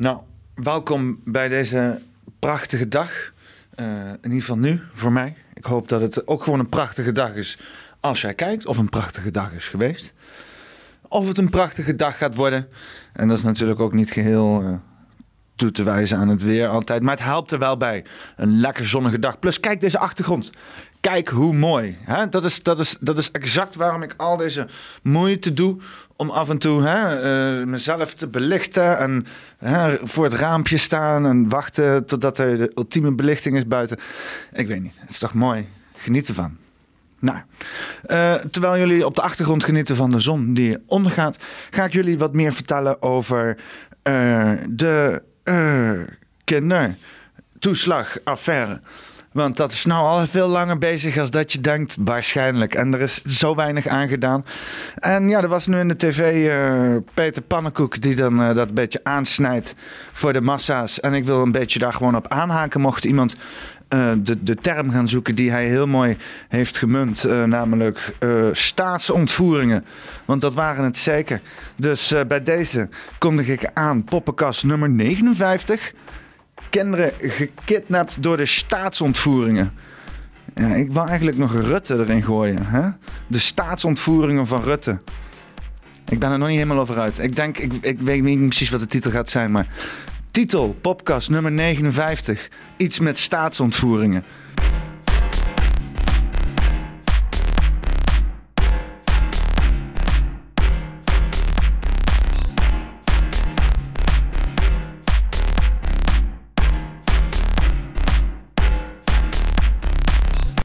Nou, welkom bij deze prachtige dag. Uh, in ieder geval nu, voor mij. Ik hoop dat het ook gewoon een prachtige dag is als jij kijkt. Of een prachtige dag is geweest. Of het een prachtige dag gaat worden. En dat is natuurlijk ook niet geheel uh, toe te wijzen aan het weer altijd. Maar het helpt er wel bij. Een lekker zonnige dag. Plus, kijk deze achtergrond. Kijk hoe mooi. Hè? Dat, is, dat, is, dat is exact waarom ik al deze moeite doe om af en toe hè, uh, mezelf te belichten en hè, voor het raampje staan en wachten totdat er de ultieme belichting is buiten. Ik weet niet, het is toch mooi. Geniet ervan. Nou, uh, terwijl jullie op de achtergrond genieten van de zon die ondergaat, ga ik jullie wat meer vertellen over uh, de kindertoeslagaffaire. Want dat is nou al veel langer bezig als dat je denkt, waarschijnlijk. En er is zo weinig aan gedaan. En ja, er was nu in de tv uh, Peter Pannenkoek die dan uh, dat beetje aansnijdt voor de massa's. En ik wil een beetje daar gewoon op aanhaken. Mocht iemand uh, de, de term gaan zoeken die hij heel mooi heeft gemunt, namelijk staatsontvoeringen. Want dat waren het zeker. Dus bij deze kondig ik aan poppenkast nummer 59 kinderen gekidnapt door de staatsontvoeringen. Ja, ik wil eigenlijk nog Rutte erin gooien. Hè? De staatsontvoeringen van Rutte. Ik ben er nog niet helemaal over uit. Ik denk, ik, ik weet niet precies wat de titel gaat zijn, maar. Titel, podcast nummer 59. Iets met staatsontvoeringen.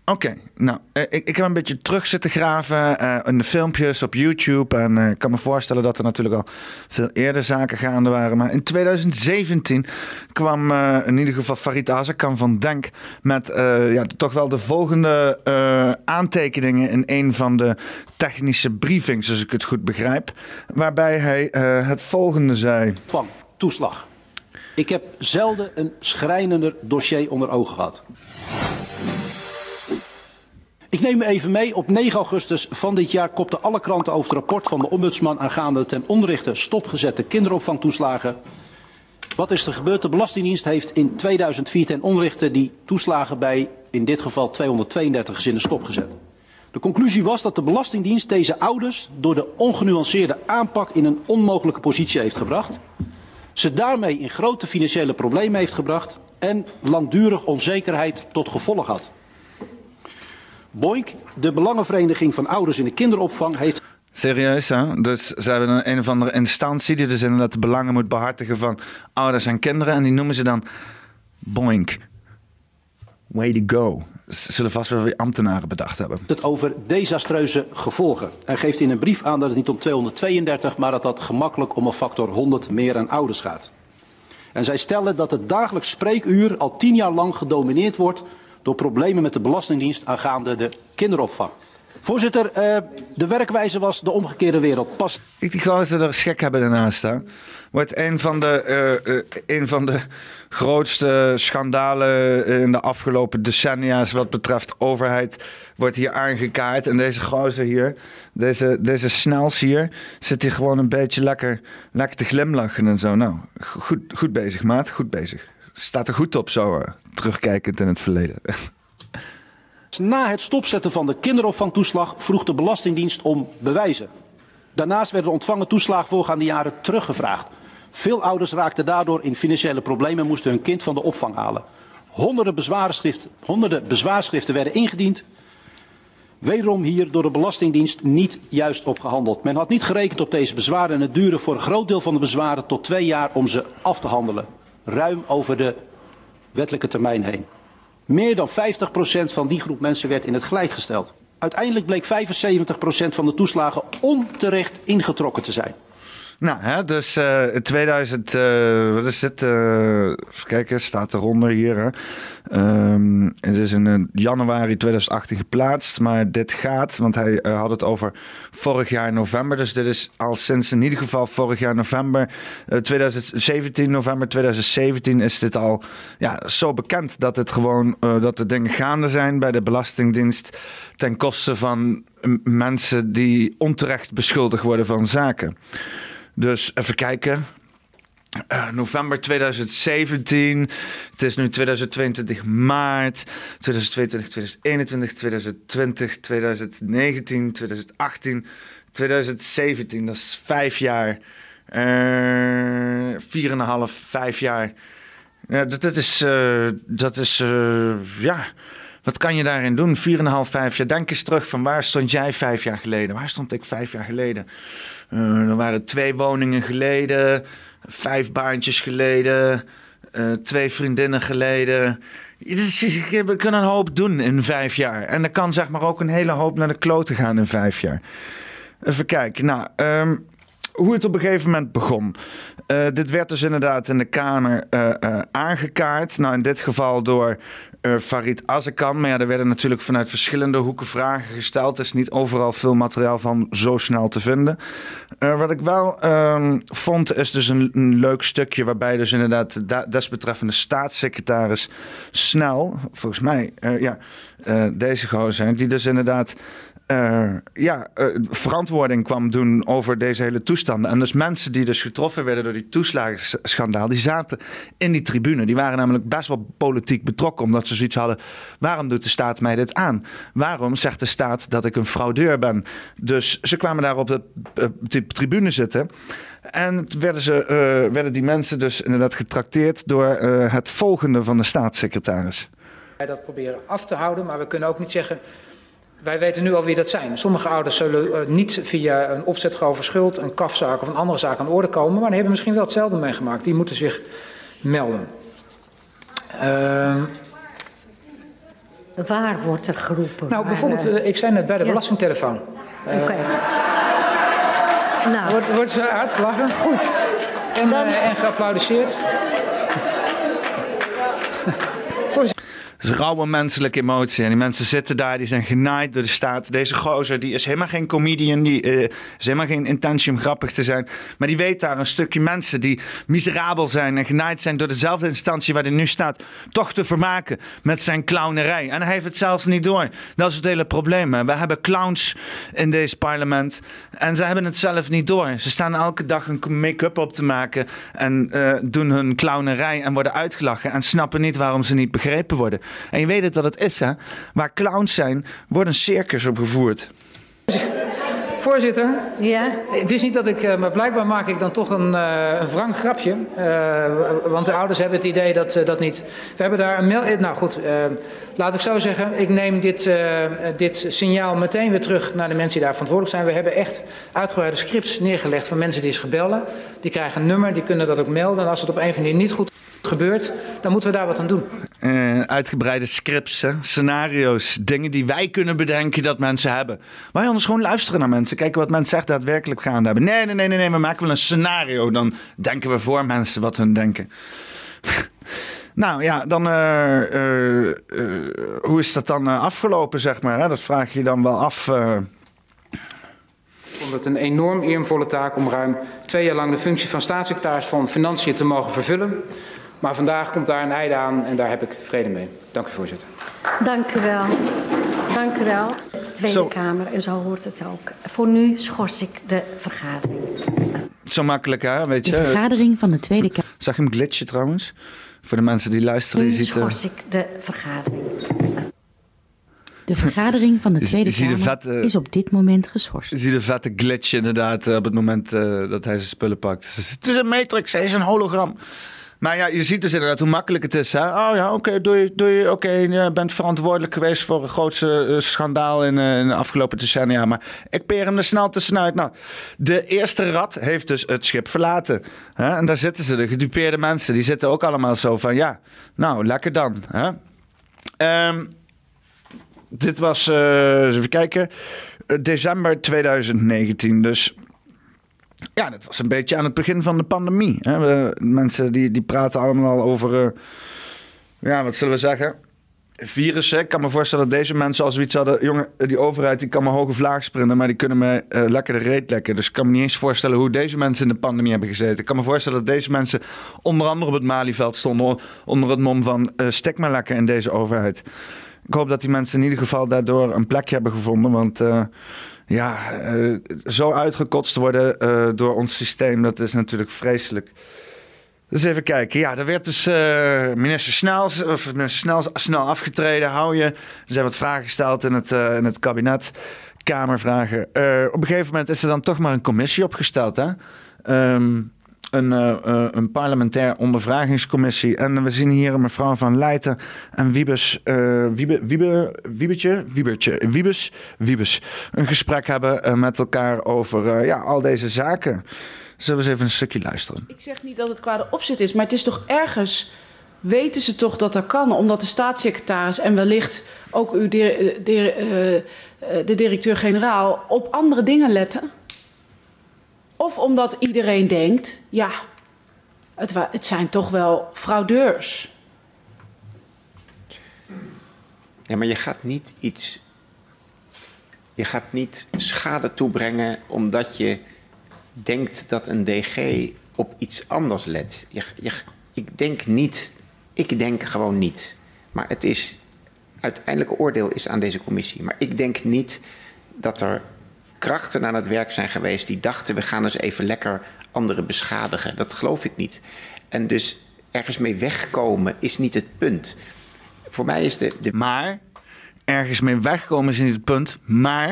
Oké, nou, eh, ik, ik heb een beetje terug zitten graven uh, in de filmpjes op YouTube. En uh, ik kan me voorstellen dat er natuurlijk al veel eerder zaken gaande waren. Maar in 2017 kwam in ieder geval Farid Azarkan van Denk met ja, toch wel de volgende aantekeningen in een van de technische briefings, als ik het goed begrijp. Waarbij hij het volgende zei. Van toeslag. Ik heb zelden een schrijnender dossier onder ogen gehad. Ik neem even mee. Op 9 augustus van dit jaar kopten alle kranten over het rapport van de ombudsman aangaande de ten onrechte stopgezette kinderopvangtoeslagen. Wat is er gebeurd? De Belastingdienst heeft in 2004 ten onrechte die toeslagen bij in dit geval 232 gezinnen stopgezet. De conclusie was dat de Belastingdienst deze ouders door de ongenuanceerde aanpak in een onmogelijke positie heeft gebracht. Ze daarmee in grote financiële problemen heeft gebracht en langdurig onzekerheid tot gevolg had. Boink, de Belangenvereniging van Ouders in de Kinderopvang, heeft. Serieus, hè? Dus ze hebben een, een of andere instantie die dus inderdaad de belangen moet behartigen van ouders en kinderen. En die noemen ze dan Boink. Way to go. Ze zullen vast wel weer ambtenaren bedacht hebben. Het over desastreuze gevolgen. En geeft in een brief aan dat het niet om 232, maar dat dat gemakkelijk om een factor 100 meer aan ouders gaat. En zij stellen dat het dagelijks spreekuur al tien jaar lang gedomineerd wordt door problemen met de Belastingdienst aangaande de kinderopvang. Voorzitter, uh, de werkwijze was de omgekeerde wereld. Pas... Ik die gozer er schek hebben ernaast staan. Wordt een van de, uh, van de grootste schandalen in de afgelopen decennia's wat betreft overheid wordt hier aangekaart. En deze gozer hier, deze, deze snels hier, zit hier gewoon een beetje lekker, lekker te glimlachen en zo. Nou, goed, goed bezig maat, goed bezig. Staat er goed op zo terugkijkend in het verleden. Na het stopzetten van de kinderopvangtoeslag vroeg de Belastingdienst om bewijzen. Daarnaast werden de ontvangen toeslagen voorgaande jaren teruggevraagd. Veel ouders raakten daardoor in financiële problemen en moesten hun kind van de opvang halen. Honderden bezwaarschriften, honderden bezwaarschriften werden ingediend. Wederom hier door de Belastingdienst niet juist op gehandeld. Men had niet gerekend op deze bezwaren en het duurde voor een groot deel van de bezwaren tot twee jaar om ze af te handelen. Ruim over de wettelijke termijn heen. Meer dan 50% van die groep mensen werd in het gelijk gesteld. Uiteindelijk bleek 75% van de toeslagen onterecht ingetrokken te zijn. Nou, hè, dus uh, 2000, uh, wat is het? Uh, even kijken, staat eronder hier. Hè. Um, het is in januari 2018 geplaatst, maar dit gaat, want hij had het over vorig jaar november. Dus dit is al sinds in ieder geval vorig jaar november 2017, november 2017 is dit al ja, zo bekend dat het gewoon, dat de dingen gaande zijn bij de Belastingdienst ten koste van mensen die onterecht beschuldigd worden van zaken. Dus even kijken. uh, november 2017. Het is nu 2022 maart. 2022, 2021, 2020, 2019, 2018, 2017. Dat is vijf jaar. Uh, vier en een half, vijf jaar. Ja, dat, is, dat is uh, ja, wat kan je daarin doen? Vier en een half, vijf jaar. Denk eens terug van waar stond jij vijf jaar geleden? Waar stond ik vijf jaar geleden? Uh, er waren twee woningen geleden, vijf baantjes geleden, twee vriendinnen geleden. We kunnen een hoop doen in vijf jaar. En er kan zeg maar ook een hele hoop naar de kloten gaan in vijf jaar. Even kijken. Nou, um, hoe het op een gegeven moment begon. Uh, dit werd dus inderdaad in de Kamer uh, aangekaart. Nou, in dit geval door Farid Azarkan. Maar ja, er werden natuurlijk vanuit verschillende hoeken vragen gesteld. Er is niet overal veel materiaal van zo snel te vinden. wat ik wel ehm, vond, is dus een, leuk stukje waarbij dus inderdaad de desbetreffende staatssecretaris snel, volgens mij, ja, deze gozer, die dus inderdaad uh, ja, uh, verantwoording kwam doen over deze hele toestanden. En dus mensen die dus getroffen werden door die toeslagenschandaal, die zaten in die tribune. Die waren namelijk best wel politiek betrokken, omdat ze zoiets hadden. Waarom doet de staat mij dit aan? Waarom zegt de staat dat ik een fraudeur ben? Dus ze kwamen daar op de, de tribune zitten. En werden, ze, werden die mensen dus inderdaad getrakteerd door het volgende van de staatssecretaris. Wij dat proberen af te houden, maar we kunnen ook niet zeggen wij weten nu al wie dat zijn. Sommige ouders zullen uh, niet via een opzet over schuld, een kafzaak of een andere zaak aan orde komen, maar die hebben misschien wel hetzelfde meegemaakt. Die moeten zich melden. Uh, Waar wordt er geroepen? Nou, bijvoorbeeld, uh, ik zei net bij de ja. belastingtelefoon. Oké. Okay. nou. Wordt, wordt ze uitgelachen? Goed. En, Dan... en geapplaudiseerd. Is rauwe menselijke emotie. En die mensen zitten daar, die zijn genaaid door de staat. Deze gozer, die is helemaal geen comedian. Die uh, is helemaal geen intentie om grappig te zijn. Maar die weet daar een stukje mensen die miserabel zijn en genaaid zijn door dezelfde instantie waar hij nu staat, toch te vermaken met zijn clownerij. En hij heeft het zelfs niet door. Dat is het hele probleem. Hè. We hebben clowns in deze parlement en ze hebben het zelf niet door. Ze staan elke dag een make-up op te maken en uh, doen hun clownerij en worden uitgelachen en snappen niet waarom ze niet begrepen worden. En je weet het wat het is, hè? Waar clowns zijn, wordt een circus opgevoerd. Voorzitter, ja? ik wist niet dat ik, eh, maar blijkbaar maak ik dan toch een, uh, een wrang grapje. Uh, want de ouders hebben het idee dat dat niet. We hebben daar een mail. Nou goed, laat ik zo zeggen. Ik neem dit, dit signaal meteen weer terug naar de mensen die daar verantwoordelijk zijn. We hebben echt uitgebreide scripts neergelegd van mensen die eens gebellen. Die krijgen een nummer, die kunnen dat ook melden. En als het op een of andere manier niet goed gebeurt, dan moeten we daar wat aan doen. Uh, uitgebreide scripts, hè? scenario's, dingen die wij kunnen bedenken dat mensen hebben. Wij anders gewoon luisteren naar mensen, kijken wat mensen echt daadwerkelijk gaan hebben. Nee, nee, nee, nee, nee, we maken wel een scenario. Dan denken we voor mensen wat hun denken. nou ja, dan uh, uh, hoe is dat dan afgelopen, zeg maar? Hè? Dat vraag je dan wel af. Ik vond het een enorm eervolle taak om ruim twee jaar lang de functie van staatssecretaris van Financiën te mogen vervullen. Maar vandaag komt daar een einde aan en daar heb ik vrede mee. Dank u, voorzitter. Dank u wel. Dank u wel. Tweede zo. Kamer, en zo hoort het ook. Voor nu schors ik de vergadering. Zo makkelijk, hè? Weet je? De vergadering van de Tweede Kamer. Zag je hem glitchen trouwens? Voor de mensen die luisteren. Nu je ziet schors ik de vergadering. De vergadering van de Tweede Kamer vette, is op dit moment geschorst. Je ziet de vette glitch inderdaad op het moment uh, dat hij zijn spullen pakt. Het is een matrix, hij is een hologram. Maar ja, je ziet dus inderdaad hoe makkelijk het is. Hè? Oh ja, oké, okay, doei, doei. Oké, okay, je bent verantwoordelijk geweest voor een grootste uh, schandaal in, uh, in, de afgelopen decennia. Maar ik peer hem er snel tussenuit. Nou, de eerste rat heeft dus het schip verlaten. Hè? En daar zitten ze, de gedupeerde mensen. Die zitten ook allemaal zo van, ja, nou, lekker dan. Hè? Um, dit was, uh, even kijken, december 2019. Dus ja, dat was een beetje aan het begin van de pandemie. Hè. Mensen die, die praten allemaal over, uh, ja, wat zullen we zeggen? Virussen. Ik kan me voorstellen dat deze mensen als zoiets hadden... jongen, die overheid die kan me hoge vlaag sprinten... maar die kunnen me uh, lekker de reet lekken. Dus ik kan me niet eens voorstellen hoe deze mensen in de pandemie hebben gezeten. Ik kan me voorstellen dat deze mensen onder andere op het Malieveld stonden... onder het mom van uh, stek maar lekker in deze overheid. Ik hoop dat die mensen in ieder geval daardoor een plekje hebben gevonden, want... ja, uh, zo uitgekotst worden uh, door ons systeem, dat is natuurlijk vreselijk. Dus even kijken. Ja, er werd dus uh, minister Snels, of minister Snel, snel afgetreden. Hou je. Er zijn wat vragen gesteld in het, in het kabinet. Kamervragen. Op een gegeven moment is er dan toch maar een commissie opgesteld. Hè? Um, een, uh, een parlementair ondervragingscommissie. En we zien hier mevrouw Van Leijten en Wiebes, uh, Wiebe, Wiebe, Wiebetje, Wiebertje, Wiebes, Wiebes een gesprek hebben met elkaar over ja, al deze zaken. Zullen we eens even een stukje luisteren? Ik zeg niet dat het kwade opzet is, maar het is toch ergens weten ze toch dat dat kan, omdat de staatssecretaris en wellicht ook uw de, de, de directeur-generaal op andere dingen letten? Of omdat iedereen denkt, ja, het, het zijn toch wel fraudeurs. Ja, maar je gaat niet iets. Je gaat niet schade toebrengen omdat je denkt dat een DG op iets anders let. Ik denk niet. Ik denk gewoon niet. Maar het is. Uiteindelijke oordeel is aan deze commissie. Maar ik denk niet dat er krachten aan het werk zijn geweest die dachten we gaan eens even lekker anderen beschadigen. Dat geloof ik niet. En dus ergens mee wegkomen is niet het punt. Voor mij is de. de... Maar ergens mee wegkomen is niet het punt. Maar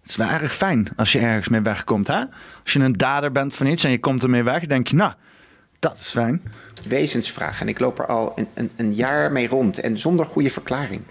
het is wel erg fijn als je ergens mee wegkomt. Hè? Als je een dader bent van iets en je komt ermee weg, denk je, nou, dat is fijn. Wezensvraag. En ik loop er al een, een, een jaar mee rond en zonder goede verklaring.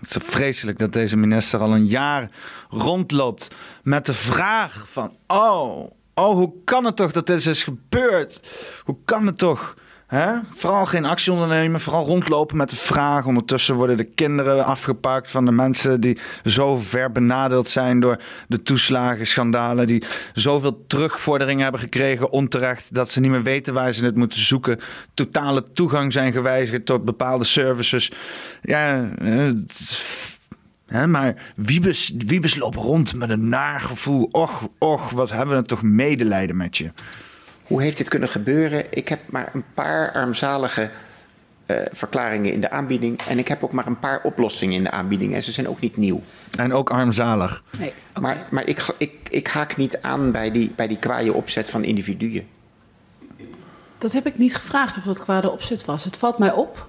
Het is vreselijk dat deze minister al een jaar rondloopt met de vraag van... Oh, oh, hoe kan het toch dat dit is gebeurd? Hoe kan het toch? Hè? Vooral geen actie ondernemen, vooral rondlopen met de vraag. Ondertussen worden de kinderen afgepakt van de mensen die zo ver benadeeld zijn door de toeslagenschandalen. Die zoveel terugvorderingen hebben gekregen onterecht dat ze niet meer weten waar ze het moeten zoeken. Totale toegang zijn gewijzigd tot bepaalde services. Ja, Hè, maar Wiebes, Wiebes loopt rond met een naargevoel. Och, och, wat hebben we toch medelijden met je. Hoe heeft dit kunnen gebeuren? Ik heb maar een paar armzalige uh, verklaringen in de aanbieding. En ik heb ook maar een paar oplossingen in de aanbieding. En ze zijn ook niet nieuw. En ook armzalig. Nee, Maar, maar ik, ik, ik haak niet aan bij die, bij die kwaaie opzet van individuen. Dat heb ik niet gevraagd of dat kwade opzet was. Het valt mij op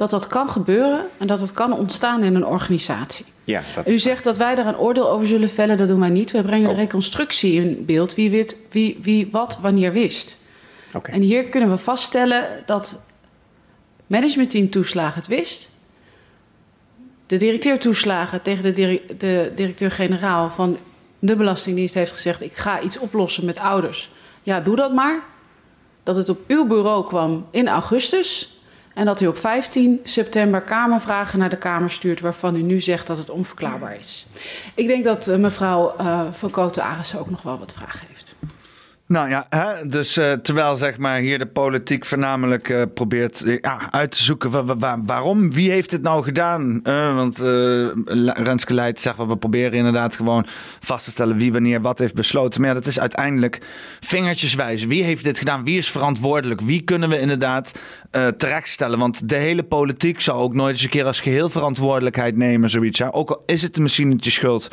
dat dat kan gebeuren en dat het kan ontstaan in een organisatie. Ja, dat... U zegt dat wij daar een oordeel over zullen vellen, dat doen wij niet. We brengen oh. de reconstructie in beeld, wie, wie, wie wat wanneer wist. Okay. En hier kunnen we vaststellen dat managementteam toeslagen het wist. De directeur toeslagen tegen de, de directeur-generaal van de Belastingdienst heeft gezegd: Ik ga iets oplossen met ouders. Ja, doe dat maar. Dat het op uw bureau kwam in augustus. En dat u op 15 september Kamervragen naar de Kamer stuurt waarvan u nu zegt dat het onverklaarbaar is. Ik denk dat uh, mevrouw uh, van Koten-Arissen ook nog wel wat vragen heeft. Nou ja, hè? dus uh, terwijl zeg maar hier de politiek voornamelijk uh, probeert ja, uit te zoeken wa wa waarom, wie heeft het nou gedaan? want Renske Leid zegt, we proberen inderdaad gewoon vast te stellen wie wanneer wat heeft besloten. Maar ja, dat is uiteindelijk vingertjeswijze. Wie heeft dit gedaan? Wie is verantwoordelijk? Wie kunnen we inderdaad terechtstellen? Want de hele politiek zal ook nooit eens een keer als geheel verantwoordelijkheid nemen, zoiets. Ook al is het misschien niet schuld.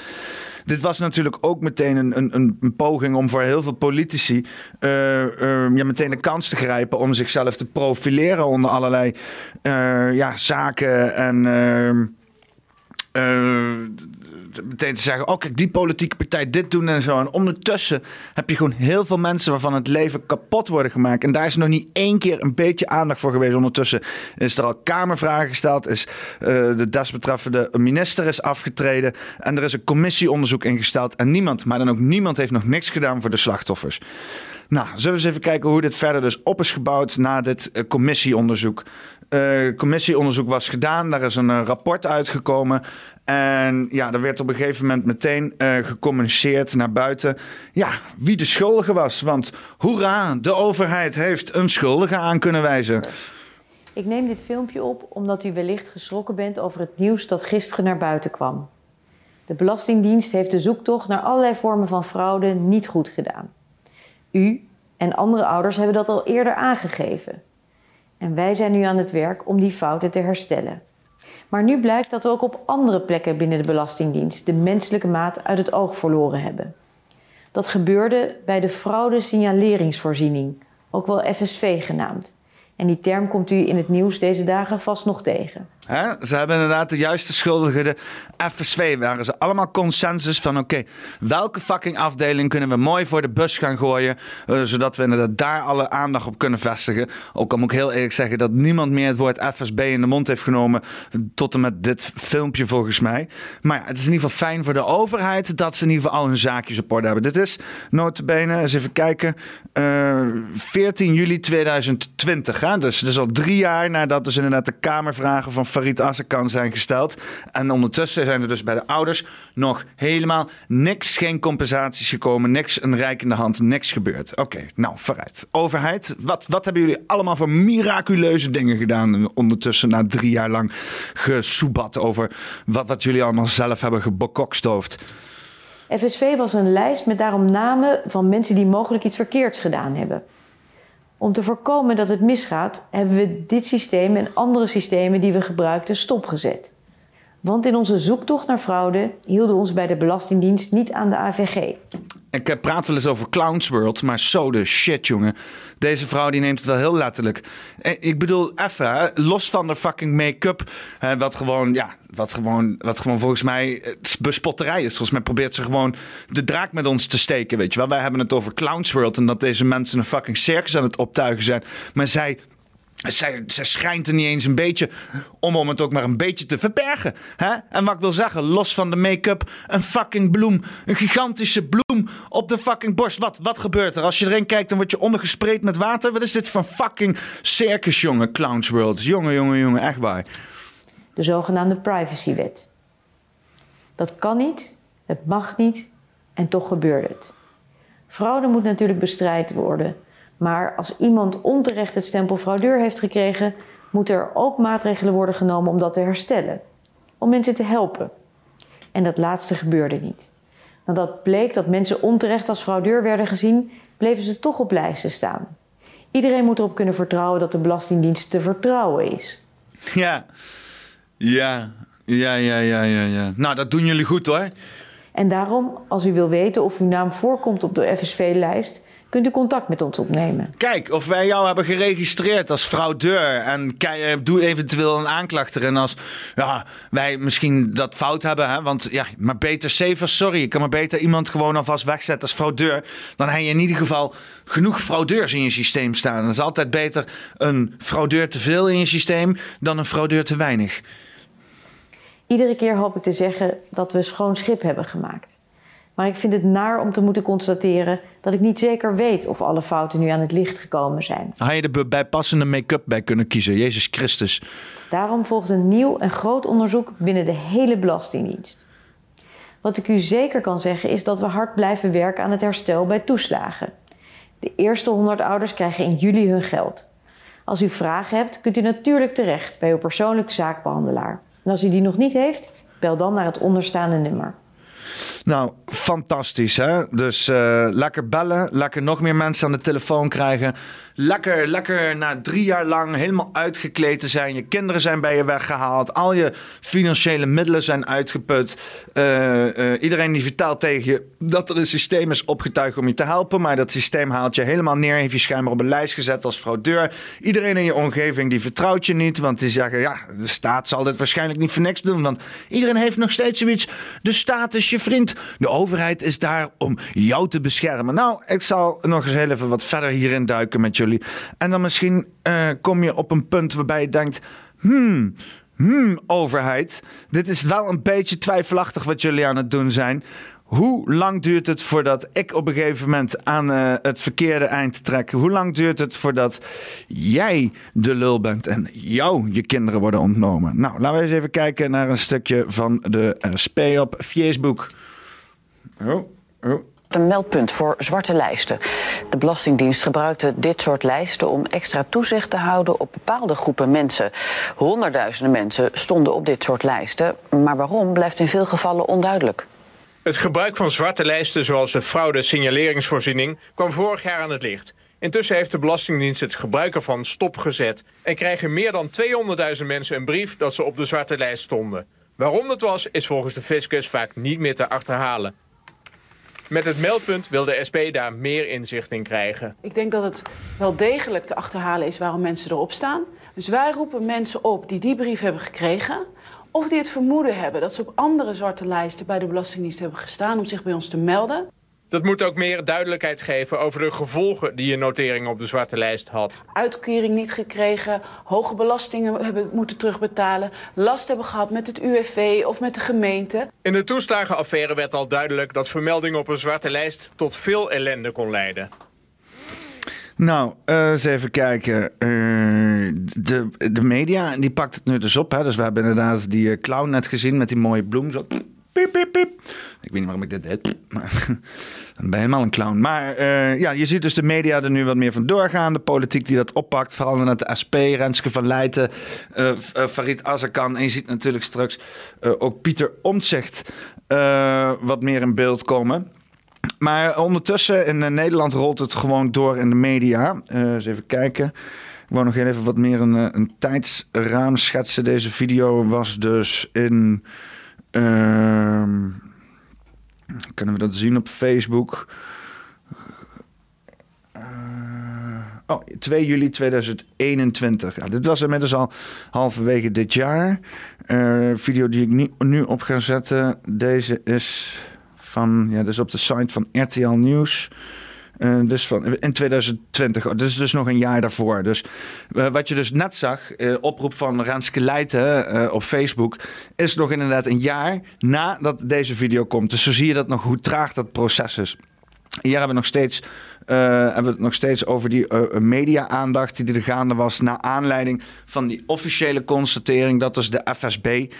Dit was natuurlijk ook meteen een, een, een poging om voor heel veel politici uh, uh, ja, meteen de kans te grijpen om zichzelf te profileren onder allerlei uh, ja, zaken en meteen te zeggen: oh, kijk, die politieke partij dit doen en zo. En ondertussen heb je gewoon heel veel mensen waarvan het leven kapot worden gemaakt. En daar is nog niet één keer een beetje aandacht voor geweest. Ondertussen is er al Kamervragen gesteld, is uh, de desbetreffende minister is afgetreden. En er is een commissieonderzoek ingesteld. En niemand, maar dan ook niemand, heeft nog niks gedaan voor de slachtoffers. Nou, zullen we eens even kijken hoe dit verder dus op is gebouwd na dit uh, commissieonderzoek. Uh, commissieonderzoek was gedaan, daar is een rapport uitgekomen. En ja, er werd op een gegeven moment meteen uh, gecommuniceerd naar buiten. Ja, wie de schuldige was. Want hoera, de overheid heeft een schuldige aan kunnen wijzen. Ik neem dit filmpje op omdat u wellicht geschrokken bent over het nieuws dat gisteren naar buiten kwam. De Belastingdienst heeft de zoektocht naar allerlei vormen van fraude niet goed gedaan. U en andere ouders hebben dat al eerder aangegeven. En wij zijn nu aan het werk om die fouten te herstellen. Maar nu blijkt dat we ook op andere plekken binnen de Belastingdienst de menselijke maat uit het oog verloren hebben. Dat gebeurde bij de fraude-signaleringsvoorziening, ook wel FSV genaamd. En die term komt u in het nieuws deze dagen vast nog tegen. Ze hebben inderdaad de juiste schuldigen, de FSV, waren ze allemaal consensus van oké, welke fucking afdeling kunnen we mooi voor de bus gaan gooien, uh, zodat we inderdaad daar alle aandacht op kunnen vestigen. Ook al moet ik heel eerlijk zeggen dat niemand meer het woord FSB in de mond heeft genomen tot en met dit filmpje volgens mij. Maar ja, het is in ieder geval fijn voor de overheid dat ze in ieder geval al hun zaakjes op orde hebben. Dit is notabene, eens even kijken, uh, eh, 14 juli 2020. Hè? Dus is al drie jaar nadat dus inderdaad de Kamervragen van Farid Azarkan zijn gesteld. En ondertussen zijn er dus bij de ouders nog helemaal niks, geen compensaties gekomen, niks, een rijkende hand, niks gebeurd. Oké, nou, vooruit. Overheid, wat, wat hebben jullie allemaal voor miraculeuze dingen gedaan ondertussen na drie jaar lang gesoebat over wat, wat jullie allemaal zelf hebben gebokokstoofd? FSV was een lijst met daarom namen van mensen die mogelijk iets verkeerds gedaan hebben. Om te voorkomen dat het misgaat, hebben we dit systeem en andere systemen die we gebruikten stopgezet. Want in onze zoektocht naar fraude hielden we ons bij de Belastingdienst niet aan de AVG. Ik praat wel eens over Clowns World, maar zo de shit, jongen. Deze vrouw die neemt het wel heel letterlijk. Eh, ik bedoel, even, los van de fucking make-up, wat gewoon, ja, wat gewoon, wat gewoon volgens mij eh, bespotterij is. Volgens mij probeert ze gewoon de draak met ons te steken, weet je wel. Wij hebben het over Clowns World en dat deze mensen een fucking circus aan het optuigen zijn. Maar zij zij, schijnt er niet eens een beetje om, om het ook maar een beetje te verbergen. Hè? En wat ik wil zeggen, los van de make-up, een fucking bloem. Een gigantische bloem op de fucking borst. Wat, wat gebeurt er? Als je erin kijkt, dan word je ondergespreid met water. Wat is dit voor fucking circus, jongen? Clowns World. Jongen, jongen, jongen, echt waar. De zogenaamde privacywet. Dat kan niet, het mag niet en toch gebeurt het. Fraude moet natuurlijk bestrijd worden maar als iemand onterecht het stempel fraudeur heeft gekregen, moeten er ook maatregelen worden genomen om dat te herstellen. Om mensen te helpen. En dat laatste gebeurde niet. Nadat bleek dat mensen onterecht als fraudeur werden gezien, bleven ze toch op lijsten staan. Iedereen moet erop kunnen vertrouwen dat de Belastingdienst te vertrouwen is. Ja, ja, ja, ja, ja, ja. ja. Nou, dat doen jullie goed hoor. En daarom, als u wil weten of uw naam voorkomt op de FSV-lijst, kunt u contact met ons opnemen. Kijk, of wij jou hebben geregistreerd als fraudeur. En doe eventueel een aanklacht erin als ja, wij misschien dat fout hebben. Hè? Want ja, maar beter safer, sorry. Ik kan maar beter iemand gewoon alvast wegzetten als fraudeur. Dan heb je in ieder geval genoeg fraudeurs in je systeem staan. Het is altijd beter een fraudeur te veel in je systeem dan een fraudeur te weinig. Iedere keer hoop ik te zeggen dat we schoon schip hebben gemaakt. Maar ik vind het naar om te moeten constateren dat ik niet zeker weet of alle fouten nu aan het licht gekomen zijn. Had je er bijpassende make-up bij kunnen kiezen, Jezus Christus. Daarom volgt een nieuw en groot onderzoek binnen de hele Belastingdienst. Wat ik u zeker kan zeggen is dat we hard blijven werken aan het herstel bij toeslagen. De eerste 100 ouders krijgen in juli hun geld. Als u vragen hebt, kunt u natuurlijk terecht bij uw persoonlijke zaakbehandelaar. En als u die nog niet heeft, bel dan naar het onderstaande nummer. Nou, fantastisch hè. Dus uh, lekker bellen, lekker nog meer mensen aan de telefoon krijgen. Lekker, lekker na drie jaar lang helemaal uitgekleed te zijn. Je kinderen zijn bij je weggehaald. Al je financiële middelen zijn uitgeput. Uh, uh, iedereen die vertelt tegen je dat er een systeem is opgetuigd om je te helpen. Maar dat systeem haalt je helemaal neer. Heeft je schijnbaar op een lijst gezet als fraudeur. Iedereen in je omgeving die vertrouwt je niet. Want die zeggen, ja, de staat zal dit waarschijnlijk niet voor niks doen. Want iedereen heeft nog steeds zoiets. De staat is je vriend. De overheid is daar om jou te beschermen. Nou, ik zal nog eens heel even wat verder hierin duiken met jullie. En dan misschien uh, kom je op een punt waarbij je denkt: hmm, hmm, overheid, dit is wel een beetje twijfelachtig wat jullie aan het doen zijn. Hoe lang duurt het voordat ik op een gegeven moment aan uh, het verkeerde eind trek? Hoe lang duurt het voordat jij de lul bent en jou je kinderen worden ontnomen? Nou, laten we eens even kijken naar een stukje van de uh, op Facebook. Oh, oh. Een meldpunt voor zwarte lijsten. De Belastingdienst gebruikte dit soort lijsten om extra toezicht te houden op bepaalde groepen mensen. Honderdduizenden mensen stonden op dit soort lijsten. Maar waarom blijft in veel gevallen onduidelijk. Het gebruik van zwarte lijsten, zoals de fraude-signaleringsvoorziening, kwam vorig jaar aan het licht. Intussen heeft de Belastingdienst het gebruik ervan stopgezet en krijgen meer dan 200.000 mensen een brief dat ze op de zwarte lijst stonden. Waarom dat was, is volgens de fiscus vaak niet meer te achterhalen. Met het meldpunt wil de SP daar meer inzicht in krijgen. Ik denk dat het wel degelijk te achterhalen is waarom mensen erop staan. Dus wij roepen mensen op die die brief hebben gekregen... of die het vermoeden hebben dat ze op andere zwarte lijsten... bij de Belastingdienst hebben gestaan om zich bij ons te melden. Dat moet ook meer duidelijkheid geven over de gevolgen die je notering op de zwarte lijst had. Uitkering niet gekregen, hoge belastingen hebben moeten terugbetalen, last hebben gehad met het UWV of met de gemeente. In de toeslagenaffaire werd al duidelijk dat vermelding op een zwarte lijst tot veel ellende kon leiden. Nou, uh, eens even kijken. Uh, de, de media die pakt het nu dus op. Hè? Dus we hebben inderdaad die eh, clown net gezien met die mooie bloem. Zo. Piep, piep, piep. Ik weet niet waarom ik dit deed. Dan ben je helemaal een clown. Maar uh, ja, je ziet dus de media er nu wat meer van doorgaan. De politiek die dat oppakt. Vooral in het SP, Renske van Leijten, uh, Farid Azarkan. En je ziet natuurlijk straks ook Pieter Omtzigt wat meer in beeld komen. Maar ondertussen in Nederland rolt het gewoon door in de media. eens even kijken. Ik wou nog even wat meer een, een tijdsraam schetsen. Deze video was dus in... Uh, kunnen we dat zien op Facebook? Uh, oh, 2 juli 2021. Ja, dit was inmiddels al halverwege dit jaar. Uh, video die ik nu, nu op ga zetten. Deze is van, ja, dus op de site van RTL Nieuws. Uh, dus van, in 2020, dat is dus nog een jaar daarvoor. Dus uh, wat je dus net zag, uh, oproep van Renske Leijten op Facebook, is nog inderdaad een jaar nadat deze video komt. Dus zo zie je dat nog hoe traag dat proces is. Hier hebben we nog steeds, hebben we het nog steeds over die media-aandacht die er gaande was. Naar aanleiding van die officiële constatering dat dus de FSB.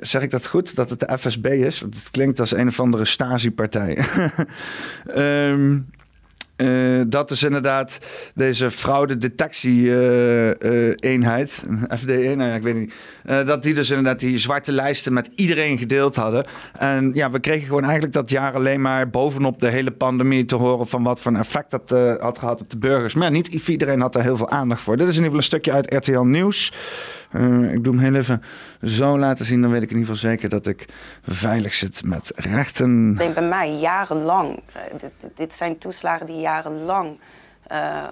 zeg ik dat goed? Dat het de FSB is? Want het klinkt als een of andere Stasi-partij. um, Uh, dat is inderdaad deze fraudedetectie-eenheid, uh, uh, FD1, nou ja, ik weet niet. Dat die dus inderdaad die zwarte lijsten met iedereen gedeeld hadden. En ja, we kregen gewoon eigenlijk dat jaar alleen maar bovenop de hele pandemie te horen van wat voor een effect dat had gehad op de burgers. Maar niet iedereen had daar heel veel aandacht voor. Dit is in ieder geval een stukje uit RTL Nieuws. Uh, ik doe hem heel even zo laten zien. Dan weet ik in ieder geval zeker dat ik veilig zit met rechten. Denk bij mij jarenlang. dit, dit zijn toeslagen die jarenlang uh,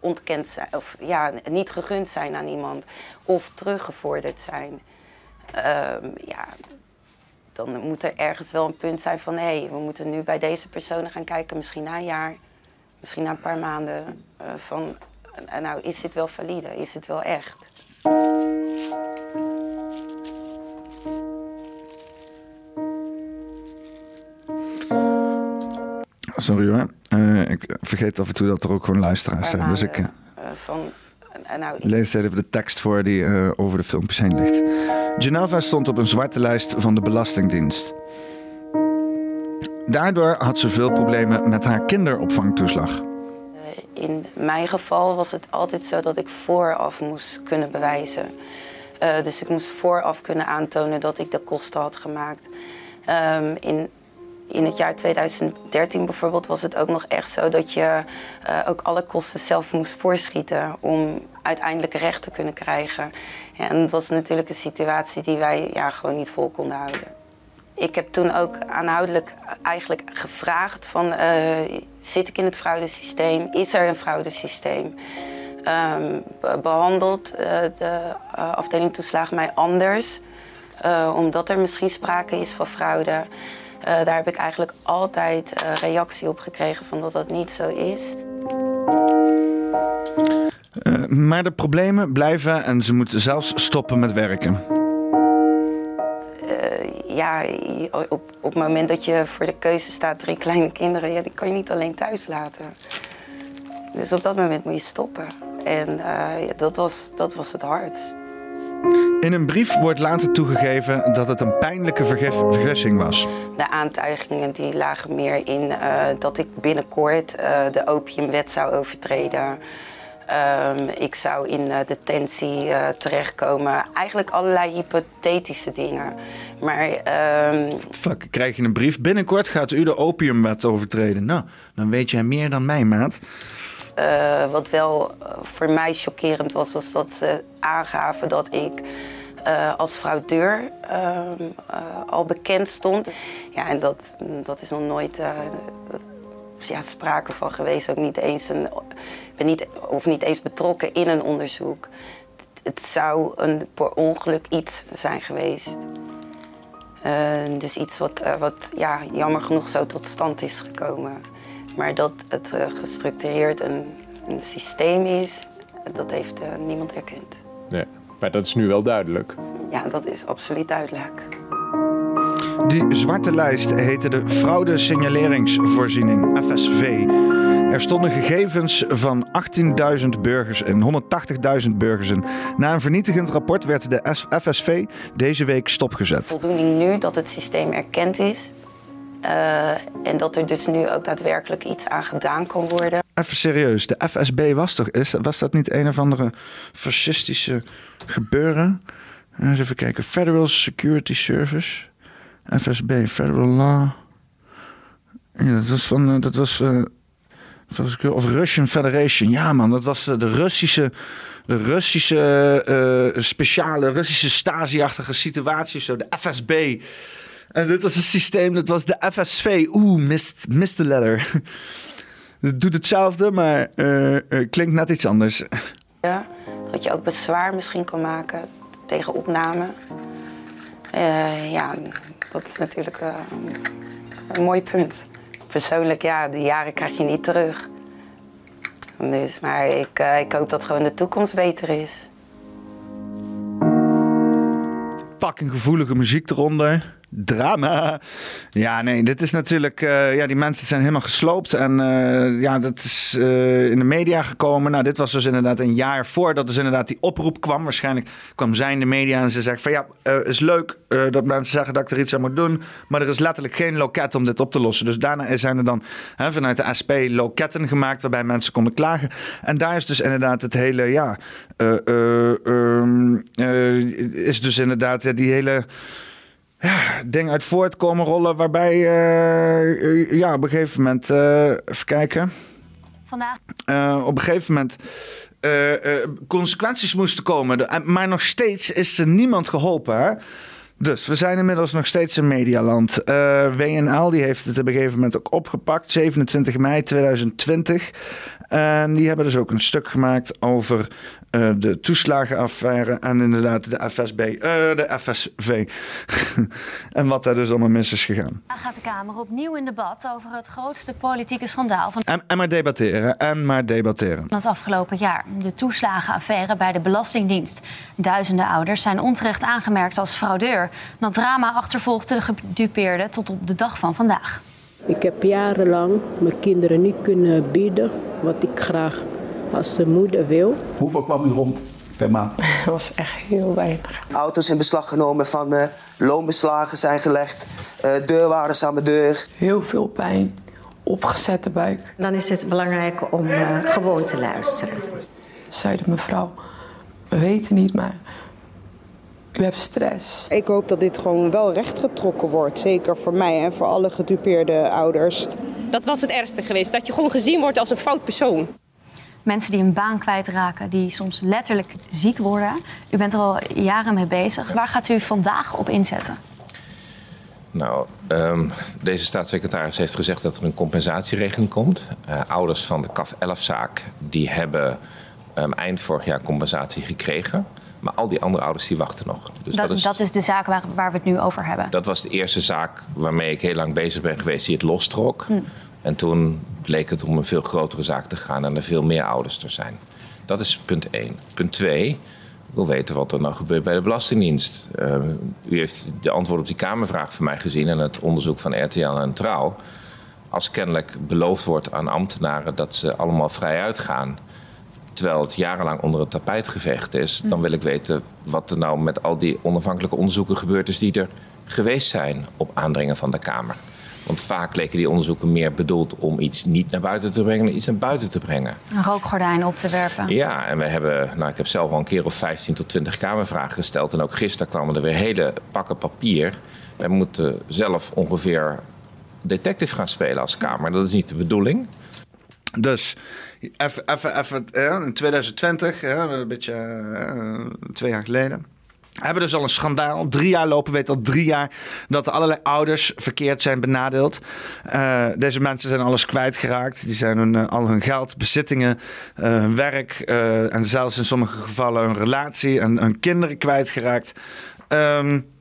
ontkend zijn. Of ja, niet gegund zijn aan iemand. Of teruggevorderd zijn. Uh, ja, dan moet er ergens wel een punt zijn van... hé, hey, we moeten nu bij deze personen gaan kijken. Misschien na een jaar. Misschien na een paar maanden. van, nou, is dit wel valide? Is het wel echt? Sorry hoor. Uh, ik vergeet af en toe dat er ook gewoon luisteraars zijn. Dus ik uh, van, nou, lees even de tekst voor die uh, over de filmpjes heen ligt. Genova stond op een zwarte lijst van de Belastingdienst. Daardoor had ze veel problemen met haar kinderopvangtoeslag in mijn geval was het altijd zo dat ik vooraf moest kunnen bewijzen. Uh, dus ik moest vooraf kunnen aantonen dat ik de kosten had gemaakt. Um, in, in het jaar 2013 bijvoorbeeld was het ook nog echt zo dat je uh, ook alle kosten zelf moest voorschieten om uiteindelijk recht te kunnen krijgen. Ja, en dat was natuurlijk een situatie die wij ja, gewoon niet vol konden houden. Ik heb toen ook aanhoudelijk eigenlijk gevraagd van... Uh, zit ik in het fraudesysteem? Is er een fraudesysteem? Um, behandelt uh, de uh, afdeling toeslagen mij anders? omdat er misschien sprake is van fraude. daar heb ik eigenlijk altijd reactie op gekregen van dat dat niet zo is. maar de problemen blijven en ze moeten zelfs stoppen met werken ja, op, op het moment dat je voor de keuze staat, drie kleine kinderen, ja, die kan je niet alleen thuis laten. Dus op dat moment moet je stoppen. En uh, ja, dat, was, dat was het hardst. In een brief wordt later toegegeven dat het een pijnlijke vergissing was. De aantuigingen die lagen meer in uh, dat ik binnenkort uh, de opiumwet zou overtreden. Um, ik zou in uh, detentie uh, terechtkomen. Eigenlijk allerlei hypothetische dingen. Maar. Um... Fuck, krijg je een brief. Binnenkort gaat u de opiumwet overtreden. Nou, dan weet jij meer dan mij, maat. Uh, wat wel voor mij chockerend was, was dat ze aangaven dat ik als fraudeur uh, al bekend stond. Ja, en dat, dat is nog nooit ja, sprake van geweest. Ook niet eens een, ben niet, of niet eens betrokken in een onderzoek. Het, zou een per ongeluk iets zijn geweest. dus iets wat, wat ja, jammer genoeg zo tot stand is gekomen. Maar dat het gestructureerd een, een systeem is, dat heeft niemand erkend. Nee. Maar dat is nu wel duidelijk. Ja, dat is absoluut duidelijk. Die zwarte lijst heette de Fraude Signaleringsvoorziening, FSV. Er stonden gegevens van 18.000 burgers en 180.000 burgers in. Na een vernietigend rapport werd de FSV deze week stopgezet. Voldoening nu dat het systeem erkend is. Uh, en dat er dus nu ook daadwerkelijk iets aan gedaan kan worden. Even serieus, de FSB was toch, is, was dat niet een of andere fascistische gebeuren? Eens even kijken, Federal Security Service, FSB, Federal Law. Ja, dat was van, eh, dat was, uh, of Russian Federation. Ja man, dat was de Russische, de Russische uh, speciale, Russische Stasi-achtige situatie. Zo, de FSB. En dit was een systeem, dat was de FSV. Oeh, mist, mist de letter. Het doet hetzelfde, maar klinkt net iets anders. Ja, dat je ook bezwaar misschien kan maken tegen opname. Ja, dat is natuurlijk een mooi punt. Persoonlijk, ja, die jaren krijg je niet terug. Dus, maar ik, ik hoop dat gewoon de toekomst beter is. Fucking gevoelige muziek eronder drama. Ja, nee, dit is natuurlijk. Uh, ja, die mensen zijn helemaal gesloopt. En uh, ja, dat is uh, in de media gekomen. Nou, dit was dus inderdaad een jaar voordat dus inderdaad die oproep kwam. Waarschijnlijk kwam zij in de media en ze zegt van ja, is leuk dat mensen zeggen dat ik er iets aan moet doen. Maar er is letterlijk geen loket om dit op te lossen. Dus daarna zijn er dan hè, vanuit de SP loketten gemaakt waarbij mensen konden klagen. En daar is dus inderdaad het hele, ja, um, is dus inderdaad die hele ja, ding uit voortkomen rollen. Waarbij, uh, ja, op een gegeven moment, uh, even kijken. Vandaag. Uh, op een gegeven moment consequenties moesten komen. Maar nog steeds is er niemand geholpen. Hè? Dus we zijn inmiddels nog steeds in medialand. WNL die heeft het op een gegeven moment ook opgepakt. 27 mei 2020. En die hebben dus ook een stuk gemaakt over uh, de toeslagenaffaire en inderdaad de FSB, uh, eh, de FSV. en wat daar dus allemaal mis is gegaan. Dan gaat de Kamer opnieuw in debat over het grootste politieke schandaal van. En, en maar debatteren, en maar debatteren. Van het afgelopen jaar. De toeslagenaffaire bij de Belastingdienst. Duizenden ouders zijn onterecht aangemerkt als fraudeur. Dat drama achtervolgde de gedupeerden tot op de dag van vandaag. Ik heb jarenlang mijn kinderen niet kunnen bieden wat ik graag als de moeder wil. Hoeveel kwam u rond per maand? Dat was echt heel weinig. Auto's in beslag genomen van me, loonbeslagen zijn gelegd, uh, deurwaarders aan mijn deur. Heel veel pijn, opgezette buik. Dan is het belangrijk om uh, gewoon te luisteren. Zei de mevrouw, we weten niet, maar u hebt stress. Ik hoop dat dit gewoon wel rechtgetrokken wordt. Zeker voor mij en voor alle gedupeerde ouders. Dat was het ergste geweest. Dat je gewoon gezien wordt als een fout persoon. Mensen die een baan kwijtraken, die soms letterlijk ziek worden. U bent er al jaren mee bezig. Waar gaat u vandaag op inzetten? Nou, um, deze staatssecretaris heeft gezegd dat er een compensatieregeling komt. Uh, ouders van de CAF 11-zaak die hebben um, eind vorig jaar compensatie gekregen. Maar al die andere ouders die wachten nog. Dus dat, dat, is, dat is de zaak waar, waar, we het nu over hebben. Dat was de eerste zaak waarmee ik heel lang bezig ben geweest die het lostrok. Hm. En toen bleek het om een veel grotere zaak te gaan en er veel meer ouders te zijn. Dat is punt 1. Punt 2. Ik wil weten wat er nou gebeurt bij de Belastingdienst. Uh, u heeft de antwoord op die Kamervraag van mij gezien en het onderzoek van RTL en Trouw. Als kennelijk beloofd wordt aan ambtenaren dat ze allemaal vrij uitgaan terwijl het jarenlang onder het tapijt geveegd is, dan wil ik weten wat er nou met al die onafhankelijke onderzoeken gebeurd is die er geweest zijn op aandringen van de Kamer. Want vaak leken die onderzoeken meer bedoeld om iets niet naar buiten te brengen, dan iets naar buiten te brengen. Een rookgordijn op te werpen. Ja, en we hebben, nou, ik heb zelf al een keer of 15 tot 20 Kamervragen gesteld. En ook gisteren kwamen er weer hele pakken papier. Wij moeten zelf ongeveer detective gaan spelen als Kamer. Dat is niet de bedoeling. Dus even, even, even in 2020, een beetje twee jaar geleden. hebben dus al een schandaal. Drie jaar lopen, weet al drie jaar dat er allerlei ouders verkeerd zijn benadeeld. Uh, deze mensen zijn alles kwijtgeraakt. Die zijn hun, uh, al hun geld, bezittingen, uh, hun werk en zelfs in sommige gevallen hun relatie en hun kinderen kwijtgeraakt. Um,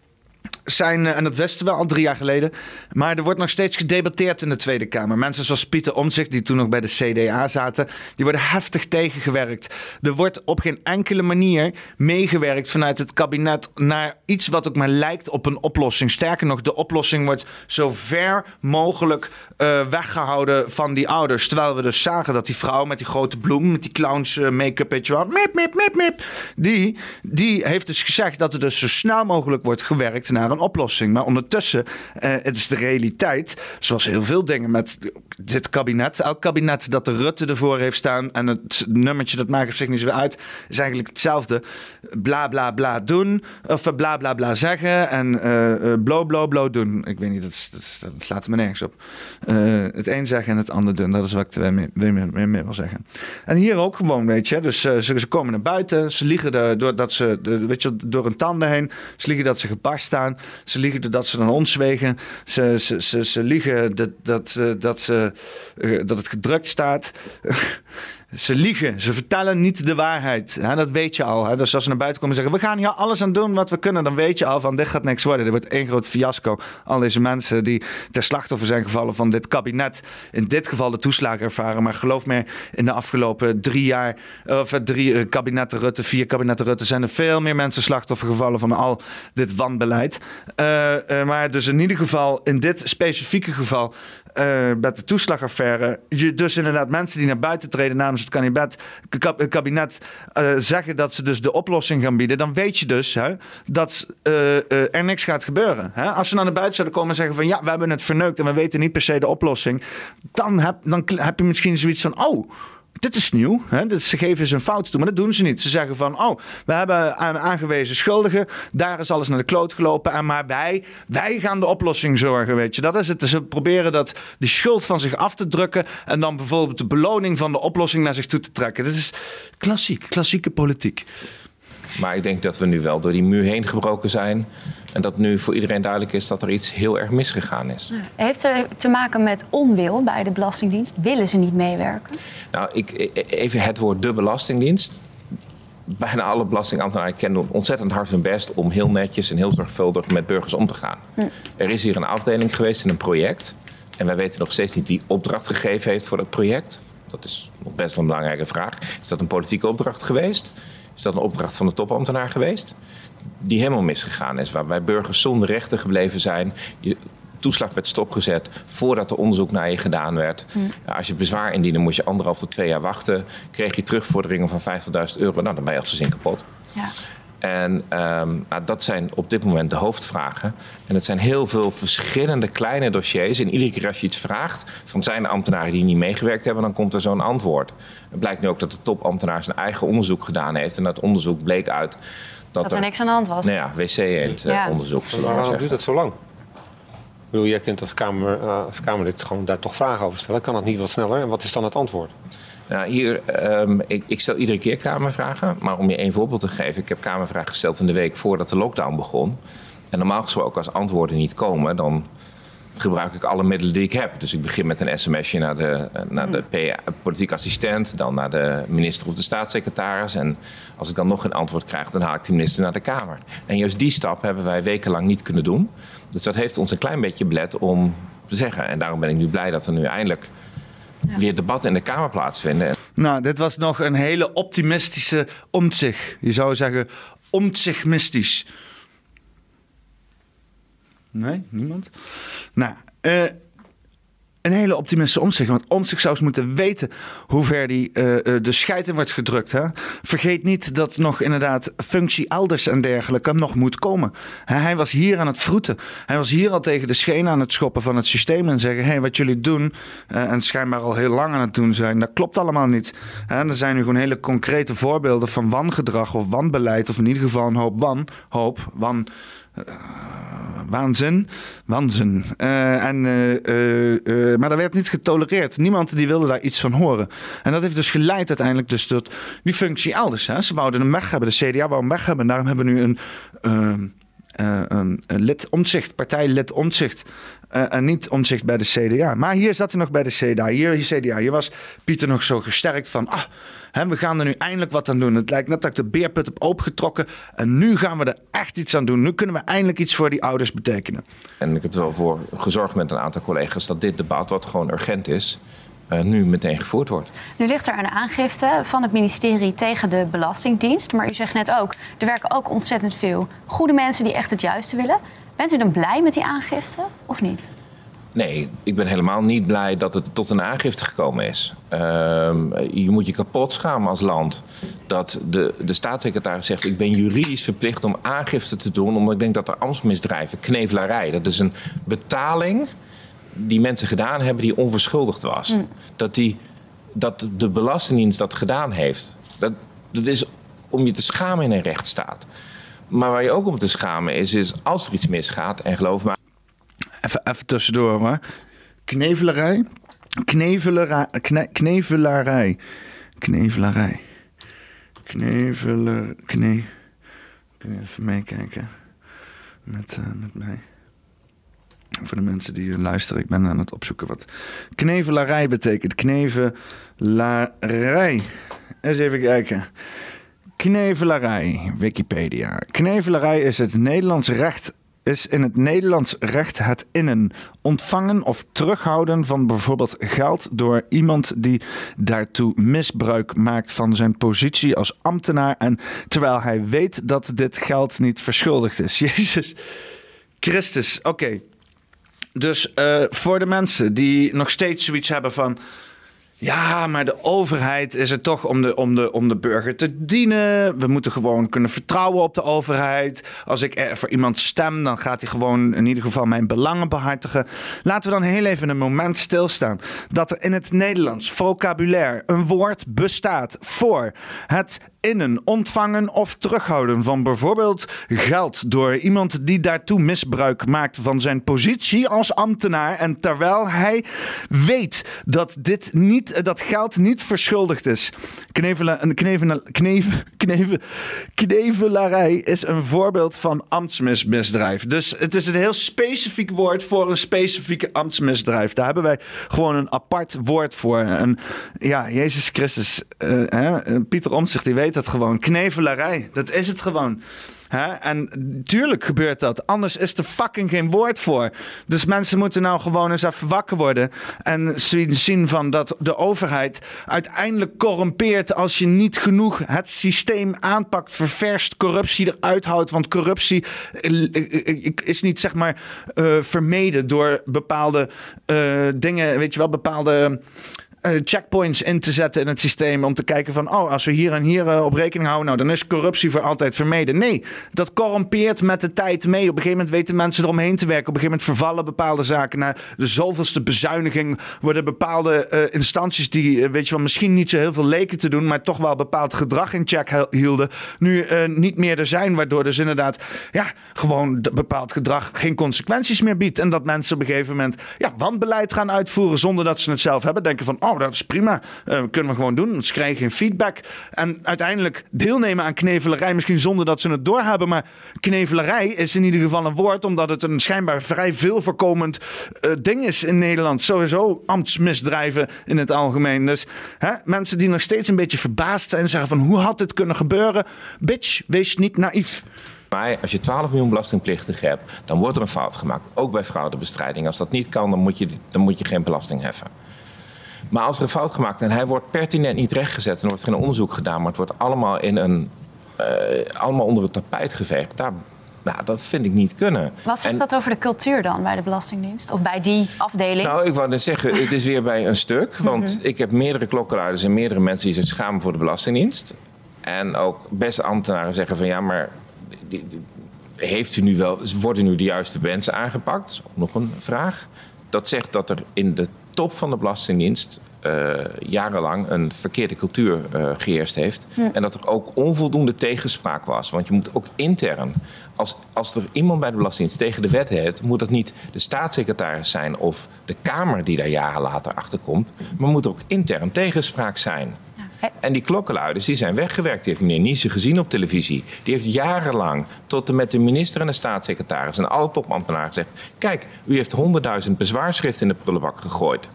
zijn, eh, en dat wisten we al drie jaar geleden. Maar er wordt nog steeds gedebatteerd in de Tweede Kamer. Mensen zoals Pieter Omtzigt, die toen nog bij de CDA zaten, die worden heftig tegengewerkt. Er wordt op geen enkele manier meegewerkt vanuit het kabinet naar iets wat ook maar lijkt op een oplossing. Sterker nog, de oplossing wordt zo ver mogelijk uh, weggehouden van die ouders. Terwijl we dus zagen dat die vrouw met die grote bloem, met die clowns uh, make-up, weet je wel, mip, mip, mip, mip, die, die heeft dus gezegd dat er dus zo snel mogelijk wordt gewerkt naar een oplossing. Maar ondertussen, uh, het is de realiteit, zoals heel veel dingen met dit kabinet. Elk kabinet dat de Rutte ervoor heeft staan en het nummertje dat maakt zich niet zo uit, is eigenlijk hetzelfde. Bla bla bla doen, of bla bla bla zeggen en uh, blo blo doen. Ik weet niet, dat, dat, slaat me nergens op. Het een zeggen en het ander doen, dat is wat ik er mee, mee, wil zeggen. En hier ook gewoon, weet je, dus ze, komen naar buiten, ze liegen er, doordat ze, weet je, door hun tanden heen, ze liegen dat ze gebarst staan. Ze liegen dat ze naar ons wegen. Ze, ze, ze, ze liegen dat, dat, eh, dat, ze, eh, dat het gedrukt staat. Ze liegen, ze vertellen niet de waarheid. dat weet je al. Dus als ze naar buiten komen en zeggen: We gaan hier alles aan doen wat we kunnen, dan weet je al van dit gaat niks worden. Er wordt één groot fiasco. Al deze mensen die ter slachtoffer zijn gevallen van dit kabinet, in dit geval de toeslagen ervaren. Maar geloof me, in de afgelopen drie jaar, of drie eh, kabinetten Rutte, vier kabinetten Rutte, zijn er veel meer mensen slachtoffer gevallen van al dit wanbeleid. Uh, maar dus in ieder geval, in dit specifieke geval, uh, met de toeslagaffaire. Je dus inderdaad mensen die naar buiten treden namens het kabinet, kabinet uh, zeggen dat ze dus de oplossing gaan bieden. Dan weet je dus hè, dat uh, er niks gaat gebeuren. Hè? Als ze naar buiten zouden komen en zeggen van ja, we hebben het verneukt en we weten niet per se de oplossing. Dan heb, dan heb je misschien zoiets van oh dit is nieuw. Hè? Ze geven ze een fout toe, maar dat doen ze niet. Ze zeggen van, oh, we hebben een aangewezen schuldige. Daar is alles naar de kloot gelopen. En maar wij, wij gaan de oplossing zorgen, weet je. Dat is het. Ze proberen dat, die schuld van zich af te drukken. En dan bijvoorbeeld de beloning van de oplossing naar zich toe te trekken. Dat is klassiek, klassieke politiek. Maar ik denk dat we nu wel door die muur heen gebroken zijn. En dat nu voor iedereen duidelijk is dat er iets heel erg misgegaan is. Heeft het te maken met onwil bij de Belastingdienst? Willen ze niet meewerken? Nou, ik, even het woord de Belastingdienst. Bijna alle belastingambtenaren kennen ontzettend hard hun best om heel netjes en heel zorgvuldig met burgers om te gaan. Hm. Er is hier een afdeling geweest in een project. En wij weten nog steeds niet wie opdracht gegeven heeft voor dat project. Dat is nog best wel een belangrijke vraag. Is dat een politieke opdracht geweest? Is dat een opdracht van de topambtenaar geweest? Die helemaal misgegaan is, waarbij burgers zonder rechten gebleven zijn. Je, toeslag werd stopgezet voordat er onderzoek naar je gedaan werd. Mm. Als je bezwaar indiende, moest je anderhalf tot twee jaar wachten. Kreeg je terugvorderingen van 50.000 euro. Nou, dan ben je als gezin kapot. Ja. En um, nou, dat zijn op dit moment de hoofdvragen. En het zijn heel veel verschillende kleine dossiers. En iedere keer als je iets vraagt van zijn er ambtenaren die niet meegewerkt hebben, dan komt er zo'n antwoord. Het blijkt nu ook dat de topambtenaar zijn eigen onderzoek gedaan heeft. En dat onderzoek bleek uit dat, dat er, niks aan de hand was. Nou ja, wc-eend-onderzoek. Ja. Waarom duurt dat zo lang? Ik bedoel, jij kunt als, kamer, als Kamerlid gewoon daar toch vragen over stellen. Kan dat niet wat sneller? En wat is dan het antwoord? Nou, hier, um, ik, ik, stel iedere keer Kamervragen. Maar om je één voorbeeld te geven. Ik heb Kamervragen gesteld in de week voordat de lockdown begon. En normaal gesproken als antwoorden niet komen, dan gebruik ik alle middelen die ik heb. Dus ik begin met een sms'je naar de, naar de PA, politiek assistent, dan naar de minister of de staatssecretaris. En als ik dan nog geen antwoord krijg, dan haal ik de minister naar de Kamer. En juist die stap hebben wij wekenlang niet kunnen doen. Dus dat heeft ons een klein beetje belet om te zeggen. En daarom ben ik nu blij dat er nu eindelijk weer debatten in de Kamer plaatsvinden. Nou, dit was nog een hele optimistische omtzig. Je zou zeggen omtzigmistisch. Nee, niemand? Nou, uh, een hele optimistische omzicht. Want omzicht zou eens moeten weten hoe ver die, uh, de scheid in wordt gedrukt. Hè? Vergeet niet dat nog inderdaad functie elders en dergelijke nog moet komen. Hij was hier aan het vroeten. Hij was hier al tegen de schenen aan het schoppen van het systeem. En zeggen, hé, hey, wat jullie doen, uh, en schijnbaar al heel lang aan het doen zijn, dat klopt allemaal niet. En er zijn nu gewoon hele concrete voorbeelden van wangedrag of wanbeleid. Of in ieder geval een hoop wanhoop, wan... Uh, waanzin. Waanzin. en, maar dat werd niet getolereerd. Niemand die wilde daar iets van horen. En dat heeft dus geleid uiteindelijk dus tot die functie elders. Hè. Ze wouden hem weg hebben. De CDA wou hem weg hebben. En daarom hebben we nu een... Uh, een lid omzicht, partijlid omzicht. En niet omzicht bij de CDA. Maar hier zat hij nog bij de CDA. Hier, hier CDA. Hier was Pieter nog zo gesterkt van. Ah, we gaan er nu eindelijk wat aan doen. Het lijkt net dat ik de beerput heb opengetrokken. En nu gaan we er echt iets aan doen. Nu kunnen we eindelijk iets voor die ouders betekenen. En ik heb er wel voor gezorgd met een aantal collega's dat dit debat, wat gewoon urgent is, uh, nu meteen gevoerd wordt. Nu ligt er een aangifte van het ministerie tegen de Belastingdienst. Maar u zegt net ook, er werken ook ontzettend veel goede mensen die echt het juiste willen. Bent u dan blij met die aangifte of niet? Nee, ik ben helemaal niet blij dat het tot een aangifte gekomen is. Uh, je moet je kapot schamen als land dat de, de staatssecretaris zegt: Ik ben juridisch verplicht om aangifte te doen, omdat ik denk dat er ambtsmisdrijven, knevelarij, dat is een betaling die mensen gedaan hebben die onverschuldigd was. Mm. Dat, die, dat de Belastingdienst dat gedaan heeft. Dat, dat is om je te schamen in een rechtsstaat. Maar waar je ook om te schamen is, is als er iets misgaat, en geloof me. Even, even tussendoor maar. Knevelarij. Knevelarij. Kne, knevelarij. Knevelarij. Kneveler. Kne. Kun je even meekijken? Met, uh, met mij. Voor de mensen die luisteren, ik ben aan het opzoeken wat knevelarij betekent. Knevelarij. Eens even kijken. Knevelarij, Wikipedia. Knevelarij is het Nederlands recht is in het Nederlands recht het innen, ontvangen of terughouden van bijvoorbeeld geld door iemand die daartoe misbruik maakt van zijn positie als ambtenaar en terwijl hij weet dat dit geld niet verschuldigd is. Jezus Christus, oké. Dus uh, voor de mensen die nog steeds zoiets hebben van. Ja, maar de overheid is er toch om de, om, de, om de burger te dienen. We moeten gewoon kunnen vertrouwen op de overheid. Als ik voor iemand stem, dan gaat hij gewoon in ieder geval mijn belangen behartigen. Laten we dan heel even een moment stilstaan. Dat er in het Nederlands vocabulaire een woord bestaat voor het innen, ontvangen of terughouden van bijvoorbeeld geld door iemand die daartoe misbruik maakt van zijn positie als ambtenaar en terwijl hij weet dat dit niet, dat geld niet verschuldigd is. Knevelen, knevelen, knevel, knevel, knevelarij is een voorbeeld van ambtsmisdrijf. Dus het is een heel specifiek woord voor een specifieke ambtsmisdrijf. Daar hebben wij gewoon een apart woord voor. En ja, Jezus Christus, uh, hè, Pieter Omtzigt, die weet dat gewoon. Knevelarij, dat is het gewoon. En tuurlijk gebeurt dat. Anders is er fucking geen woord voor. Dus mensen moeten nou gewoon eens even wakker worden. En zien van dat de overheid uiteindelijk corrumpeert. als je niet genoeg het systeem aanpakt, ververst, corruptie eruit houdt. Want corruptie eh, eh, is niet zeg maar vermeden door bepaalde dingen. Weet je wel, bepaalde. Eh, checkpoints in te zetten in het systeem. Om te kijken van, oh, als we hier en hier uh, op rekening houden, nou, dan is corruptie voor altijd vermeden. Nee, dat corrompeert met de tijd mee. Op een gegeven moment weten mensen eromheen te werken. Op een gegeven moment vervallen bepaalde zaken. Na de zoveelste bezuiniging worden bepaalde uh, instanties die, weet je wel, misschien niet zo heel veel leken te doen, maar toch wel bepaald gedrag in check hielden, nu niet meer er zijn. Waardoor dus inderdaad, ja, gewoon bepaald gedrag geen consequenties meer biedt. En dat mensen op een gegeven moment, ja, wanbeleid gaan uitvoeren zonder dat ze het zelf hebben. Denken van, oh, dat is prima. Uh, kunnen we gewoon doen. Ze krijgen geen feedback. En uiteindelijk deelnemen aan knevelarij, misschien zonder dat ze het doorhebben. Maar knevelarij is in ieder geval een woord, omdat het een schijnbaar vrij veel voorkomend uh, ding is in Nederland. Sowieso ambtsmisdrijven in het algemeen. Dus hè, mensen die nog steeds een beetje verbaasd zijn en zeggen van hoe had dit kunnen gebeuren? Bitch, wees niet naïef. Maar als je 12 miljoen belastingplichtigen hebt, dan wordt er een fout gemaakt. Ook bij fraudebestrijding. Als dat niet kan, dan moet je, dan moet je geen belasting heffen. Maar als er een fout gemaakt en hij wordt pertinent niet rechtgezet... en er wordt geen onderzoek gedaan, maar het wordt allemaal, in een, uh, allemaal onder het tapijt geveegd... Daar, nou, dat vind ik niet kunnen. Wat zegt dat over de cultuur dan bij de Belastingdienst? Of bij die afdeling? Nou, ik wou net zeggen, het is weer bij een stuk. Want mhm. ik heb meerdere klokkenluiders en meerdere mensen die zich schamen voor de Belastingdienst. En ook beste ambtenaren zeggen van ja, maar heeft u nu wel, worden nu de juiste mensen aangepakt? Dat is ook nog een vraag. Dat zegt dat er in de top van de Belastingdienst jarenlang een verkeerde cultuur uh, geheerst heeft. En dat er ook onvoldoende tegenspraak was. Want je moet ook intern, als, als er iemand bij de Belastingdienst tegen de wet heeft, moet dat niet de staatssecretaris zijn of de Kamer die daar jaren later achter komt. Maar moet ook intern tegenspraak zijn. En die klokkenluiders die zijn weggewerkt. Die heeft meneer Niese gezien op televisie. Die heeft jarenlang tot en met de minister en de staatssecretaris en alle topambtenaren gezegd: Kijk, u heeft honderdduizend bezwaarschriften in de prullenbak gegooid.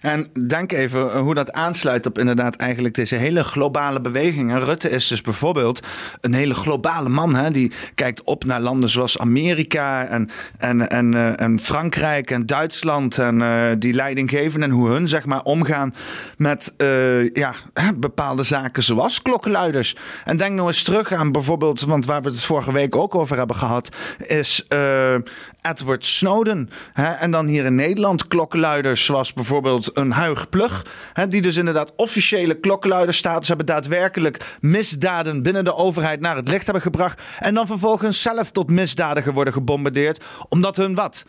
En denk even hoe dat aansluit op inderdaad eigenlijk deze hele globale beweging. Rutte is dus bijvoorbeeld een hele globale man. Hè? Die kijkt op naar landen zoals Amerika en, en, en, uh, en Frankrijk en Duitsland. En uh, die geven en hoe hun zeg maar omgaan met ja, bepaalde zaken zoals klokkenluiders. En denk nou eens terug aan bijvoorbeeld, want waar we het vorige week ook over hebben gehad, is Edward Snowden. Hè? En dan hier in Nederland klokkenluiders zoals bijvoorbeeld een Huig Plug. Hè? Die dus inderdaad officiële klokkenluiderstatus hebben daadwerkelijk misdaden binnen de overheid naar het licht hebben gebracht. En dan vervolgens zelf tot misdadiger worden gebombardeerd. Omdat hun wat?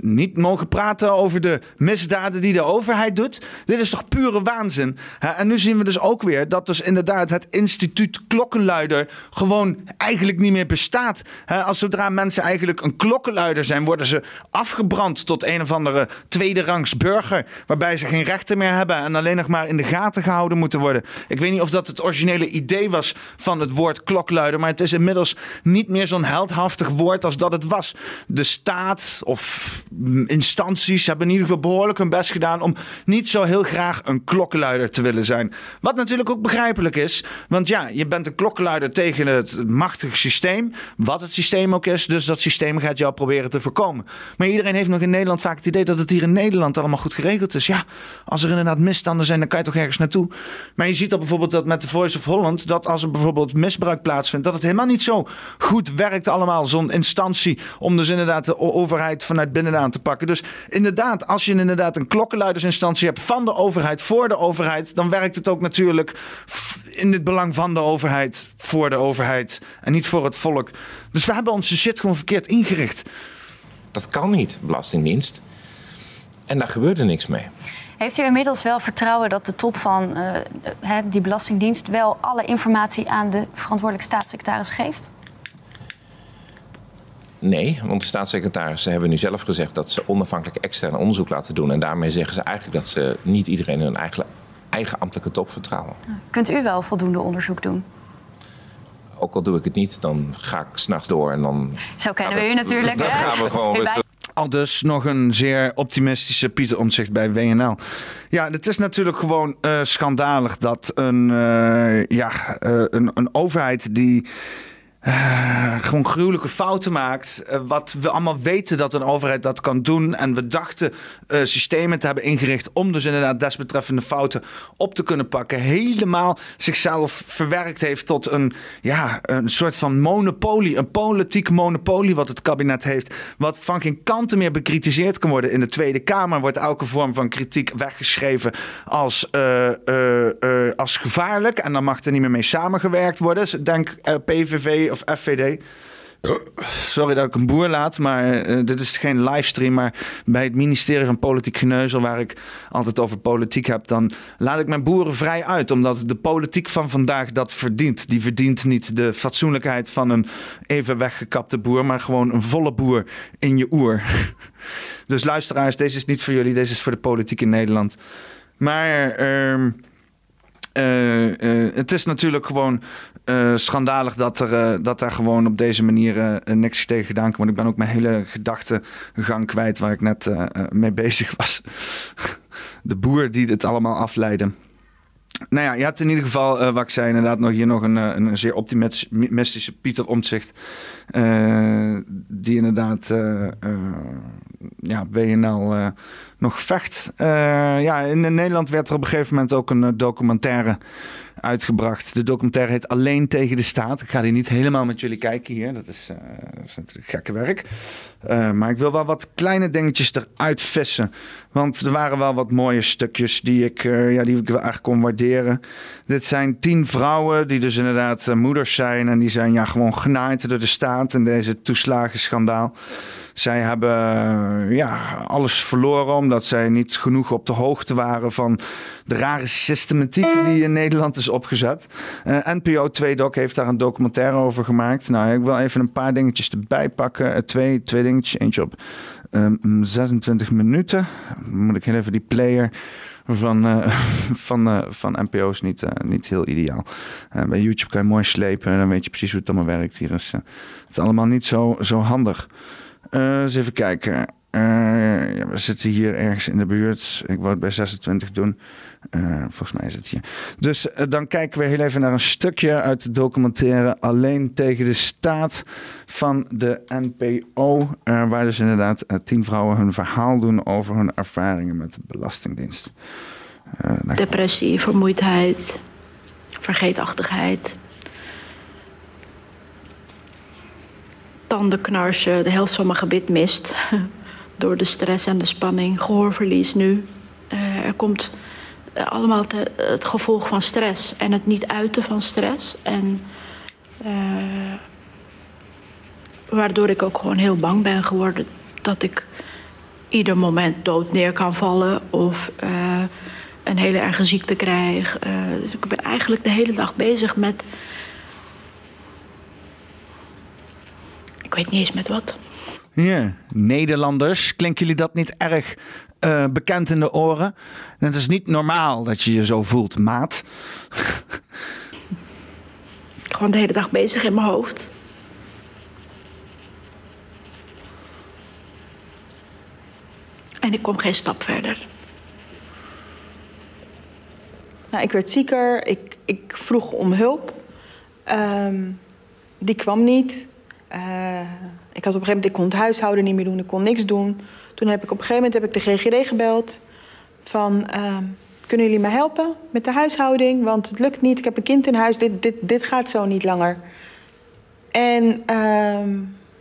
Niet mogen praten over de misdaden die de overheid doet. Dit is toch pure waanzin. En nu zien we dus ook weer dat dus inderdaad het instituut klokkenluider gewoon eigenlijk niet meer bestaat. Als zodra mensen eigenlijk een klokkenluider zijn, worden ze afgebrand tot een of andere tweede rangs burger. Waarbij ze geen rechten meer hebben en alleen nog maar in de gaten gehouden moeten worden. Ik weet niet of dat het originele idee was van het woord klokluider, maar het is inmiddels niet meer zo'n heldhaftig woord als dat het was. De staat of instanties hebben in ieder geval behoorlijk hun best gedaan om niet zo heel graag een klokkenluider te willen zijn. Wat natuurlijk ook begrijpelijk is, want ja, je bent een klokkenluider tegen het machtige systeem, wat het systeem ook is, dus dat systeem gaat jou proberen te voorkomen. Maar iedereen heeft nog in Nederland vaak het idee dat het hier in Nederland allemaal goed geregeld is. Ja, als er inderdaad misstanden zijn, dan kan je toch ergens naartoe. Maar je ziet dat bijvoorbeeld dat met de Voice of Holland, dat als er bijvoorbeeld misbruik plaatsvindt, dat het helemaal niet zo goed werkt allemaal, zo'n instantie, om dus inderdaad de overheid vanuit binnen aan te pakken. Dus inderdaad, als je inderdaad een klokkenluidersinstantie hebt van de overheid voor de overheid, dan werkt het ook natuurlijk in het belang van de overheid voor de overheid en niet voor het volk. Dus we hebben onze shit gewoon verkeerd ingericht. Dat kan niet, Belastingdienst. En daar gebeurde niks mee. Heeft u inmiddels wel vertrouwen dat de top van uh, die Belastingdienst wel alle informatie aan de verantwoordelijke staatssecretaris geeft? Nee, want de staatssecretarissen hebben nu zelf gezegd dat ze onafhankelijk extern onderzoek laten doen. En daarmee zeggen ze eigenlijk dat ze niet iedereen in hun eigen, eigen ambtelijke top vertrouwen. Kunt u wel voldoende onderzoek doen? Ook al doe ik het niet, dan ga ik s'nachts door en dan. Zo kennen we u natuurlijk. Dan gaan we gewoon rustig. Al dus nog een zeer optimistische Pieter Omtzigt bij WNL. Ja, het is natuurlijk gewoon uh, schandalig dat een, uh, ja, uh, een, een overheid die uh, gewoon gruwelijke fouten maakt. Uh, wat we allemaal weten dat een overheid dat kan doen. En we dachten uh, systemen te hebben ingericht om dus inderdaad desbetreffende fouten op te kunnen pakken. Helemaal zichzelf verwerkt heeft tot een, ja, een soort van monopolie. Een politiek monopolie wat het kabinet heeft. Wat van geen kanten meer bekritiseerd kan worden. In de Tweede Kamer wordt elke vorm van kritiek weggeschreven als, als gevaarlijk. En dan mag er niet meer mee samengewerkt worden. Denk PVV of FVD. Sorry dat ik een boer laat, maar uh, dit is geen livestream. Maar bij het ministerie van Politiek Geneuzel, waar ik altijd over politiek heb, dan laat ik mijn boeren vrij uit. Omdat de politiek van vandaag dat verdient. Die verdient niet de fatsoenlijkheid van een even weggekapte boer, maar gewoon een volle boer in je oer. Dus luisteraars, deze is niet voor jullie, deze is voor de politiek in Nederland. Maar. Uh, uh, uh, het is natuurlijk gewoon uh, schandalig dat er, uh, dat er gewoon op deze manier uh, niks tegen gedaan kan worden. Ik ben ook mijn hele gedachtegang kwijt waar ik net mee bezig was. De boer die het allemaal afleidde. Nou ja, je hebt in ieder geval, uh, wat ik zei, inderdaad nog hier nog een, een zeer optimistische Pieter Omtzigt. Uh, die inderdaad uh, ja, WNL nog vecht. ja, in Nederland werd er op een gegeven moment ook een documentaire uitgebracht. De documentaire heet Alleen tegen de staat. Ik ga die niet helemaal met jullie kijken hier. Dat is, uh, dat is natuurlijk gekke werk. Uh, maar ik wil wel wat kleine dingetjes eruit vissen. Want er waren wel wat mooie stukjes die ik, uh, ja, die ik eigenlijk kon waarderen. Dit zijn tien vrouwen die dus inderdaad moeders zijn. En die zijn ja, gewoon genaaid door de staat in deze toeslagenschandaal. Zij hebben ja, alles verloren omdat zij niet genoeg op de hoogte waren van de rare systematiek die in Nederland is opgezet. Uh, NPO 2 Doc heeft daar een documentaire over gemaakt. Nou, ik wil even een paar dingetjes erbij pakken. Uh, twee, twee dingetjes, eentje op um, ehm, 26 minuten. Moet ik heel even die player van, van, van NPO's niet, niet heel ideaal. bij YouTube kan je mooi slepen en dan weet je precies hoe het allemaal werkt. Hier is het allemaal niet zo, zo handig. Eens even kijken. ja, we zitten hier ergens in de buurt. Ik wou het bij 26 doen. Uh, volgens mij is het hier. Dus uh, dan kijken we heel even naar een stukje uit de documentaire Alleen tegen de staat van de NPO. Uh, waar dus inderdaad tien vrouwen hun verhaal doen over hun ervaringen met de Belastingdienst. Depressie, vermoeidheid, vergeetachtigheid. Tandenknarsen, de helft van mijn gebit mist. Door de stress en de spanning, gehoorverlies nu. er komt eh, allemaal het gevolg van stress en het niet uiten van stress. En uh, waardoor ik ook gewoon heel bang ben geworden dat ik ieder moment dood neer kan vallen of een hele erge ziekte krijg. Dus ik ben eigenlijk de hele dag bezig met. Ik weet niet eens met wat. Ja, Nederlanders, klinken jullie dat niet erg uh, bekend in de oren. het is niet normaal dat je je zo voelt, maat. Gewoon de hele dag bezig in mijn hoofd. En ik kom geen stap verder. Nou, ik werd zieker. Ik, ik vroeg om hulp. Um, die kwam niet. Uh, ik had op een gegeven moment, ik kon het huishouden niet meer doen. Ik kon niks doen. Toen heb ik op een gegeven moment heb ik de GGD gebeld. Van, uh, kunnen jullie me helpen met de huishouding? Want het lukt niet, ik heb een kind in huis, dit, dit, dit gaat zo niet langer. En uh,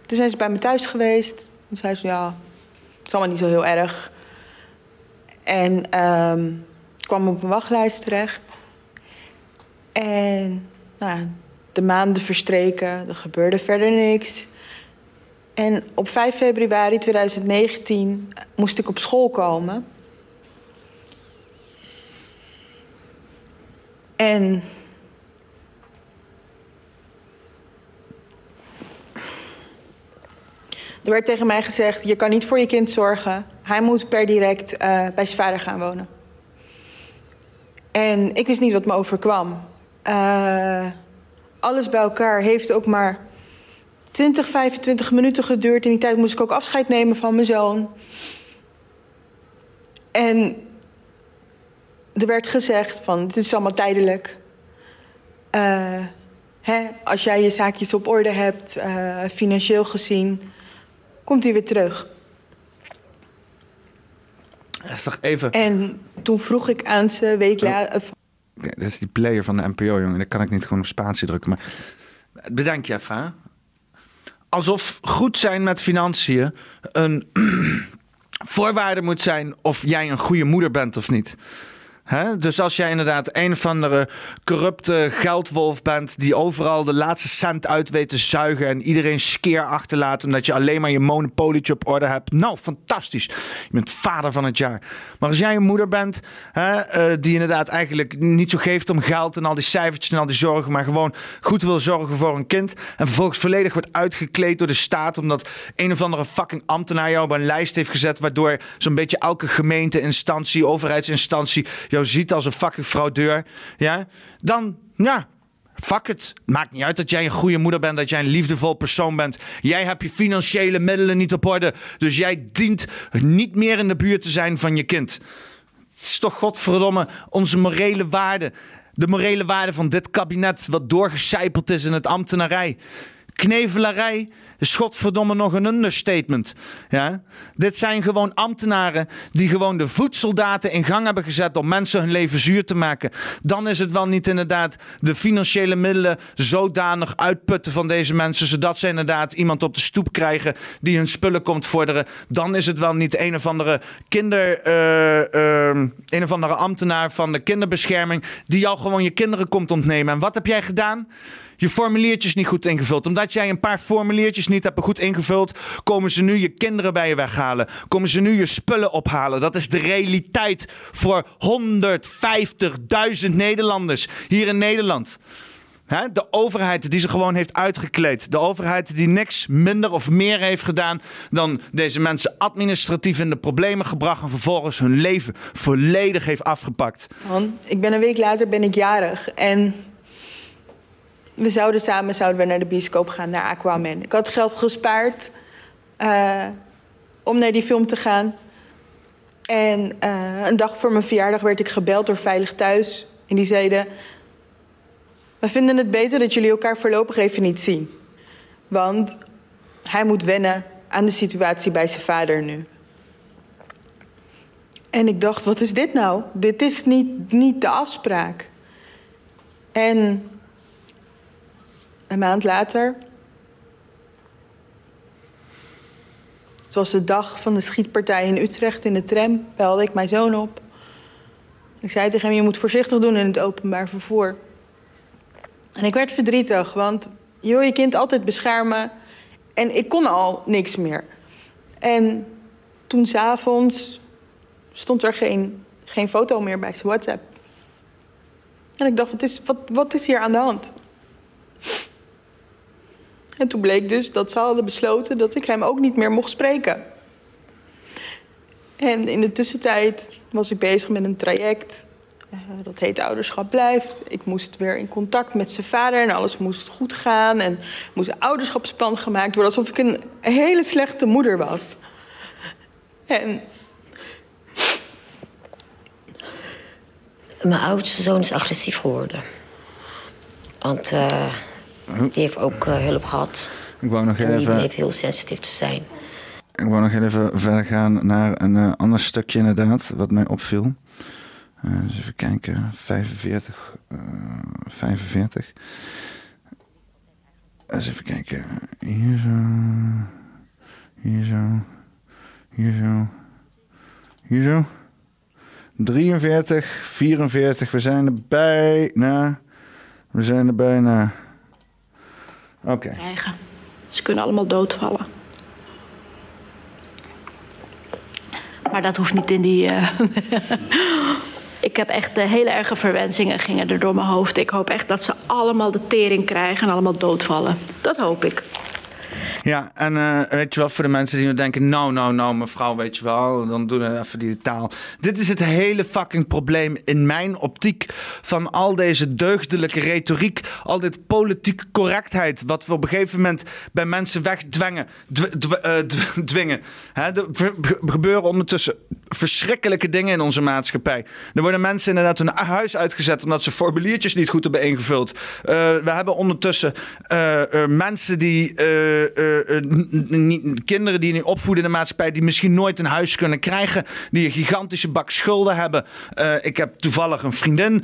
toen zijn ze bij me thuis geweest. Toen zei ze, ja, het is allemaal niet zo heel erg. En uh, kwam op een wachtlijst terecht. En nou, de maanden verstreken, er gebeurde verder niks. En op 5 februari 2019 moest ik op school komen. En Er werd tegen mij gezegd: je kan niet voor je kind zorgen. Hij moet per direct uh, bij zijn vader gaan wonen. En ik wist niet wat me overkwam. Uh, alles bij elkaar heeft ook maar 20, 25 minuten geduurd. In die tijd moest ik ook afscheid nemen van mijn zoon. En er werd gezegd van, dit is allemaal tijdelijk. Uh, hè, als jij je zaakjes op orde hebt, uh, financieel gezien, komt hij weer terug. Dat is toch even... En toen vroeg ik aan ze, week later... Dat is die player van de NPO, jongen. Dan kan ik niet gewoon op spatie drukken. Maar bedank je even, alsof goed zijn met financiën een voorwaarde moet zijn of jij een goede moeder bent of niet. Dus als jij inderdaad een of andere corrupte geldwolf bent die overal de laatste cent uit weet te zuigen en iedereen skeer achterlaat omdat je alleen maar je monopolietje op orde hebt. Nou, fantastisch. Je bent vader van het jaar. Maar als jij een moeder bent uh, die inderdaad eigenlijk niet zo geeft om geld en al die cijfertjes en al die zorgen, maar gewoon goed wil zorgen voor een kind en vervolgens volledig wordt uitgekleed door de staat omdat een of andere fucking ambtenaar jou op een lijst heeft gezet waardoor zo'n beetje elke gemeente, instantie, overheidsinstantie ziet als een fucking fraudeur, ja, dan ja, Fuck het. Maakt niet uit dat jij een goede moeder bent, dat jij een liefdevol persoon bent. Jij hebt je financiële middelen niet op orde. Dus jij dient niet meer in de buurt te zijn van je kind. Is toch godverdomme onze morele waarde. De morele waarde van dit kabinet, wat doorgecijpeld is in het ambtenarij. Knevelarij is godverdomme nog een understatement. Ja? Dit zijn gewoon ambtenaren die gewoon de voedsoldaten in gang hebben gezet om mensen hun leven zuur te maken. Dan is het wel niet inderdaad de financiële middelen zodanig uitputten van deze mensen, zodat ze inderdaad iemand op de stoep krijgen die hun spullen komt vorderen. Dan is het wel niet een of andere kinder, uh, uh, een of andere ambtenaar van de kinderbescherming die jou gewoon je kinderen komt ontnemen. En wat heb jij gedaan? Je formuliertjes niet goed ingevuld. Omdat jij een paar formuliertjes niet hebt goed ingevuld, komen ze nu je kinderen bij je weghalen. Komen ze nu je spullen ophalen. Dat is de realiteit voor 150.000 Nederlanders hier in Nederland. De overheid die ze gewoon heeft uitgekleed. De overheid die niks minder of meer heeft gedaan dan deze mensen administratief in de problemen gebracht en vervolgens hun leven volledig heeft afgepakt. Man, ik ben een week later ben ik jarig en we zouden samen zouden we naar de bioscoop gaan, naar Aquaman. Ik had geld gespaard uh, om naar die film te gaan. En uh, een dag voor mijn verjaardag werd ik gebeld door Veilig Thuis. En die zeiden: We vinden het beter dat jullie elkaar voorlopig even niet zien. Want hij moet wennen aan de situatie bij zijn vader nu. En ik dacht: Wat is dit nou? Dit is niet, niet de afspraak. En een maand later. Het was de dag van de schietpartij in Utrecht in de tram. Belde ik mijn zoon op. Ik zei tegen hem: Je moet voorzichtig doen in het openbaar vervoer. En ik werd verdrietig, want je wil je kind altijd beschermen. En ik kon al niks meer. En toen s'avonds stond er geen, geen foto meer bij zijn WhatsApp. En ik dacht: wat is, wat, wat is hier aan de hand? En toen bleek dus dat ze hadden besloten dat ik hem ook niet meer mocht spreken. En in de tussentijd was ik bezig met een traject. Uh, dat heet Ouderschap Blijft. Ik moest weer in contact met zijn vader en alles moest goed gaan. En moest een ouderschapsplan gemaakt worden, alsof ik een hele slechte moeder was. En. Mijn oudste zoon is agressief geworden. Want. Uh die heeft ook uh, hulp gehad. Ik wou nog even... Die bleef heel sensitief te zijn. Ik wou nog even verder gaan naar een uh, ander stukje inderdaad, wat mij opviel. Uh, dus even kijken, 45. 45. Eens even kijken. Hier zo. Hier zo. Hier zo. Hier zo. 43, 44. We zijn er bijna. We zijn er bijna. Oké. Krijgen. Ze kunnen allemaal doodvallen. Maar dat hoeft niet in die. Uh... ik heb echt uh, hele erge verwensingen gingen er door mijn hoofd. Ik hoop echt dat ze allemaal de tering krijgen en allemaal doodvallen. Dat hoop ik. Ja, en uh, weet je wel, voor de mensen die nu denken: nou, nou, nou, mevrouw, weet je wel, dan doen we even die taal. Dit is het hele fucking probleem in mijn optiek van al deze deugdelijke retoriek, al dit politieke correctheid, wat we op een gegeven moment bij mensen wegdwingen. uh, dwingen. Hè, er gebeuren ondertussen verschrikkelijke dingen in onze maatschappij. Er worden mensen inderdaad hun huis uitgezet omdat ze formuliertjes niet goed hebben ingevuld. Uh, we hebben ondertussen mensen die uh, kinderen die nu opvoeden in de maatschappij, die misschien nooit een huis kunnen krijgen, die een gigantische bak schulden hebben. Ik heb toevallig een vriendin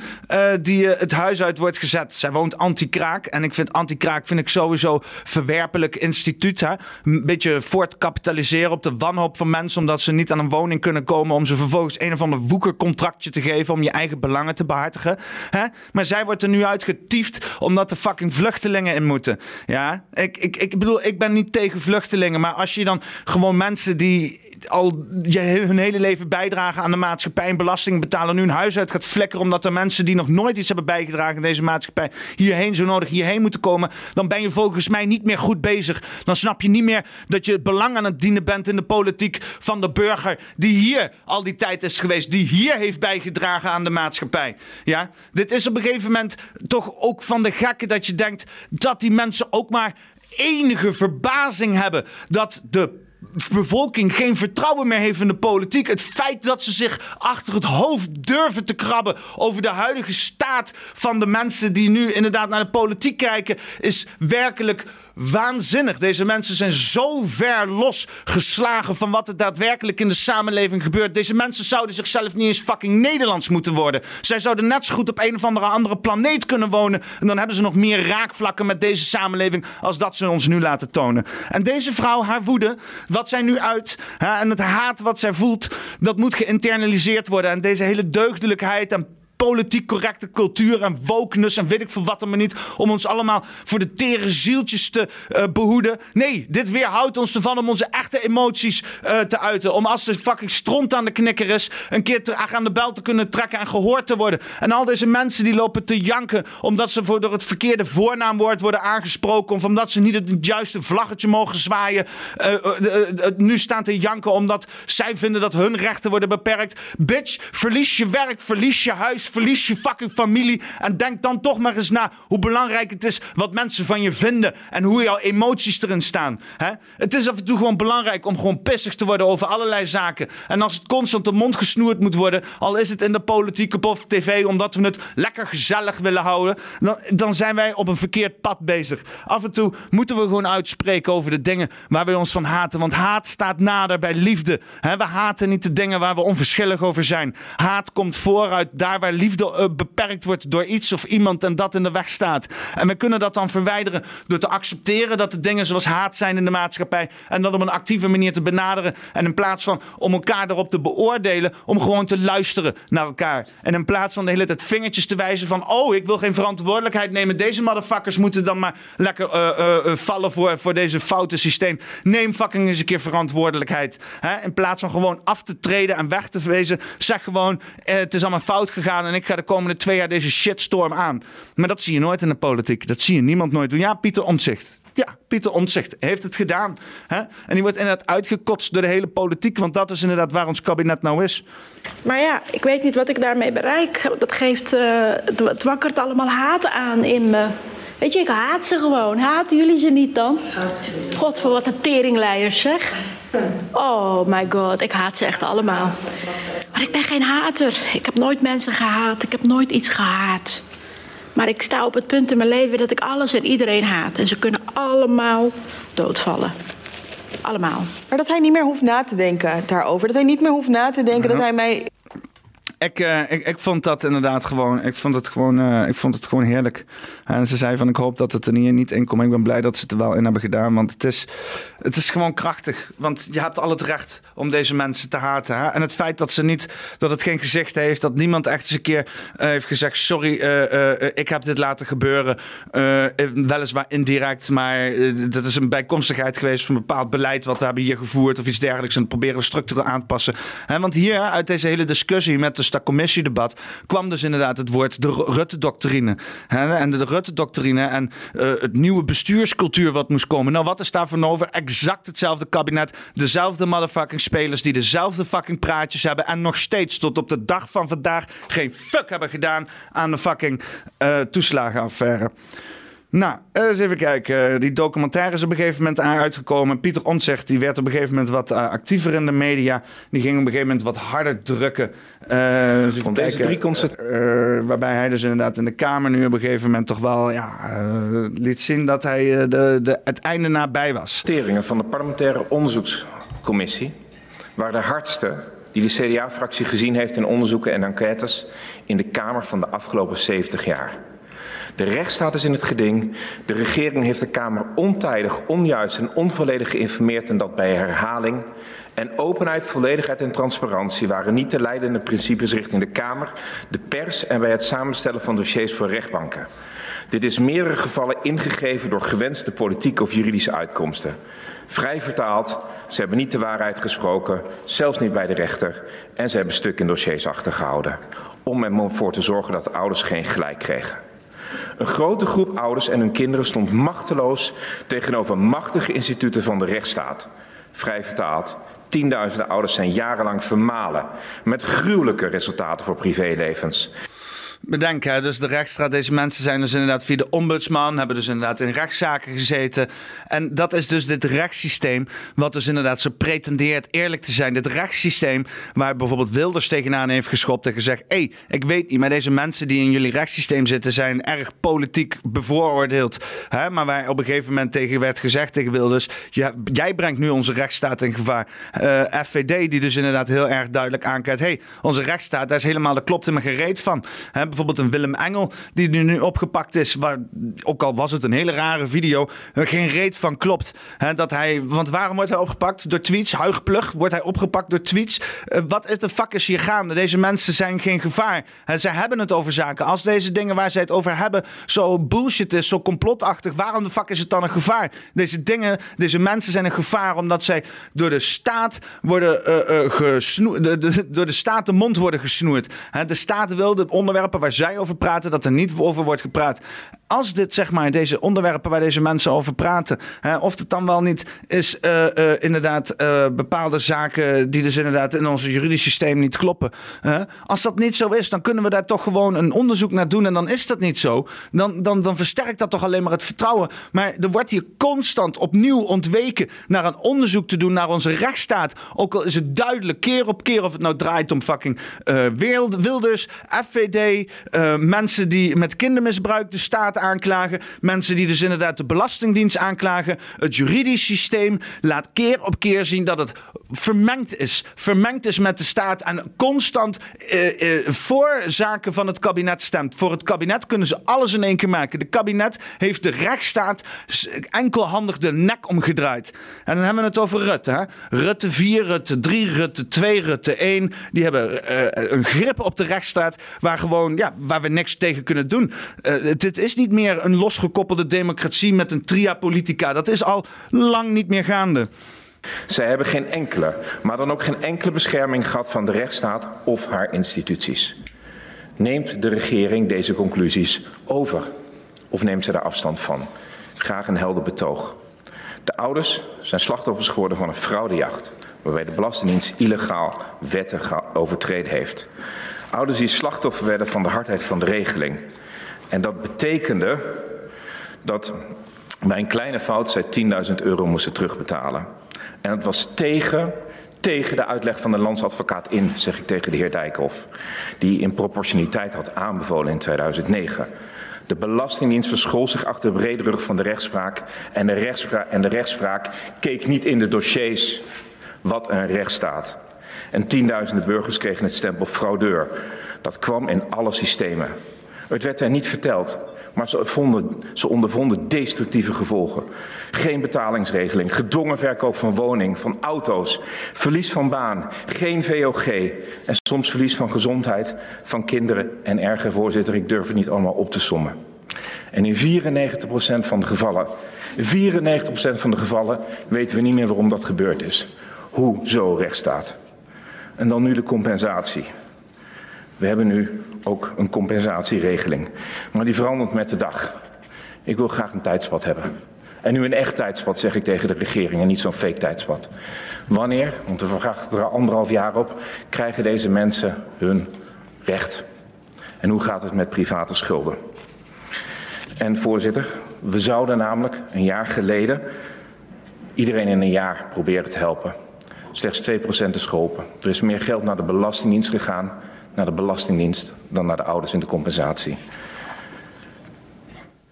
die het huis uit wordt gezet. Zij woont anti-kraak. En ik vind anti-kraak vind ik sowieso verwerpelijk instituut. Hè? Een beetje voortkapitaliseren op de wanhoop van mensen, omdat ze niet aan een woning kunnen komen, om ze vervolgens een of ander woekercontractje te geven om je eigen belangen te behartigen. Hè? Maar zij wordt er nu uitgetiefd omdat er fucking vluchtelingen in moeten. Ja, ik, ik, ik bedoel, ik ben niet tegen vluchtelingen. Maar als je dan gewoon mensen die al hun hele leven bijdragen aan de maatschappij en belasting betalen, nu een huis uit gaat flikkeren omdat er mensen die nog nooit iets hebben bijgedragen in deze maatschappij hierheen zo nodig hierheen moeten komen, dan ben je volgens mij niet meer goed bezig. Dan snap je niet meer dat je het belang aan het dienen bent in de politiek van de burger die hier al die tijd is geweest, die hier heeft bijgedragen aan de maatschappij. Ja, dit is op een gegeven moment toch ook van de gekken dat je denkt dat die mensen ook maar enige verbazing hebben dat de bevolking geen vertrouwen meer heeft in de politiek. Het feit dat ze zich achter het hoofd durven te krabben over de huidige staat van de mensen die nu inderdaad naar de politiek kijken, is werkelijk waanzinnig. Deze mensen zijn zo ver losgeslagen van wat er daadwerkelijk in de samenleving gebeurt. Deze mensen zouden zichzelf niet eens fucking Nederlands moeten worden. Zij zouden net zo goed op een of andere andere planeet kunnen wonen. En dan hebben ze nog meer raakvlakken met deze samenleving als dat ze ons nu laten tonen. En deze vrouw, haar woede, wat zij nu uit hè, en het haat wat zij voelt, dat moet geïnternaliseerd worden. En deze hele deugdelijkheid en politiek correcte cultuur en wokeness en weet ik veel wat er maar niet. Om ons allemaal voor de tere zieltjes te uh, behoeden. Nee, dit weerhoudt ons ervan om onze echte emoties uh, te uiten. Om als de fucking stront aan de knikker is, een keer te, aan de bel te kunnen trekken en gehoord te worden. En al deze mensen die lopen te janken omdat ze voor, door het verkeerde voornaamwoord worden aangesproken. Of omdat ze niet het juiste vlaggetje mogen zwaaien. Uh, nu staan te janken omdat zij vinden dat hun rechten worden beperkt. Bitch, verlies je werk, verlies je huis, verlies je fucking familie. En denk dan toch maar eens na hoe belangrijk het is wat mensen van je vinden. En hoe jouw emoties erin staan. Hè? Het is af en toe gewoon belangrijk om gewoon pissig te worden over allerlei zaken. En als het constant de mond gesnoerd moet worden, al is het in de politiek of tv, omdat we het lekker gezellig willen houden, dan, dan zijn wij op een verkeerd pad bezig. Af en toe moeten we gewoon uitspreken over de dingen waar we ons van haten. Want haat staat nader bij liefde. we haten niet de dingen waar we onverschillig over zijn. Haat komt vooruit daar waar liefde uh, beperkt wordt door iets of iemand en dat in de weg staat. En we kunnen dat dan verwijderen door te accepteren dat er dingen zoals haat zijn in de maatschappij. En dat op een actieve manier te benaderen. En in plaats van om elkaar erop te beoordelen, om gewoon te luisteren naar elkaar. En in plaats van de hele tijd vingertjes te wijzen van: oh, ik wil geen verantwoordelijkheid nemen. Deze motherfuckers moeten dan maar lekker uh, uh, vallen voor, voor deze foute systeem. Neem fucking eens een keer verantwoordelijkheid. Hè? In plaats van gewoon af te treden en weg te wezen, zeg gewoon: het is allemaal fout gegaan en ik ga de komende twee jaar deze shitstorm aan. Maar dat zie je nooit in de politiek. Dat zie je niemand nooit doen. Ja, Pieter Omtzigt. Ja, Pieter Omtzigt heeft het gedaan. Hè? En die wordt inderdaad uitgekotst door de hele politiek. Want dat is inderdaad waar ons kabinet nou is. Maar ja, ik weet niet wat ik daarmee bereik. Dat geeft, uh, het wakkert allemaal haat aan in me. Weet je, ik haat ze gewoon. Haten jullie ze niet dan? God, voor wat een teringleiers zeg. Oh my god, ik haat ze echt allemaal. Maar ik ben geen hater. Ik heb nooit mensen gehaat. Ik heb nooit iets gehaat. Maar ik sta op het punt in mijn leven dat ik alles en iedereen haat. En ze kunnen allemaal doodvallen. Allemaal. Maar dat hij niet meer hoeft na te denken daarover. Dat hij niet meer hoeft na te denken dat hij mij ik, uh, ik, ik vond dat inderdaad gewoon. Ik vond het gewoon, uh, ik vond het gewoon heerlijk. En ze zei van ik hoop dat het er hier niet in komt. Ik ben blij dat ze het er wel in hebben gedaan. Want het is, het is gewoon krachtig. Want je hebt al het recht om deze mensen te haten. Hè? En het feit dat ze niet, dat het geen gezicht heeft, dat niemand echt eens een keer uh, heeft gezegd: sorry, ik heb dit laten gebeuren. weliswaar indirect, maar dat is een bijkomstigheid geweest van een bepaald beleid wat we hebben hier gevoerd of iets dergelijks. En proberen we structureel aan te passen. Hè? Want hier uit deze hele discussie met de dat commissiedebat kwam dus inderdaad het woord de Rutte-doctrine. En de Rutte-doctrine en uh, het nieuwe bestuurscultuur wat moest komen. Nou, wat is daarvan over? Exact hetzelfde kabinet. Dezelfde motherfucking spelers die dezelfde fucking praatjes hebben. En nog steeds tot op de dag van vandaag geen fuck hebben gedaan aan de fucking uh, toeslagenaffaire. Nou, eens even kijken. Die documentaire is op een gegeven moment uitgekomen. Pieter Omtzigt die werd op een gegeven moment wat uh, actiever in de media. Die ging op een gegeven moment wat harder drukken. Uh, dus Van deze drie concert... Uh, waarbij hij dus inderdaad in de Kamer nu op een gegeven moment toch wel ja, liet zien dat hij de, de, het einde nabij was. Teringen van de parlementaire onderzoekscommissie waren de hardste die de CDA-fractie gezien heeft in onderzoeken en enquêtes in de Kamer van de afgelopen 70 jaar. De rechtsstaat is in het geding. De regering heeft de Kamer ontijdig, onjuist en onvolledig geïnformeerd en dat bij herhaling. En openheid, volledigheid en transparantie waren niet de leidende principes richting de Kamer, de pers en bij het samenstellen van dossiers voor rechtbanken. Dit is meerdere gevallen ingegeven door gewenste politieke of juridische uitkomsten. Vrij vertaald, ze hebben niet de waarheid gesproken, zelfs niet bij de rechter, en ze hebben stuk in dossiers achtergehouden. Om ervoor te zorgen dat de ouders geen gelijk kregen. Een grote groep ouders en hun kinderen stond machteloos tegenover machtige instituten van de rechtsstaat. Vrij vertaald, tienduizenden ouders zijn jarenlang vermalen met gruwelijke resultaten voor privélevens bedenken. Dus de rechtsstraat, deze mensen zijn dus inderdaad via de ombudsman, hebben dus inderdaad in rechtszaken gezeten. En dat is dus dit rechtssysteem, wat dus inderdaad zo pretendeert eerlijk te zijn. Dit rechtssysteem waar bijvoorbeeld Wilders tegenaan heeft geschopt en gezegd: hé, hey, ik weet niet, maar deze mensen die in jullie rechtssysteem zitten zijn erg politiek bevooroordeeld. Hè? Maar waar op een gegeven moment tegen werd gezegd tegen Wilders: jij brengt nu onze rechtsstaat in gevaar. Eh, FVD, die dus inderdaad heel erg duidelijk aankijkt: hé, hey, onze rechtsstaat, daar is helemaal, de klopt helemaal gereed van. Hè? Bijvoorbeeld een Willem Engel, die nu opgepakt is, waar, ook al was het een hele rare video, geen reet van klopt. dat hij, want waarom wordt hij opgepakt? Door tweets, huigplug, wordt hij opgepakt door tweets. Uh, wat is de fuck is hier gaande? Deze mensen zijn geen gevaar. He, zij hebben het over zaken. Als deze dingen waar zij het over hebben zo bullshit is, zo complotachtig, waarom de fuck is het dan een gevaar? Deze dingen, deze mensen zijn een gevaar omdat zij door de staat worden uh, uh, gesnoerd, de, door de staat de mond worden gesnoerd. de staat wil de onderwerpen waar zij over praten, dat er niet over wordt gepraat als dit, zeg maar, deze onderwerpen waar deze mensen over praten, hè, of het dan wel niet is uh, uh, inderdaad uh, bepaalde zaken die dus inderdaad in ons juridisch systeem niet kloppen. als dat niet zo is, dan kunnen we daar toch gewoon een onderzoek naar doen en dan is dat niet zo. Dan, dan, dan versterkt dat toch alleen maar het vertrouwen. Maar er wordt hier constant opnieuw ontweken naar een onderzoek te doen naar onze rechtsstaat. Ook al is het duidelijk keer op keer of het nou draait om fucking Wilders, FVD, mensen die met kindermisbruik de staat aanklagen. Mensen die dus inderdaad de Belastingdienst aanklagen. Het juridisch systeem laat keer op keer zien dat het vermengd is. Vermengd is met de staat en constant eh, eh, voor zaken van het kabinet stemt. Voor het kabinet kunnen ze alles in één keer maken. De kabinet heeft de rechtsstaat enkelhandig de nek omgedraaid. En dan hebben we het over Rutte. Hè? Rutte 4, Rutte 3, Rutte 2, Rutte 1. Die hebben uh, een grip op de rechtsstaat waar, gewoon, ja, waar we niks tegen kunnen doen. Uh, dit is niet meer een losgekoppelde democratie met een tria politica. Dat is al lang niet meer gaande. Zij hebben geen enkele, maar dan ook geen enkele bescherming gehad van de rechtsstaat of haar instituties. Neemt de regering deze conclusies over of neemt ze daar afstand van? Graag een helder betoog. De ouders zijn slachtoffers geworden van een fraudejacht, waarbij de Belastingdienst illegaal wetten overtreden heeft. Ouders die slachtoffer werden van de hardheid van de regeling. En dat betekende dat bij een kleine fout zij 10.000 euro moesten terugbetalen. En het was tegen, tegen de uitleg van de landsadvocaat in, zeg ik tegen de heer Dijkhoff, die in proportionaliteit had aanbevolen in 2009. De Belastingdienst verschool zich achter de brede rug van de rechtspraak en de rechtspraak, en de rechtspraak keek niet in de dossiers wat een rechtsstaat. En tienduizenden burgers kregen het stempel fraudeur. Dat kwam in alle systemen. Het werd hen niet verteld, maar ze, vonden, ze ondervonden destructieve gevolgen. Geen betalingsregeling, gedwongen verkoop van woning, van auto's, verlies van baan, geen VOG en soms verlies van gezondheid van kinderen en erger, voorzitter, ik durf het niet allemaal op te sommen. En in 94% van de gevallen, 94% van de gevallen weten we niet meer waarom dat gebeurd is. Hoe zo rechtsstaat. En dan nu de compensatie. We hebben nu ook een compensatieregeling. Maar die verandert met de dag. Ik wil graag een tijdspad hebben. En nu een echt tijdspad, zeg ik tegen de regering, en niet zo'n fake tijdspad. Wanneer, want we verwachten er anderhalf jaar op, krijgen deze mensen hun recht? En hoe gaat het met private schulden? En voorzitter, we zouden namelijk een jaar geleden iedereen in een jaar proberen te helpen. Slechts 2% is geholpen. Er is meer geld naar de Belastingdienst gegaan naar de Belastingdienst dan naar de ouders in de compensatie.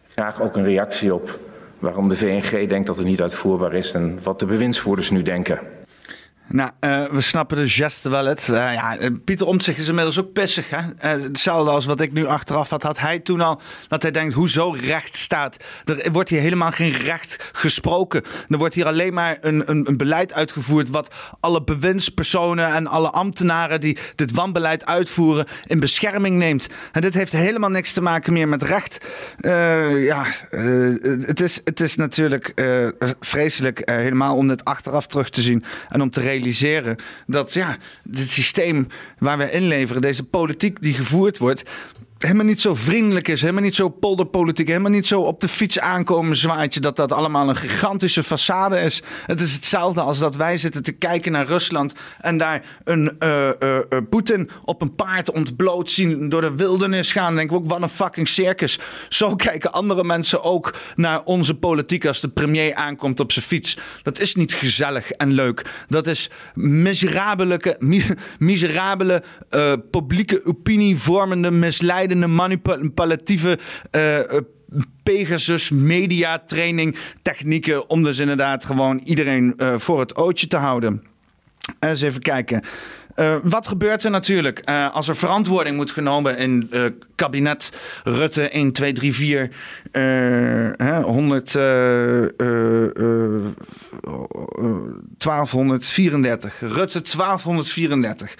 Graag ook een reactie op waarom de VNG denkt dat het niet uitvoerbaar is en wat de bewindsvoerders nu denken. Nou, uh, we snappen de geste wel het. Uh, ja, eh, Pieter Omtzigt is inmiddels ook pissig. Hè? Hetzelfde als wat ik nu achteraf had, had hij toen al. Dat hij denkt, hoezo recht staat? Er wordt hier helemaal geen recht gesproken. Er wordt hier alleen maar een, een, een beleid uitgevoerd... wat alle bewindspersonen en alle ambtenaren... die dit wanbeleid uitvoeren, in bescherming neemt. En dit heeft helemaal niks te maken meer met recht. ja, het, is, het is natuurlijk vreselijk helemaal om dit achteraf terug te zien... en om te realiseren dat ja, dit systeem waar we inleveren, deze politiek die gevoerd wordt, helemaal niet zo vriendelijk is, helemaal niet zo polderpolitiek, helemaal niet zo op de fiets aankomen zwaadje, dat dat allemaal een gigantische façade is. Het is hetzelfde als dat wij zitten te kijken naar Rusland en daar een uh, Poetin op een paard ontbloot zien door de wildernis gaan. Denken we ook, wat een fucking circus. Zo kijken andere mensen ook naar onze politiek als de premier aankomt op zijn fiets. Dat is niet gezellig en leuk. Dat is miserabele, miserabele publieke opinie vormende, misleidende manipulatieve uh, Pegasus media training technieken om dus inderdaad gewoon iedereen uh, voor het ootje te houden. Eens even kijken. Wat gebeurt er natuurlijk als er verantwoording moet genomen in kabinet Rutte 1, 2, 3, 4, uh, 100, 1234. Rutte 1234.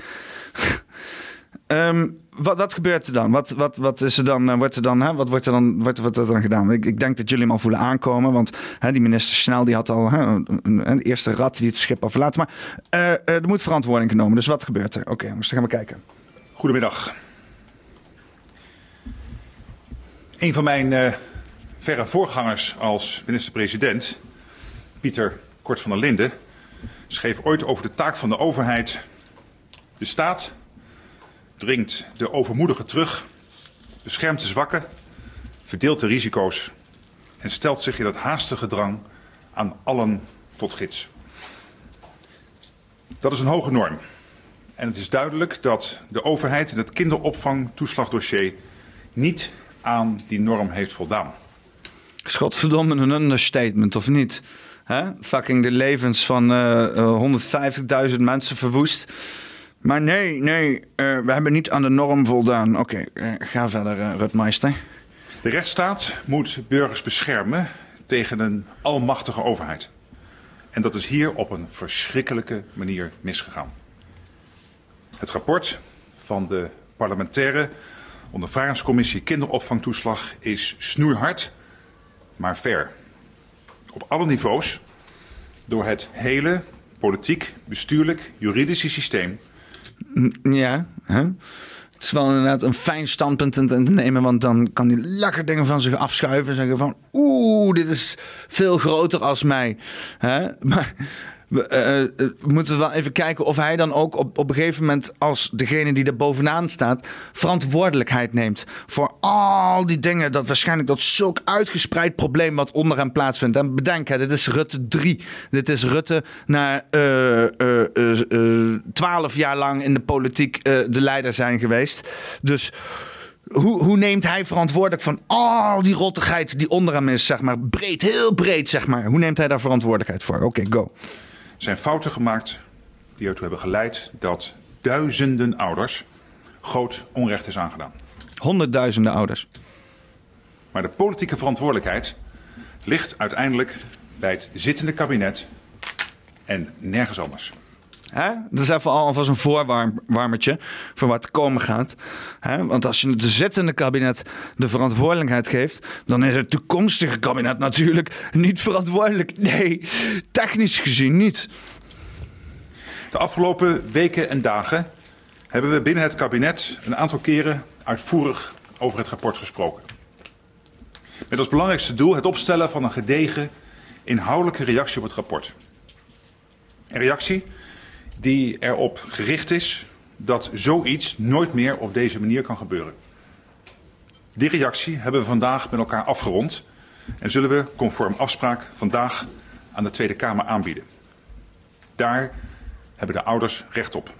Um, wat, wat gebeurt er dan? Wat, wat, wat is er dan? Wordt er dan, hè? Wat wordt er dan, dan gedaan? Ik, ik denk dat jullie hem al voelen aankomen. Want hè, die minister Snel die had al hè, een, een, eerste rat die het schip al verlaten. Maar uh, uh, er moet verantwoording genomen. Dus wat gebeurt er? Oké, okay, dan gaan we kijken. Goedemiddag. Een van mijn verre voorgangers als minister-president, Pieter Kort van der Linden, schreef ooit over de taak van de overheid. De staat dringt de overmoedigen terug, beschermt de zwakken, verdeelt de risico's en stelt zich in het haastige drang aan allen tot gids. Dat is een hoge norm. En het is duidelijk dat de overheid in het kinderopvangtoeslagdossier niet aan die norm heeft voldaan. Schotverdomme een understatement, of niet? He? Fucking de levens van uh, uh, 150.000 mensen verwoest. Maar nee, nee, uh, we hebben niet aan de norm voldaan. Oké, uh, ga verder, uh, Rutmeister. De rechtsstaat moet burgers beschermen tegen een almachtige overheid. En dat is hier op een verschrikkelijke manier misgegaan. Het rapport van de parlementaire ondervragingscommissie kinderopvangtoeslag is snoeihard, maar fair. Op alle niveaus, door het hele politiek, bestuurlijk, juridische systeem ja, hè? Het is wel inderdaad een fijn standpunt te nemen, want dan kan hij lekker dingen van zich afschuiven en zeggen van oeh, dit is veel groter als mij. Hè? Maar we, uh, moeten wel even kijken of hij dan ook op, op een gegeven moment, als degene die er bovenaan staat, verantwoordelijkheid neemt voor al die dingen. Dat waarschijnlijk dat zulk uitgespreid probleem wat onder hem plaatsvindt. En bedenk, hè, dit is Rutte 3. Dit is Rutte na twaalf jaar lang in de politiek de leider zijn geweest. Dus. Hoe, hoe, neemt hij verantwoordelijk van al die rottigheid die onder hem is, zeg maar, breed, heel breed, zeg maar. Hoe neemt hij daar verantwoordelijkheid voor? Oké, go zijn fouten gemaakt die ertoe hebben geleid dat duizenden ouders groot onrecht is aangedaan. Honderdduizenden ouders. Maar de politieke verantwoordelijkheid ligt uiteindelijk bij het zittende kabinet en nergens anders. Hè? Dat is even alvast een voorwarmertje voor wat er komen gaat. Hè? Want als je het zittende kabinet de verantwoordelijkheid geeft, dan is het toekomstige kabinet natuurlijk niet verantwoordelijk. Nee, technisch gezien niet. De afgelopen weken en dagen hebben we binnen het kabinet een aantal keren uitvoerig over het rapport gesproken. Met als belangrijkste doel het opstellen van een gedegen, inhoudelijke reactie op het rapport. Een reactie die erop gericht is dat zoiets nooit meer op deze manier kan gebeuren. Die reactie hebben we vandaag met elkaar afgerond en zullen we conform afspraak vandaag aan de Tweede Kamer aanbieden. Daar hebben de ouders recht op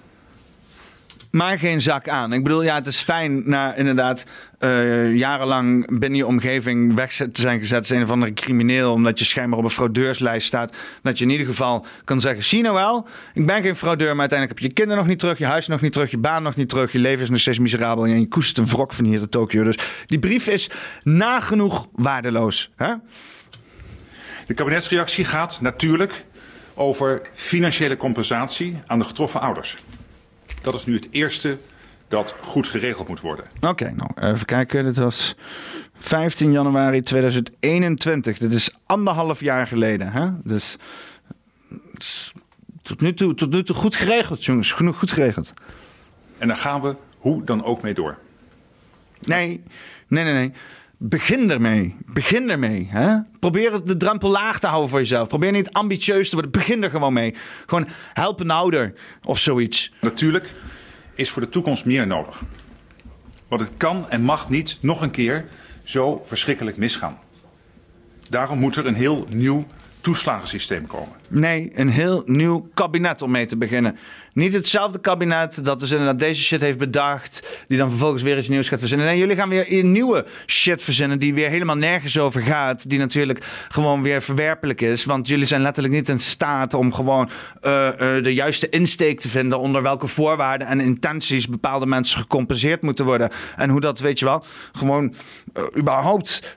maar geen zak aan. Ik bedoel, ja, het is fijn na inderdaad uh, jarenlang binnen je omgeving weg te zijn gezet als een of andere crimineel, omdat je schijnbaar op een fraudeurslijst staat. Dat je in ieder geval kan zeggen: zie nou wel, ik ben geen fraudeur, maar uiteindelijk heb je je kinderen nog niet terug, je huis nog niet terug, je baan nog niet terug, je leven is nog steeds miserabel en je koest een wrok van hier tot Tokio. Dus die brief is nagenoeg waardeloos. Hè? De kabinetsreactie gaat natuurlijk over financiële compensatie aan de getroffen ouders. Dat is nu het eerste dat goed geregeld moet worden. Oké, nou even kijken. Dit was 15 januari 2021. Dit is anderhalf jaar geleden. Hè? Dus tot nu, toe, tot nu toe goed geregeld, jongens. Genoeg goed geregeld. En daar gaan we hoe dan ook mee door. Nee, nee, nee, nee. Begin ermee. Begin ermee. Hè? Probeer de drempel laag te houden voor jezelf. Probeer niet ambitieus te worden. Begin er gewoon mee. Gewoon help een ouder of zoiets. Natuurlijk is voor de toekomst meer nodig. Want het kan en mag niet nog een keer zo verschrikkelijk misgaan. Daarom moet er een heel nieuw toeslagensysteem komen. Nee, een heel nieuw kabinet om mee te beginnen. Niet hetzelfde kabinet dat dus inderdaad deze shit heeft bedacht. Die dan vervolgens weer iets nieuws gaat verzinnen. Nee, jullie gaan weer nieuwe shit verzinnen. Die weer helemaal nergens over gaat. Die natuurlijk gewoon weer verwerpelijk is. Want jullie zijn letterlijk niet in staat om gewoon uh, uh, de juiste insteek te vinden. Onder welke voorwaarden en intenties bepaalde mensen gecompenseerd moeten worden. En hoe dat, weet je wel, gewoon uh, überhaupt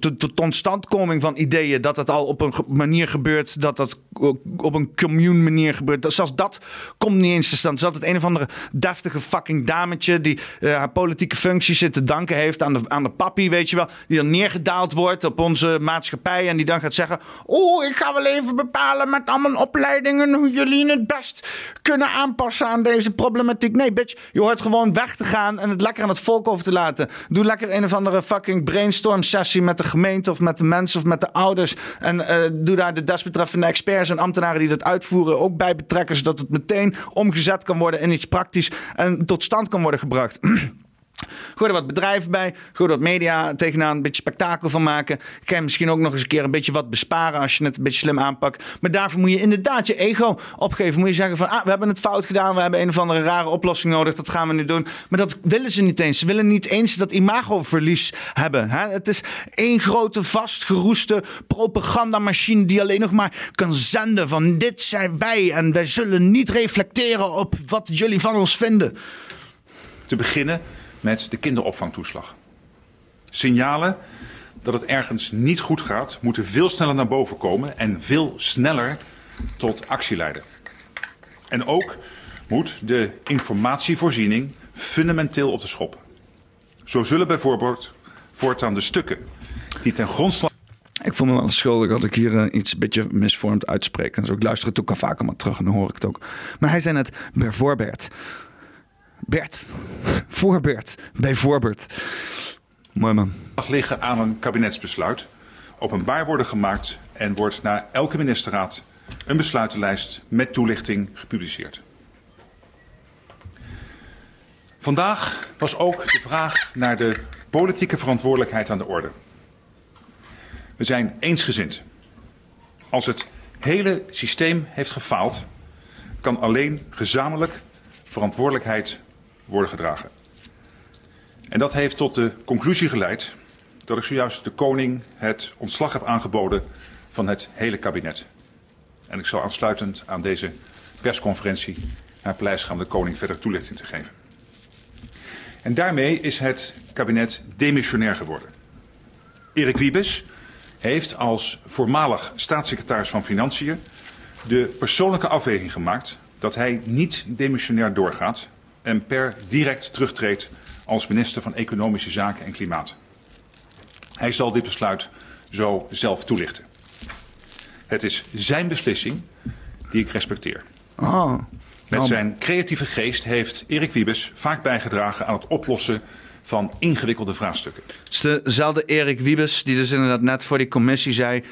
tot totstandkoming van ideeën. Dat het al op een manier gebeurt. Dat dat op een commune manier gebeurt. Dat, zelfs dat komt niet eens te stand. Zat het een of andere deftige fucking dametje die uh, haar politieke functie zit te danken heeft aan de, aan de papi, weet je wel. Die dan neergedaald wordt op onze maatschappij en die dan gaat zeggen: Oh, ik ga wel even bepalen met al mijn opleidingen hoe jullie het best kunnen aanpassen aan deze problematiek. Nee, bitch, je hoort gewoon weg te gaan en het lekker aan het volk over te laten. Doe lekker een of andere fucking brainstorm sessie met de gemeente of met de mensen of met de ouders. En uh, doe daar de desbetreffende experts en ambtenaren die dat uitvoeren ook bij betrekken, zodat het meteen omgezet kan worden in iets praktisch en tot stand kan worden gebracht. Gooi er wat bedrijven bij. Gooi er wat media tegenaan. Een beetje spektakel van maken. Kan je misschien ook nog eens een keer een beetje wat besparen als je het een beetje slim aanpakt. Maar daarvoor moet je inderdaad je ego opgeven. Moet je zeggen van, ah, we hebben het fout gedaan. We hebben een of andere rare oplossing nodig. Dat gaan we nu doen. Maar dat willen ze niet eens. Ze willen niet eens dat imagoverlies hebben. Het is één grote vastgeroeste propagandamachine die alleen nog maar kan zenden van dit zijn wij. En wij zullen niet reflecteren op wat jullie van ons vinden. Te beginnen met de kinderopvangtoeslag. Signalen dat het ergens niet goed gaat, moeten veel sneller naar boven komen en veel sneller tot actie leiden. En ook moet de informatievoorziening fundamenteel op de schop. Zo zullen bijvoorbeeld voortaan de stukken die ten grondslag. Ik voel me wel schuldig dat ik hier uh, iets een beetje misvormd uitspreek. Dus ik luister het ook al vaker maar terug en dan hoor ik het ook. Maar hij zei net bijvoorbeeld. Bert. Voor Bert. Bijvoorbeeld. Mooi man. liggen aan een kabinetsbesluit. Openbaar worden gemaakt en wordt na elke ministerraad een besluitenlijst met toelichting gepubliceerd. Vandaag was ook de vraag naar de politieke verantwoordelijkheid aan de orde. We zijn eensgezind. Als het hele systeem heeft gefaald, kan alleen gezamenlijk verantwoordelijkheid worden gedragen. En dat heeft tot de conclusie geleid dat ik zojuist de koning het ontslag heb aangeboden van het hele kabinet. En ik zal aansluitend aan deze persconferentie naar Paleis gaan de koning verder toelichting te geven. En daarmee is het kabinet demissionair geworden. Erik Wiebes heeft als voormalig staatssecretaris van Financiën de persoonlijke afweging gemaakt dat hij niet demissionair doorgaat en per direct terugtreedt als minister van Economische Zaken en Klimaat. Hij zal dit besluit zo zelf toelichten. Het is zijn beslissing die ik respecteer. Oh. Met nou, zijn creatieve geest heeft Erik Wiebes vaak bijgedragen aan het oplossen van ingewikkelde vraagstukken. Het is dezelfde Erik Wiebes die dus inderdaad net voor die commissie zei...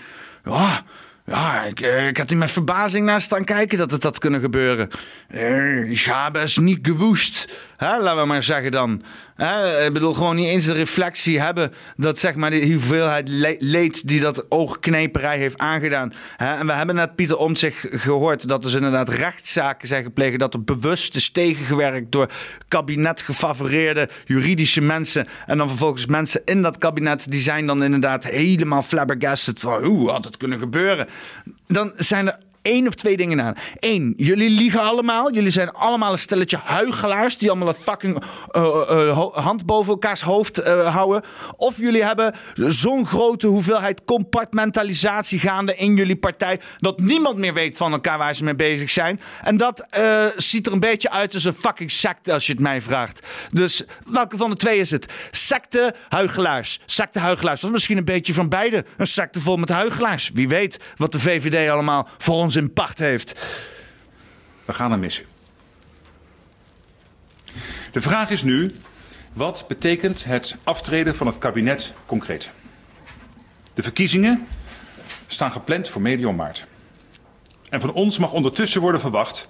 Ja, ja, ik, eh, ik had hier met verbazing naar staan kijken dat het had kunnen gebeuren. Eh, ik heb es niet gewoest. Laten we maar zeggen dan. Hè, ik bedoel, gewoon niet eens de reflectie hebben dat zeg maar de hoeveelheid leed die dat oogkneperij heeft aangedaan. Hè, en we hebben net Pieter Omtzigt gehoord dat er dus inderdaad rechtszaken zijn gepleegd. Dat er bewust is tegengewerkt door kabinet gefavoreerde juridische mensen. En dan vervolgens mensen in dat kabinet die zijn dan inderdaad helemaal flabbergasted van hoe had het kunnen gebeuren. Dan zijn er één of twee dingen aan. Eén, jullie liegen allemaal. Jullie zijn allemaal een stelletje huigelaars die allemaal een fucking uh, uh, hand boven elkaars hoofd houden. Of jullie hebben zo'n grote hoeveelheid compartmentalisatie gaande in jullie partij dat niemand meer weet van elkaar waar ze mee bezig zijn. En dat ziet er een beetje uit als een fucking secte als je het mij vraagt. Dus welke van de twee is het? Secte, huigelaars. Secte, huigelaars. Of misschien een beetje van beide. Een secte vol met huigelaars. Wie weet wat de VVD allemaal voor ons in pacht heeft. We gaan hem missen. De vraag is nu: wat betekent het aftreden van het kabinet concreet? De verkiezingen staan gepland voor medio maart. En van ons mag ondertussen worden verwacht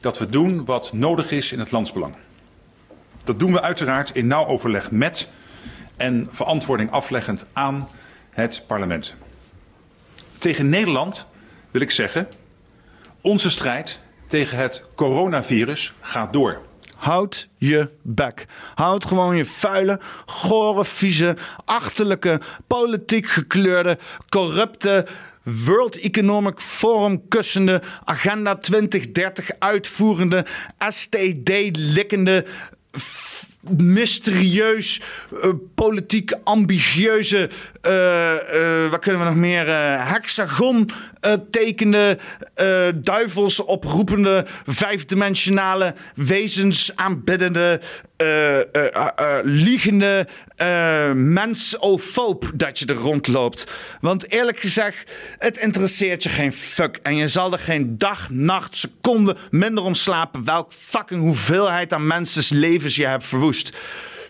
dat we doen wat nodig is in het landsbelang. Dat doen we uiteraard in nauw overleg met en verantwoording afleggend aan het parlement. Tegen Nederland wil ik zeggen, onze strijd tegen het coronavirus gaat door. Houd je bek. Houd gewoon je vuile, gore, vieze, achterlijke, politiek gekleurde, corrupte, World Economic Forum kussende, Agenda 2030 uitvoerende, STD-likkende, mysterieus, uh, politiek ambitieuze, wat kunnen we nog meer, hexagon tekende, duivels oproepende, vijfdimensionale wezens aanbiddende, liegende mensofoob dat je er rondloopt. Want eerlijk gezegd, het interesseert je geen fuck. En je zal er geen dag, nacht, seconde minder om slapen welk fucking hoeveelheid aan mensen levens je hebt verwoest.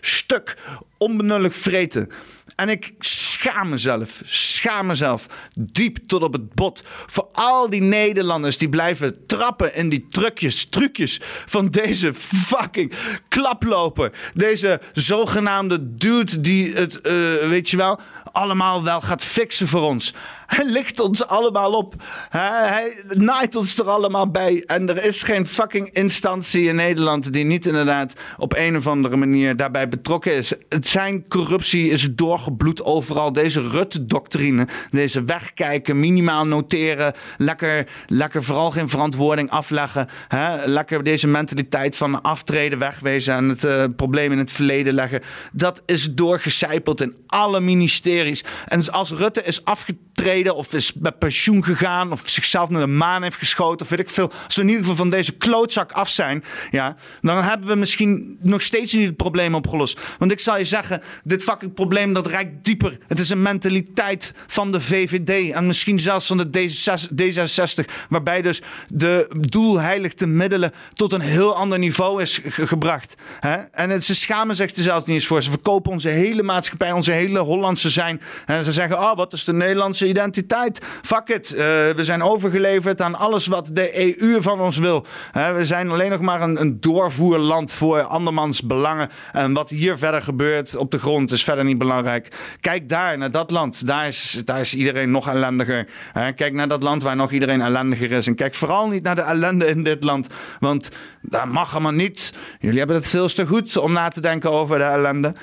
Stuk onbenullig vreten. En ik schaam mezelf, schaam mezelf diep tot op het bot voor al die Nederlanders die blijven trappen in die trucjes, trucjes van deze fucking klaploper. Deze zogenaamde dude die het, uh, weet je wel, allemaal wel gaat fixen voor ons. Hij ligt ons allemaal op. Hij naait ons er allemaal bij. En er is geen fucking instantie in Nederland die niet inderdaad op een of andere manier daarbij betrokken is. Zijn corruptie is doorgebloed overal. Deze Rutte-doctrine, deze wegkijken, minimaal noteren, lekker, lekker vooral geen verantwoording afleggen. Hè? Lekker deze mentaliteit van aftreden, wegwezen en het uh, probleem in het verleden leggen. Dat is doorgecijpeld in alle ministeries. En als Rutte is afgetreden of is met pensioen gegaan of zichzelf naar de maan heeft geschoten of weet ik veel. Als we in ieder geval van deze klootzak af zijn, ja, dan hebben we misschien nog steeds niet het probleem opgelost. Want ik zal je zeggen, dit fucking probleem dat reikt dieper. Het is een mentaliteit van de VVD en misschien zelfs van de D66, waarbij dus de doelheiligde middelen tot een heel ander niveau is gebracht. Hè? En het, ze schamen zich er zelfs niet eens voor. Ze verkopen onze hele maatschappij, onze hele Hollandse zijn. En ze zeggen, oh, wat is de Nederlandse identiteit? Identiteit. Fuck it. Uh, we zijn overgeleverd aan alles wat de EU van ons wil. We zijn alleen nog maar een, een, doorvoerland voor andermans belangen. En wat hier verder gebeurt op de grond is verder niet belangrijk. Kijk daar, naar dat land. Daar is, daar is iedereen nog ellendiger. Kijk naar dat land waar nog iedereen ellendiger is. En kijk vooral niet naar de ellende in dit land. Want daar mag allemaal niet. Jullie hebben het veel te goed om na te denken over de ellende.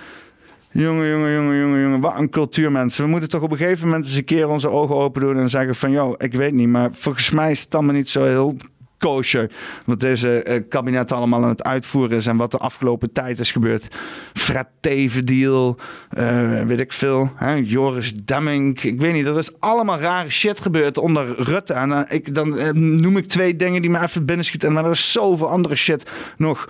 Jongen, jongen, jongen, jongen, jongen. Wat een cultuurmensen. We moeten toch op een gegeven moment eens een keer onze ogen open doen en zeggen van... joh, ik weet niet, maar volgens mij is het allemaal niet zo heel koosje. Wat deze uh, kabinet allemaal aan het uitvoeren is en wat de afgelopen tijd is gebeurd. Fred Teven deal, uh, weet ik veel. Hè? Joris Demming, ik weet niet. Er is allemaal rare shit gebeurd onder Rutte. En uh, ik, dan noem ik twee dingen die me even binnenschieten. Maar er is zoveel andere shit nog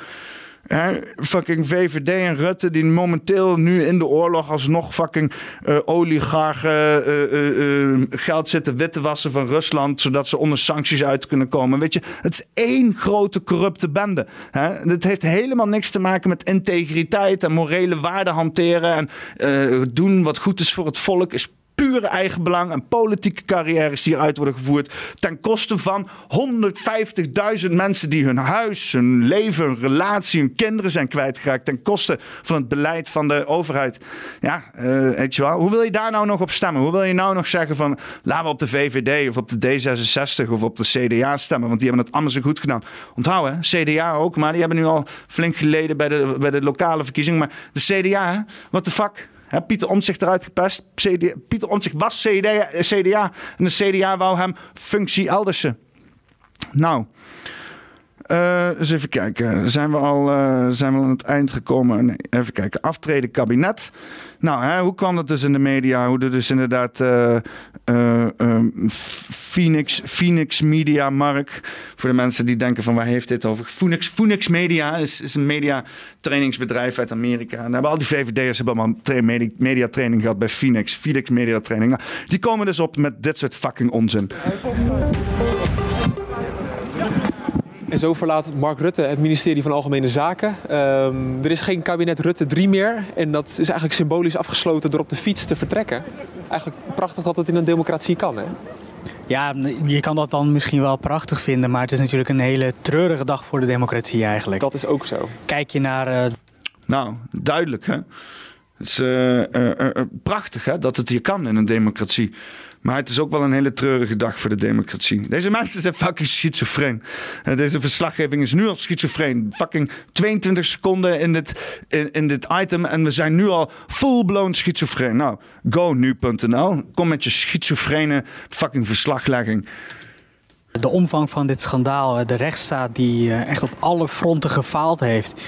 fucking VVD en Rutte die momenteel nu in de oorlog alsnog fucking uh, oligarchen uh, uh, geld zitten witten wassen van Rusland zodat ze onder sancties uit kunnen komen. Weet je, het is één grote corrupte bende. Hè? Het heeft helemaal niks te maken met integriteit en morele waarden hanteren en doen wat goed is voor het volk is pure eigenbelang en politieke carrières die eruit worden gevoerd. Ten koste van 150.000 mensen die hun huis, hun leven, hun relatie, hun kinderen zijn kwijtgeraakt. Ten koste van het beleid van de overheid. Ja, uh, weet je wel. Hoe wil je daar nou nog op stemmen? Hoe wil je nou nog zeggen van laten we op de VVD of op de D66 of op de CDA stemmen? Want die hebben het allemaal zo goed gedaan. Onthoud hè, CDA ook, maar die hebben nu al flink geleden bij de, bij de lokale verkiezingen. Maar de CDA, wat de fuck? Pieter Omtzigt eruit gepest. CD, Pieter Omtzigt was CDA, CDA en de CDA wou hem functie eldersen. Nou, uh, eens even kijken. Zijn we al uh, zijn we aan het eind gekomen? Nee, even kijken. Aftreden kabinet. Nou, hè, hoe kwam dat dus in de media? Hoe er dus inderdaad uh, Phoenix, Phoenix Media Mark. Voor de mensen die denken van waar heeft dit over? Phoenix, Phoenix Media is, is een media trainingsbedrijf uit Amerika. En hebben al die VVD'ers hebben allemaal media, media training gehad bij Phoenix. Phoenix Media Training. Nou, die komen dus op met dit soort fucking onzin. En zo verlaat Mark Rutte het ministerie van Algemene Zaken. Um, er is geen kabinet Rutte 3 meer. En dat is eigenlijk symbolisch afgesloten door op de fiets te vertrekken. Eigenlijk prachtig dat het in een democratie kan, hè? Ja, je kan dat dan misschien wel prachtig vinden, maar het is natuurlijk een hele treurige dag voor de democratie eigenlijk. Dat is ook zo. Kijk je naar. Uh... Nou, duidelijk hè. Het is prachtig hè, dat het hier kan in een democratie. Maar het is ook wel een hele treurige dag voor de democratie. Deze mensen zijn fucking schizofreen. Deze verslaggeving is nu al schizofreen. Fucking 22 seconden in dit, in, in dit item en we zijn nu al full-blown schizofreen. Nou, go nu.nl. Kom met je schizofrene fucking verslaglegging. De omvang van dit schandaal, de rechtsstaat die eh, echt op alle fronten gefaald heeft.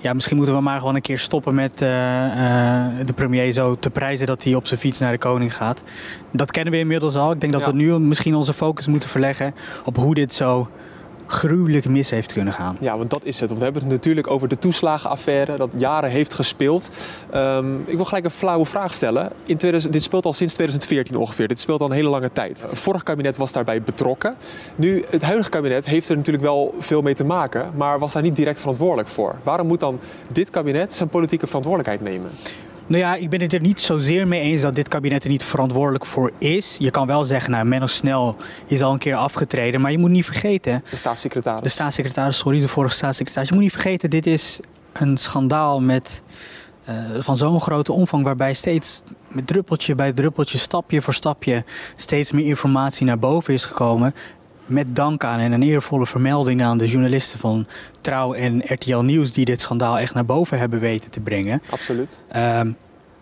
Ja, misschien moeten we maar gewoon een keer stoppen met uh, uh, de premier zo te prijzen dat hij op zijn fiets naar de koning gaat. Dat kennen we inmiddels al. Ik denk dat we nu misschien onze focus moeten verleggen op hoe dit zo gruwelijk mis heeft kunnen gaan. Ja, want dat is het. we hebben het natuurlijk over de toeslagenaffaire dat jaren heeft gespeeld. Um, ik wil gelijk een flauwe vraag stellen. In 2000, dit speelt al sinds 2014 ongeveer. Dit speelt al een hele lange tijd. Het vorige kabinet was daarbij betrokken. Nu, het huidige kabinet heeft er natuurlijk wel veel mee te maken, maar was daar niet direct verantwoordelijk voor. Waarom moet dan dit kabinet zijn politieke verantwoordelijkheid nemen? Nou ja, ik ben het er niet zozeer mee eens dat dit kabinet er niet verantwoordelijk voor is. Je kan wel zeggen, nou, Menno Snel is al een keer afgetreden. Maar je moet niet vergeten... De staatssecretaris. De staatssecretaris, sorry, de vorige staatssecretaris. Je moet niet vergeten, dit is een schandaal met, uh, van zo'n grote omvang... waarbij steeds met druppeltje bij druppeltje, stapje voor stapje... steeds meer informatie naar boven is gekomen met dank aan en een eervolle vermelding aan de journalisten van Trouw en RTL Nieuws die dit schandaal echt naar boven hebben weten te brengen. Absoluut. Um,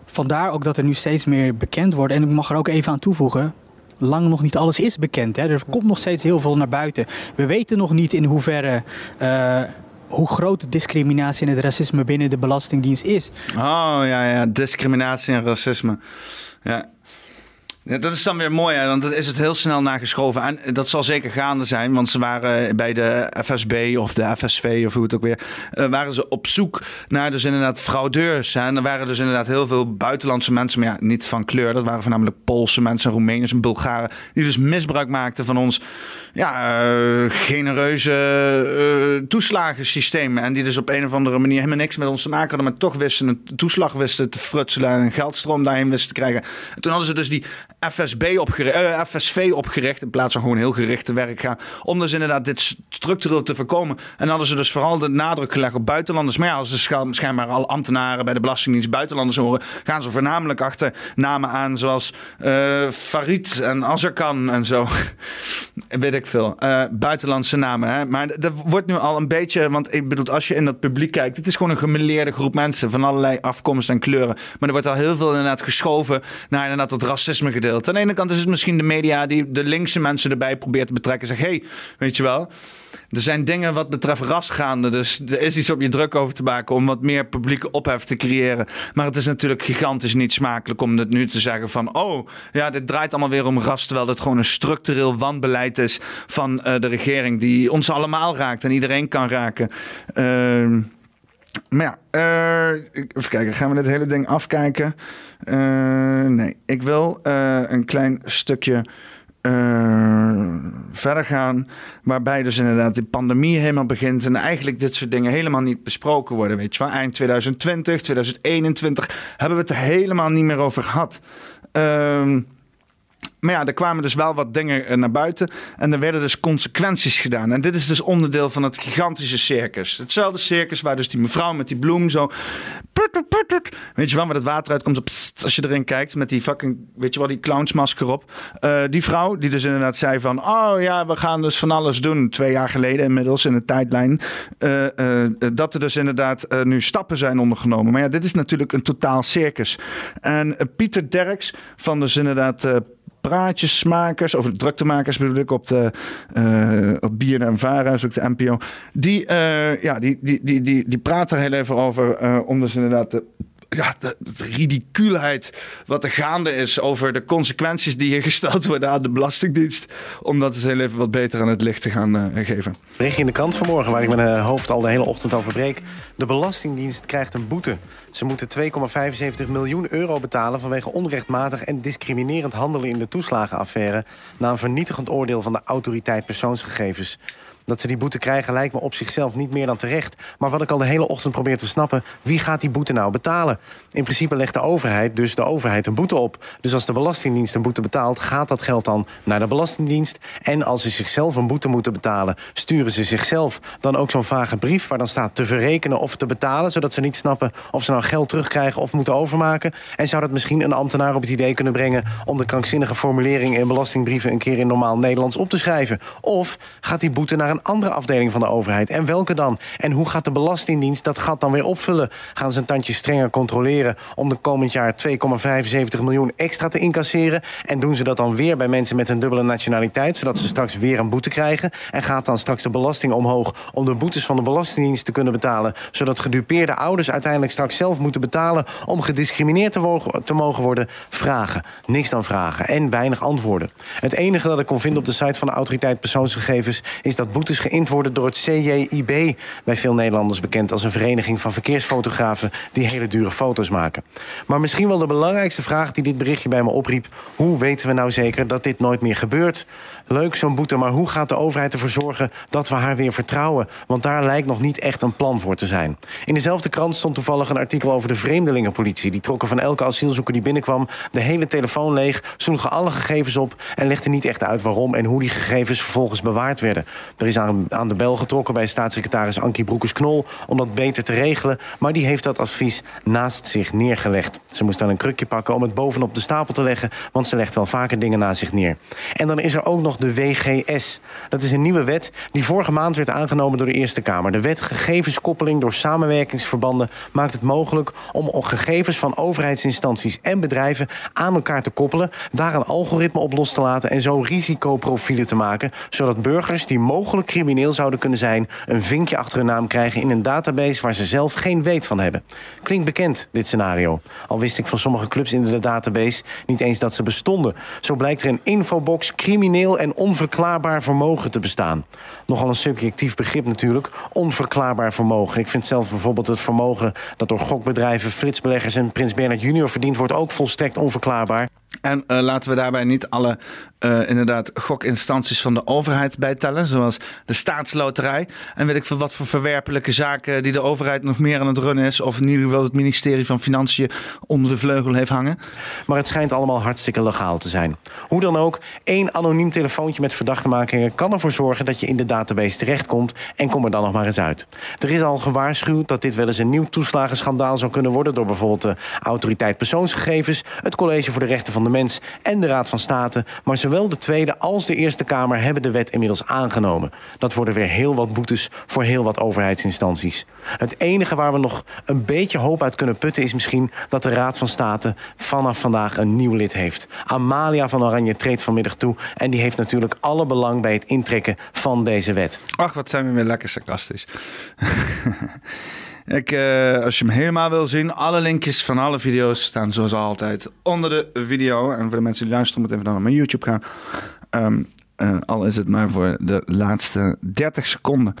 vandaar ook dat er nu steeds meer bekend wordt. En ik mag er ook even aan toevoegen. Lang nog niet alles is bekend. Hè? Er komt nog steeds heel veel naar buiten. We weten nog niet in hoeverre. Uh, hoe groot de discriminatie en het racisme binnen de Belastingdienst is. Oh ja, ja, discriminatie en racisme. Ja, ja, dat is dan weer mooi, hè? want dan is het heel snel nageschoven. En dat zal zeker gaande zijn, want ze waren bij de FSB of de FSV of hoe het ook weer, uh, waren ze op zoek naar dus inderdaad fraudeurs. En er waren dus inderdaad heel veel buitenlandse mensen, maar ja, niet van kleur. Dat waren voornamelijk Poolse mensen, Roemenen en Bulgaren, die dus misbruik maakten van ons ja, uh, genereuze uh, toeslagensysteem. En die dus op een of andere manier helemaal niks met ons te maken hadden, maar toch wisten een toeslag wisten te frutselen en een geldstroom daarheen wisten te krijgen. En toen hadden ze dus die FSB opgericht, uh, FSV opgericht, in plaats van gewoon heel gericht te werk gaan, om dus inderdaad dit structureel te voorkomen. En hadden ze dus vooral de nadruk gelegd op buitenlanders. Maar ja, als ze schijnbaar al ambtenaren bij de Belastingdienst buitenlanders horen, gaan ze voornamelijk achter namen aan zoals uh, Farid en Azarkan en zo. Weet ik veel. Uh, buitenlandse namen. Hè? Maar er wordt nu al een beetje, want ik bedoel, als je in dat publiek kijkt, het is gewoon een gemeleerde groep mensen van allerlei afkomsten en kleuren. Maar er wordt al heel veel inderdaad geschoven naar inderdaad dat racisme gedeelte. Aan de ene kant is het misschien de media die de linkse mensen erbij probeert te betrekken. Zeg, hey, weet je wel, er zijn dingen wat betreft ras gaande. Dus er is iets op je druk over te maken om wat meer publieke ophef te creëren. Maar het is natuurlijk gigantisch niet smakelijk om het nu te zeggen van... oh, ja, dit draait allemaal weer om ras... terwijl dit gewoon een structureel wanbeleid is van uh, de regering... die ons allemaal raakt en iedereen kan raken. Uh, maar ja, uh, even kijken. Gaan we dit hele ding afkijken? Uh, nee, ik wil uh, een klein stukje verder gaan. Waarbij dus inderdaad die pandemie helemaal begint. En eigenlijk dit soort dingen helemaal niet besproken worden. Weet je wel, eind 2020, 2021 hebben we het er helemaal niet meer over gehad. Uh, maar ja, er kwamen dus wel wat dingen eh, naar buiten. En er werden dus consequenties gedaan. En dit is dus onderdeel van het gigantische circus. Hetzelfde circus waar dus die mevrouw met die bloem zo... Weet je wel, waar het water uitkomt. Pst, als je erin kijkt met die fucking, weet je wel, die clownsmasker op. Uh, die vrouw die dus inderdaad zei van... Oh ja, we gaan dus van alles doen. Twee jaar geleden inmiddels in de tijdlijn. Uh, dat er dus inderdaad nu stappen zijn ondergenomen. Maar ja, dit is natuurlijk een totaal circus. En Pieter Derks van dus inderdaad praatjesmakers, of druktemakers bedoel ik, op, de, uh, op Bier en Vara, dus ook de NPO. Die, uh, ja, die, die, die, die, die praten er heel even over, uh, om dus inderdaad de ja, de, de wat er gaande is over de consequenties die hier gesteld worden aan de Belastingdienst. Om dat eens heel even wat beter aan het licht te gaan uh, geven. Bericht in de krant vanmorgen, waar ik mijn hoofd al de hele ochtend over breek. De Belastingdienst krijgt een boete. Ze moeten 2,75 miljoen euro betalen vanwege onrechtmatig en discriminerend handelen in de toeslagenaffaire. Na een vernietigend oordeel van de autoriteit persoonsgegevens. Dat ze die boete krijgen lijkt me op zichzelf niet meer dan terecht. Maar wat ik al de hele ochtend probeer te snappen... wie gaat die boete nou betalen? In principe legt de overheid dus de overheid een boete op. Dus als de Belastingdienst een boete betaalt... gaat dat geld dan naar de Belastingdienst. En als ze zichzelf een boete moeten betalen... sturen ze zichzelf dan ook zo'n vage brief... waar dan staat te verrekenen of te betalen... zodat ze niet snappen of ze nou geld terugkrijgen of moeten overmaken. En zou dat misschien een ambtenaar op het idee kunnen brengen... om de krankzinnige formulering in belastingbrieven... een keer in normaal Nederlands op te schrijven? Of gaat die boete naar een andere afdeling van de overheid? En welke dan? En hoe gaat de Belastingdienst dat gat dan weer opvullen? Gaan ze een tandje strenger controleren... om de komend jaar 2,75 miljoen extra te incasseren? En doen ze dat dan weer bij mensen met een dubbele nationaliteit... zodat ze straks weer een boete krijgen? En gaat dan straks de belasting omhoog... om de boetes van de Belastingdienst te kunnen betalen... zodat gedupeerde ouders uiteindelijk straks zelf moeten betalen... om gediscrimineerd te mogen worden? Vragen. Niks dan vragen. En weinig antwoorden. Het enige dat ik kon vinden op de site van de Autoriteit Persoonsgegevens... is dat boetes geïnd worden door het CJIB... bij veel Nederlanders bekend als een vereniging van verkeersfotografen... die hele dure foto's maken. Maar misschien wel de belangrijkste vraag die dit berichtje bij me opriep... hoe weten we nou zeker dat dit nooit meer gebeurt? Leuk zo'n boete, maar hoe gaat de overheid ervoor zorgen... dat we haar weer vertrouwen? Want daar lijkt nog niet echt een plan voor te zijn. In dezelfde krant stond toevallig een artikel over de vreemdelingenpolitie. Die trokken van elke asielzoeker die binnenkwam de hele telefoon leeg... sloegen alle gegevens op en legden niet echt uit waarom... en hoe die gegevens vervolgens bewaard werden. Er is aan, de bel getrokken bij staatssecretaris Ankie Broekers-Knol... om dat beter te regelen, maar die heeft dat advies naast zich neergelegd. Ze moest dan een krukje pakken om het bovenop de stapel te leggen... want ze legt wel vaker dingen naast zich neer. En dan is er ook nog de WGS. Dat is een nieuwe wet die vorige maand werd aangenomen door de Eerste Kamer. De wet gegevenskoppeling door samenwerkingsverbanden maakt het mogelijk... om gegevens van overheidsinstanties en bedrijven aan elkaar te koppelen... daar een algoritme op los te laten en zo risicoprofielen te maken... zodat burgers die mogelijk crimineel zouden kunnen zijn... een vinkje achter hun naam krijgen in een database waar ze zelf geen weet van hebben. Klinkt bekend, dit scenario. Al wist ik van sommige clubs in de database niet eens dat ze bestonden. Zo blijkt er een infobox crimineel en onverklaarbaar vermogen te bestaan. Nogal een subjectief begrip natuurlijk, onverklaarbaar vermogen. Ik vind zelf bijvoorbeeld het vermogen dat door gokbedrijven, flitsbeleggers en Prins Bernhard junior verdiend wordt ook volstrekt onverklaarbaar. En uh, laten we daarbij niet alle uh, inderdaad gokinstanties van de overheid bijtellen, zoals de staatsloterij. En weet ik veel wat voor verwerpelijke zaken die de overheid nog meer aan het runnen is, of in ieder geval het ministerie van Financiën onder de vleugel heeft hangen. Maar het schijnt allemaal hartstikke legaal te zijn. Hoe dan ook, één anoniem telefoontje met verdachtemakingen kan ervoor zorgen dat je in de database terechtkomt en kom er dan nog maar eens uit. Er is al gewaarschuwd dat dit wel eens een nieuw toeslagenschandaal zou kunnen worden door bijvoorbeeld de autoriteit persoonsgegevens, het college voor de rechten van de mens en de Raad van State. Maar zowel de Tweede als de Eerste Kamer hebben de wet inmiddels aangenomen. Dat worden weer heel wat boetes voor heel wat overheidsinstanties. Het enige waar we nog een beetje hoop uit kunnen putten is misschien dat de Raad van State vanaf vandaag een nieuw lid heeft. Amalia van Oranje treedt vanmiddag toe en die heeft natuurlijk alle belang bij het intrekken van deze wet. Ach, wat zijn we weer lekker sarcastisch. Ik, uh, als je hem helemaal wil zien, alle linkjes van alle video's staan zoals altijd onder de video. En voor de mensen die luisteren, moeten even naar mijn YouTube gaan. Um, uh, al is het maar voor de laatste 30 seconden.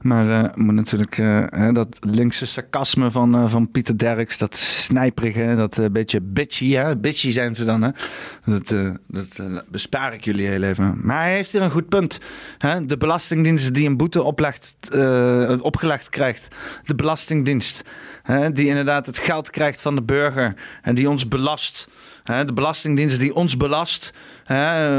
Maar uh, moet natuurlijk uh, dat linkse sarcasme van, van Pieter Derks, dat snijperige, dat beetje bitchy, hè? bitchy zijn ze dan. Hè? Dat, dat bespaar ik jullie heel even. Maar hij heeft hier een goed punt. Hè? De Belastingdienst die een boete oplegt, opgelegd krijgt, de Belastingdienst hè? die inderdaad het geld krijgt van de burger en die ons belast de Belastingdienst die ons belast.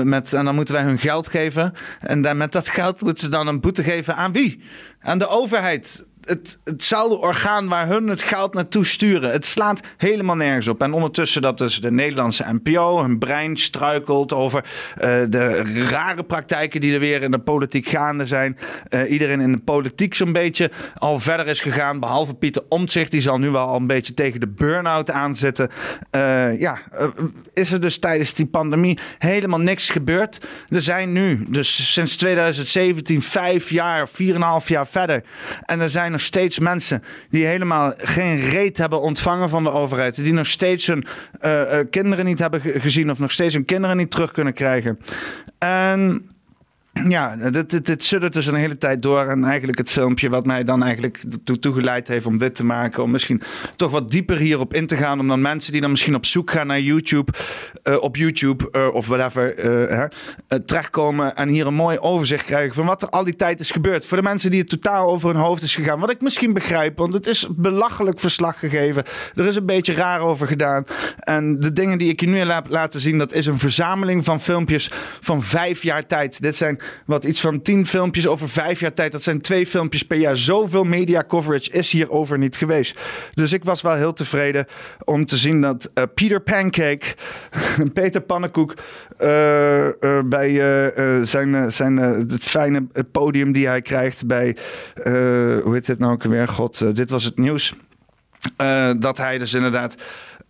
met, en dan moeten wij hun geld geven. En met dat geld moeten ze dan een boete geven aan wie? Aan de overheid het, hetzelfde orgaan waar hun het geld naartoe sturen. Het slaat helemaal nergens op. En ondertussen dat dus de Nederlandse NPO, hun brein struikelt over uh, de rare praktijken die er weer in de politiek gaande zijn. Uh, iedereen in de politiek zo'n beetje al verder is gegaan, behalve Pieter Omtzigt. Die zal nu wel al een beetje tegen de burn-out aanzetten. Uh, ja, is er dus tijdens die pandemie helemaal niks gebeurd. Er zijn nu, dus sinds 2017, vijf jaar, vier en een half jaar verder. En er zijn nog steeds mensen die helemaal geen reet hebben ontvangen van de overheid. Die nog steeds hun uh, kinderen niet hebben gezien of nog steeds hun kinderen niet terug kunnen krijgen. En ja, dit, dit, dus een hele tijd door. En eigenlijk het filmpje wat mij dan eigenlijk toe toegeleid heeft om dit te maken. Om misschien toch wat dieper hierop in te gaan. Om dan mensen die dan misschien op zoek gaan naar YouTube. Uh, op YouTube uh, of whatever. Uh, terechtkomen en hier een mooi overzicht krijgen van wat er al die tijd is gebeurd. Voor de mensen die het totaal over hun hoofd is gegaan. Wat ik misschien begrijp, want het is belachelijk verslag gegeven. Er is een beetje raar over gedaan. En de dingen die ik je nu heb laten zien, dat is een verzameling van filmpjes van vijf jaar tijd. Dit zijn wat iets van tien filmpjes over vijf jaar tijd. Dat zijn twee filmpjes per jaar. Zoveel media coverage is hierover niet geweest. Dus ik was wel heel tevreden om te zien dat uh, Peter Pancake, Peter Pannenkoek, uh, uh, bij zijn, zijn, het fijne podium die hij krijgt bij, hoe heet dit nou ook weer? God, dit was het nieuws. dat hij dus inderdaad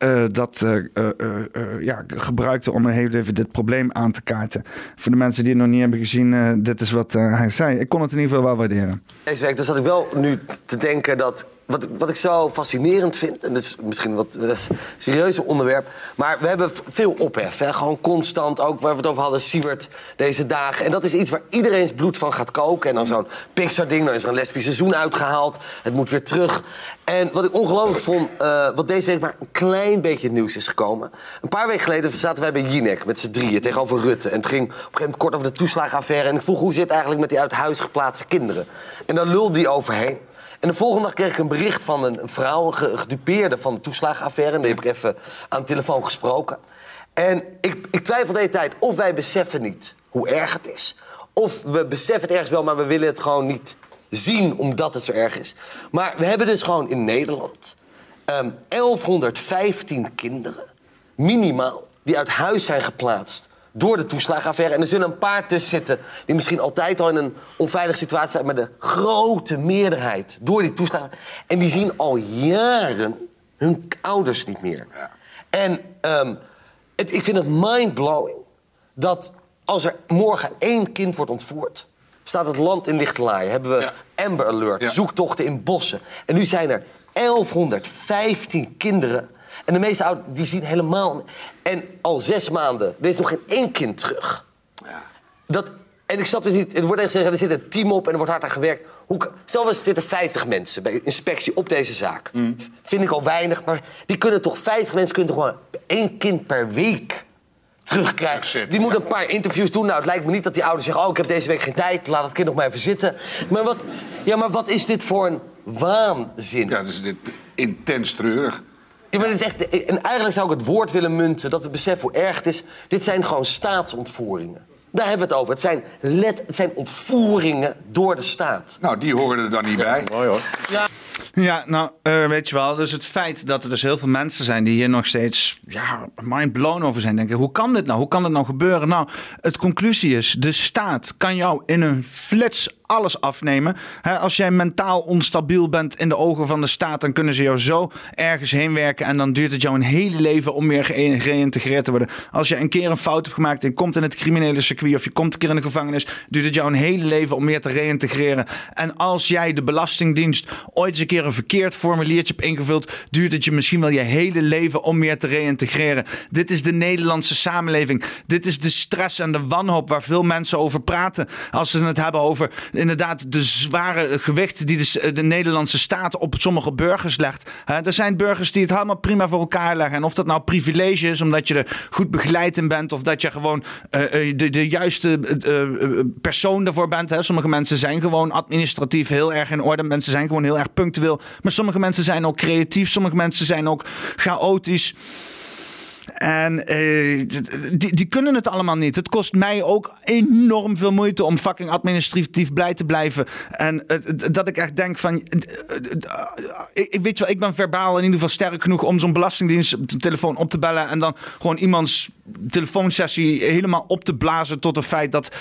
uh, dat uh, uh, ja, gebruikte om heel even dit probleem aan te kaarten. Voor de mensen die het nog niet hebben gezien, dit is wat hij zei. Ik kon het in ieder geval wel waarderen. Deze week, dus zat ik wel nu te denken dat wat, wat ik zo fascinerend vind, en dat is misschien wat uh, serieuzer onderwerp, maar we hebben veel ophef. Hè? Gewoon constant, ook waar we het over hadden, Siewert deze dagen. En dat is iets waar iedereen's bloed van gaat koken. En dan zo'n Pixar-ding, dan is er een lesbisch seizoen uitgehaald. Het moet weer terug. En wat ik ongelooflijk vond, uh, wat deze week maar een klein beetje nieuws is gekomen. Een paar weken geleden zaten wij bij Jinek met z'n drieën tegenover Rutte. En het ging op een gegeven moment kort over de toeslagenaffaire. En ik vroeg hoe zit het eigenlijk met die uit huis geplaatste kinderen. En daar lulde die overheen. En de volgende dag kreeg ik een bericht van een vrouw, een gedupeerde van de toeslagenaffaire. En die heb ik even aan de telefoon gesproken. En ik, ik twijfel de hele tijd of wij beseffen niet hoe erg het is. Of we beseffen het ergens wel, maar we willen het gewoon niet zien omdat het zo erg is. Maar we hebben dus gewoon in Nederland um, 1115 kinderen, minimaal, die uit huis zijn geplaatst door de toeslagenaffaire. En er zullen een paar tussen zitten die misschien altijd al in een onveilige situatie zijn, maar de grote meerderheid door die toeslagen. En die zien al jaren hun ouders niet meer. Ja. En um, het, ik vind het mindblowing dat als er morgen één kind wordt ontvoerd, staat het land in lichte laaien. Hebben we Amber Alert, zoektochten in bossen. En nu zijn er 1115 kinderen en de meeste ouders die zien helemaal... En al zes maanden, er is nog geen één kind terug. Ja. Dat, en ik snap dus niet, er wordt gezegd, er zit een team op en er wordt hard aan gewerkt. Hoe, zelfs zitten 50 mensen bij inspectie op deze zaak. Mm. Vind ik al weinig, maar die kunnen toch 50 mensen kunnen toch gewoon één kind per week terugkrijgen. Die moeten een paar interviews doen. Nou, het lijkt me niet dat die ouders zeggen: Oh, ik heb deze week geen tijd, laat het kind nog maar even zitten. Maar wat, ja, maar wat is dit voor een waanzin? Ja, dus dit intens treurig. Ja, maar het is echt, en eigenlijk zou ik het woord willen munten dat we beseffen hoe erg het is. Dit zijn gewoon staatsontvoeringen. Daar hebben we het over. Het zijn, let, het zijn ontvoeringen door de staat. Nou, die horen er dan niet bij. Mooi hoor. Ja. Ja, nou, uh, weet je wel. Dus het feit dat er dus heel veel mensen zijn die hier nog steeds ja, mind blown over zijn. Denken, hoe kan dit nou? Hoe kan dit nou gebeuren? Nou, het conclusie is, de staat kan jou in een flits alles afnemen. als jij mentaal onstabiel bent in de ogen van de staat, dan kunnen ze jou zo ergens heen werken. En dan duurt het jou een hele leven om weer geïntegreerd te worden. Als je een keer een fout hebt gemaakt en komt in het criminele circuit of je komt een keer in de gevangenis, duurt het jou een hele leven om weer te reïntegreren. En als jij de Belastingdienst ooit eens een keer een verkeerd formuliertje hebt ingevuld, duurt het je misschien wel je hele leven om weer te reïntegreren. Dit is de Nederlandse samenleving. Dit is de stress en de wanhoop waar veel mensen over praten als ze het hebben over inderdaad de zware gewicht die de, de Nederlandse staat op sommige burgers legt. er zijn burgers die het helemaal prima voor elkaar leggen. En of dat nou privilege is omdat je er goed begeleid in bent, of dat je gewoon uh, de, de juiste uh, persoon ervoor bent. Sommige mensen zijn gewoon administratief heel erg in orde. Mensen zijn gewoon heel erg punctueel. Maar sommige mensen zijn ook creatief. Sommige mensen zijn ook chaotisch. En uh, die, die kunnen het allemaal niet. Het kost mij ook enorm veel moeite om fucking administratief blij te blijven. En uh, dat ik echt denk van. Ik, weet wel, ik ben verbaal in ieder geval sterk genoeg om zo'n belastingdienst telefoon op te bellen. En dan gewoon iemands telefoonsessie helemaal op te blazen tot het feit dat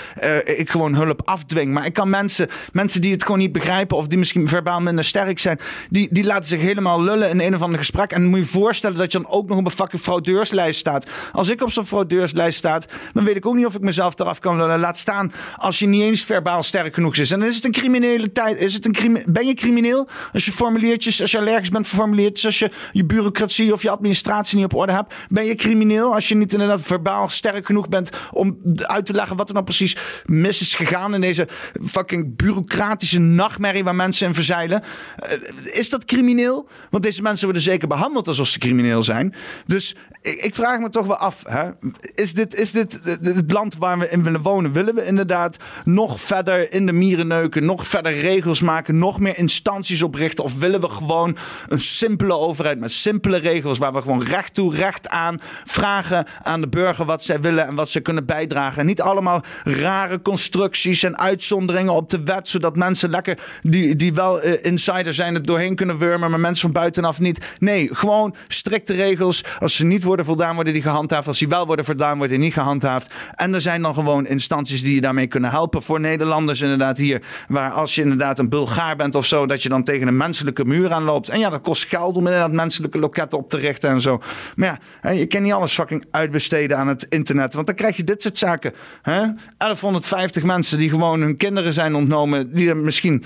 ik gewoon hulp afdwing. Maar ik kan mensen, mensen die het gewoon niet begrijpen of die misschien verbaal minder sterk zijn, die, die laten zich helemaal lullen in een of ander gesprek. En moet je je voorstellen dat je dan ook nog op een fucking fraudeurslijst staat. Als ik op zo'n fraudeurslijst staat, dan weet ik ook niet of ik mezelf eraf kan. Laat staan als je niet eens verbaal sterk genoeg is. En dan is het een criminele tijd. Is het een crimi- ben je crimineel als je formuliertjes, als je allergisch bent voor formuliertjes, als je je bureaucratie of je administratie niet op orde hebt? Ben je crimineel als je niet inderdaad verbaal sterk genoeg bent om uit te leggen wat er nou precies mis is gegaan in deze fucking bureaucratische nachtmerrie waar mensen in verzeilen? Eh, Is dat crimineel? Want deze mensen worden zeker behandeld alsof ze crimineel zijn. Dus ik, ik vraag me toch wel af: hè? Is, dit, is dit het- het land waar we in willen wonen? Willen we inderdaad nog verder in de mieren neuken, nog verder regels maken, nog meer instanties oprichten? Of willen we gewoon een simpele overheid met simpele regels waar we gewoon recht toe, recht aan vragen aan de burger wat zij willen en wat ze kunnen bijdragen? En niet allemaal rare constructies en uitzonderingen op de wet, zodat mensen lekker die, die wel eh, insider zijn het doorheen kunnen wurmen, maar mensen van buitenaf niet. Nee, gewoon strikte regels. Als ze niet worden voldaan, worden die gehandhaafd. Als die wel worden voldaan, worden die niet gehandhaafd. En er zijn dan gewoon instanties die je daarmee kunnen helpen. Voor Nederlanders inderdaad hier. Waar als je inderdaad een Bulgaar bent of zo, dat je dan tegen een menselijke muur aanloopt. En ja, dat kost geld om inderdaad menselijke loketten op te richten en zo. Maar ja, je kan niet alles fucking uitbesteden aan het internet. Want dan krijg je dit soort zaken. Hè? 1150 mensen die gewoon hun kinderen zijn ontnomen. Die er misschien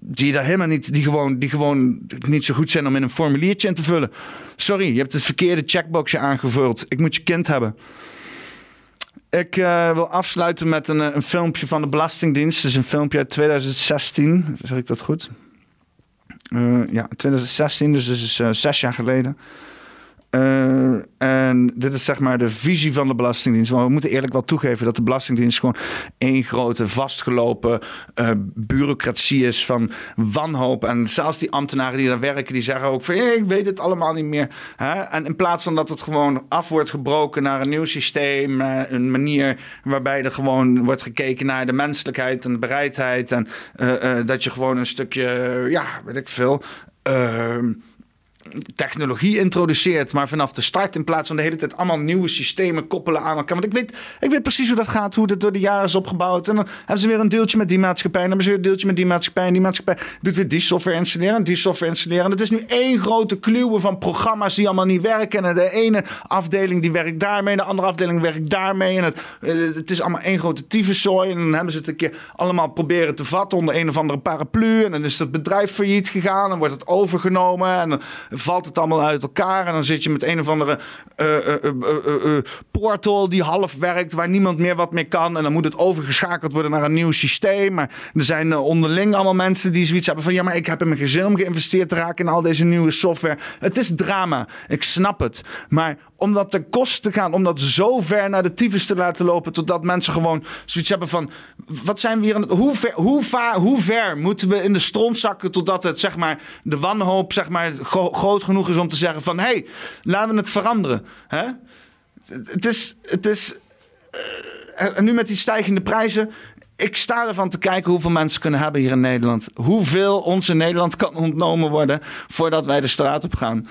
die daar helemaal niet, die gewoon, die gewoon niet zo goed zijn om in een formuliertje in te vullen. Sorry, je hebt het verkeerde checkboxje aangevuld. Ik moet je kind hebben. Ik eh, wil afsluiten met een, eh, een filmpje van de Belastingdienst. Het is een filmpje uit 2016. Zeg ik dat goed? Eh, ja, 2016, dus dat is zes jaar geleden. Eh, en dit is zeg maar de visie van de Belastingdienst. Want we moeten eerlijk wel toegeven dat de Belastingdienst gewoon één grote vastgelopen eh, bureaucratie is van wanhoop. En zelfs die ambtenaren die daar werken, die zeggen ook van "Eh, ik weet het allemaal niet meer. Hè? En in plaats van dat het gewoon af wordt gebroken naar een nieuw systeem, eh, een manier waarbij er gewoon wordt gekeken naar de menselijkheid en de bereidheid. En dat je gewoon een stukje, ja, weet ik veel. ehm, technologie introduceert, maar vanaf de start in plaats van de hele tijd allemaal nieuwe systemen koppelen aan elkaar. Want ik weet, ik weet precies hoe dat gaat, hoe dat door de jaren is opgebouwd. En dan hebben ze weer een deeltje met die maatschappij, en dan hebben ze weer een deeltje met die maatschappij, en die maatschappij doet weer die software installeren en die software installeren. En het is nu één grote kluwe van programma's die allemaal niet werken. En de ene afdeling die werkt daarmee, de andere afdeling werkt daarmee. En het, eh, het is allemaal één grote tyfuszooi. En dan hebben ze het een keer allemaal proberen te vatten onder een of andere paraplu. En dan is dat bedrijf failliet gegaan en wordt het overgenomen. En valt het allemaal uit elkaar. En dan zit je met een of andere eh, eh, eh, portal die half werkt, waar niemand meer wat mee kan. En dan moet het overgeschakeld worden naar een nieuw systeem. Maar er zijn onderling allemaal mensen die zoiets hebben van... ja, maar ik heb in mijn gezin om geïnvesteerd te raken in al deze nieuwe software. Het is drama. Ik snap het. Maar om dat ten koste te gaan, om dat zo ver naar de tyfus te laten lopen... totdat mensen gewoon zoiets hebben van... wat zijn we hier. Hoe ver, hoe, va, hoe ver moeten we in de stront zakken... totdat het, zeg maar, de wanhoop zeg maar, gro- groot genoeg is om te zeggen van... hé, hey, laten we het veranderen. Hè? Het is... Het is eh, en nu met die stijgende prijzen. Ik sta ervan te kijken hoeveel mensen kunnen hebben hier in Nederland. Hoeveel ons in Nederland kan ontnomen worden voordat wij de straat op gaan.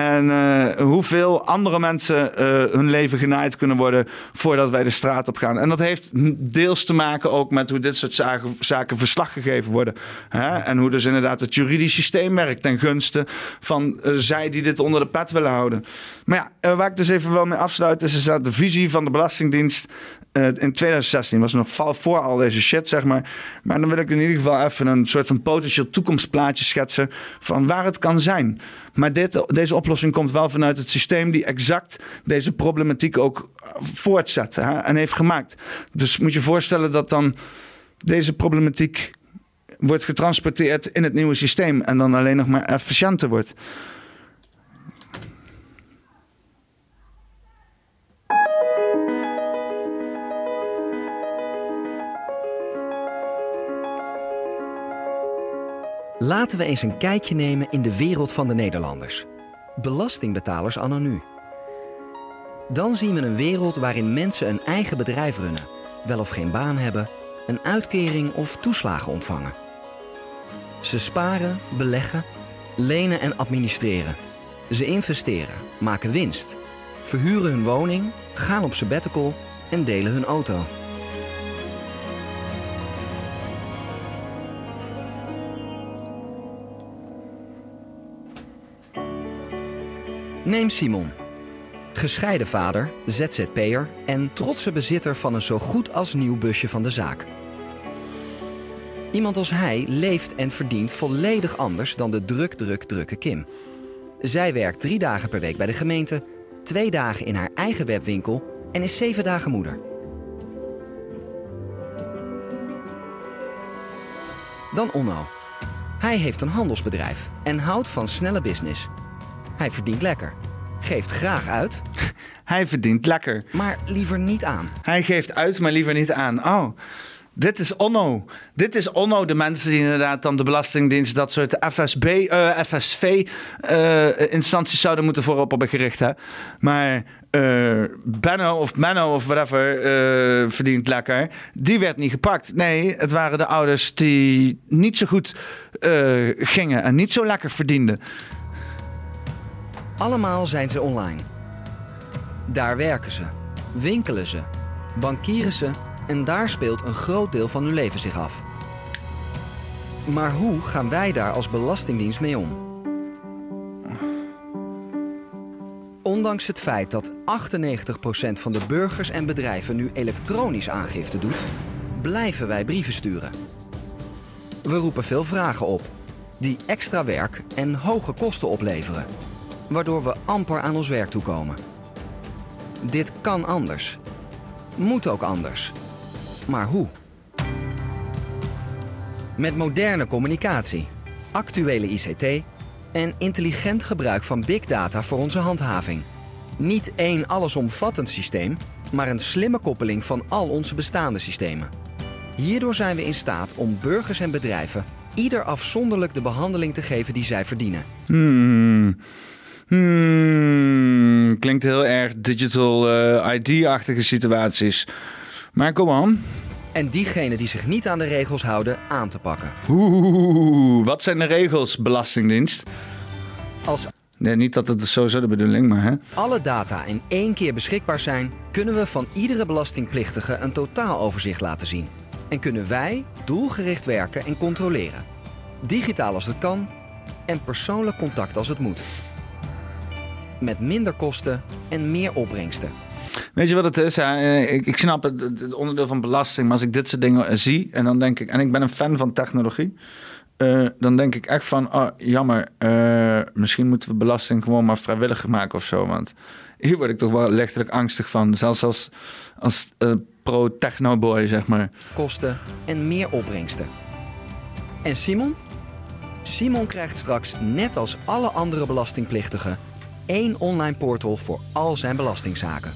En eh, hoeveel andere mensen eh, hun leven genaaid kunnen worden voordat wij de straat op gaan. En dat heeft deels te maken ook met hoe dit soort zaken, zaken verslag gegeven worden. Hè? En hoe dus inderdaad het juridisch systeem werkt ten gunste van eh, zij die dit onder de pet willen houden. Maar ja, waar ik dus even wel mee afsluit is, dat de visie van de Belastingdienst in 2016 was nog voor al deze shit, zeg maar. Maar dan wil ik in ieder geval even een soort van potentieel toekomstplaatje schetsen van waar het kan zijn. Maar dit, deze oplossing komt wel vanuit het systeem die exact deze problematiek ook voortzet hè, en heeft gemaakt. Dus moet je voorstellen dat dan deze problematiek wordt getransporteerd in het nieuwe systeem en dan alleen nog maar efficiënter wordt. Laten we eens een kijkje nemen in de wereld van de Nederlanders. Belastingbetalers anno nu. Dan zien we een wereld waarin mensen een eigen bedrijf runnen, wel of geen baan hebben, een uitkering of toeslagen ontvangen. Ze sparen, beleggen, lenen en administreren. Ze investeren, maken winst, verhuren hun woning, gaan op sabbatical en delen hun auto. Neem Simon. Gescheiden vader, ZZP'er en trotse bezitter van een zo goed als nieuw busje van de zaak. Iemand als hij leeft en verdient volledig anders dan de druk, druk, drukke Kim. Zij werkt drie dagen per week bij de gemeente, twee dagen in haar eigen webwinkel en is zeven dagen moeder. Dan Onno. Hij heeft een handelsbedrijf en houdt van snelle business. Hij verdient lekker, geeft graag uit, Hij verdient lekker. maar liever niet aan. Hij geeft uit, maar liever niet aan. Oh, dit is Onno. Dit is Onno, de mensen die inderdaad dan de Belastingdienst... dat soort FSB, eh, FSV-instanties zouden moeten voorop hebben gericht. Hè? Maar eh, Benno of Menno of whatever eh, verdient lekker. Die werd niet gepakt. Nee, het waren de ouders die niet zo goed eh, gingen... en niet zo lekker verdienden. Allemaal zijn ze online. Daar werken ze, winkelen ze, bankieren ze en daar speelt een groot deel van hun leven zich af. Maar hoe gaan wij daar als Belastingdienst mee om? Ondanks het feit dat 98% van de burgers en bedrijven nu elektronisch aangifte doet, blijven wij brieven sturen. We roepen veel vragen op, die extra werk en hoge kosten opleveren, waardoor we amper aan ons werk toekomen. Dit kan anders. Moet ook anders. Maar hoe? Met moderne communicatie, actuele ICT en intelligent gebruik van big data voor onze handhaving. Niet één allesomvattend systeem, maar een slimme koppeling van al onze bestaande systemen. Hierdoor zijn we in staat om burgers en bedrijven ieder afzonderlijk de behandeling te geven die zij verdienen. Hmm. Hmm. Klinkt heel erg digital eh, ID-achtige situaties. Maar kom aan. En diegenen die zich niet aan de regels houden aan te pakken. Oeh, wat zijn de regels, Belastingdienst? Als Nee, niet dat het sowieso de bedoeling, maar hè? alle data in één keer beschikbaar zijn, kunnen we van iedere belastingplichtige een totaaloverzicht laten zien. En kunnen wij doelgericht werken en controleren. Digitaal als het kan en persoonlijk contact als het moet. Met minder kosten en meer opbrengsten. Weet je wat het is? Eh, Ik, ik snap het, het onderdeel van belasting, maar als ik dit soort dingen eh, zie en dan denk ik, en ik ben een fan van technologie, eh, dan denk ik echt van, oh jammer, misschien moeten we belasting gewoon maar vrijwillig maken of zo. Want hier word ik toch wel lichtelijk angstig van, zelfs als, als eh, pro-technoboy, zeg maar. kosten en meer opbrengsten. En Simon? Simon krijgt straks, net als alle andere belastingplichtigen, één online portal voor al zijn belastingzaken.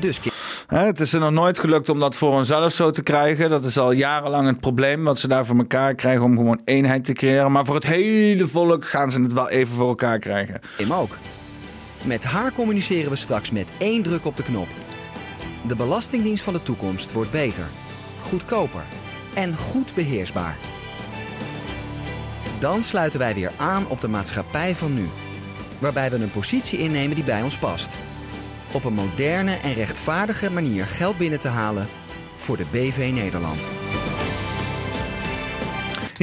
Dus het is er nog nooit gelukt om dat voor onszelf zo te krijgen. Dat is al jarenlang het probleem wat ze daar voor elkaar krijgen om gewoon eenheid te creëren. Maar voor het hele volk gaan ze het wel even voor elkaar krijgen. Kim ook. Met haar communiceren we straks met één druk op de knop. De Belastingdienst van de toekomst wordt beter, goedkoper en goed beheersbaar. Dan sluiten wij weer aan op de maatschappij van nu, waarbij we een positie innemen die bij ons past. Op een moderne en rechtvaardige manier geld binnen te halen voor de BV Nederland.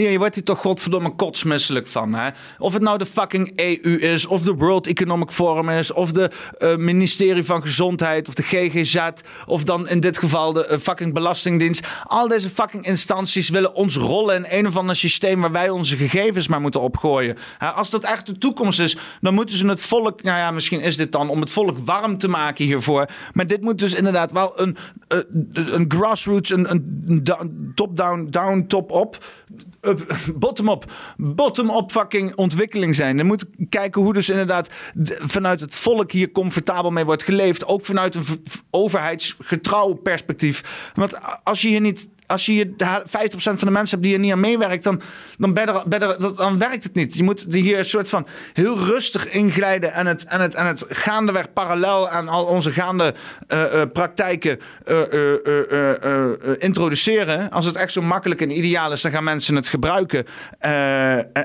Je wordt hier toch godverdomme kotsmisselijk van. Hè? Of het nou de fucking EU is, of de World Economic Forum is, of de eh, ministerie van Gezondheid, of de GGZ, of dan in dit geval de eh, fucking Belastingdienst. Al deze fucking instanties willen ons rollen in een of ander systeem waar wij onze gegevens maar moeten opgooien. Hè, als dat echt de toekomst is, dan moeten ze het volk, nou ja, misschien is dit dan om het volk warm te maken hiervoor. Maar dit moet dus inderdaad wel een, eh, een grassroots, een, een down- top-down, down, top-op up, bottom-up, bottom-up fucking ontwikkeling zijn. Je moet kijken hoe dus inderdaad vanuit het volk hier comfortabel mee wordt geleefd. Ook vanuit een overheidsgetrouw perspectief. Want als je hier niet... Als je hier de ha- 50% van de mensen hebt die er niet aan meewerkt, dan, dan, dan werkt het niet. Je moet hier een soort van heel rustig inglijden en het, en het, en het gaandeweg parallel aan al onze gaande eh, eh, praktijken eh, introduceren. Als het echt zo makkelijk en ideaal is, dan gaan mensen het gebruiken.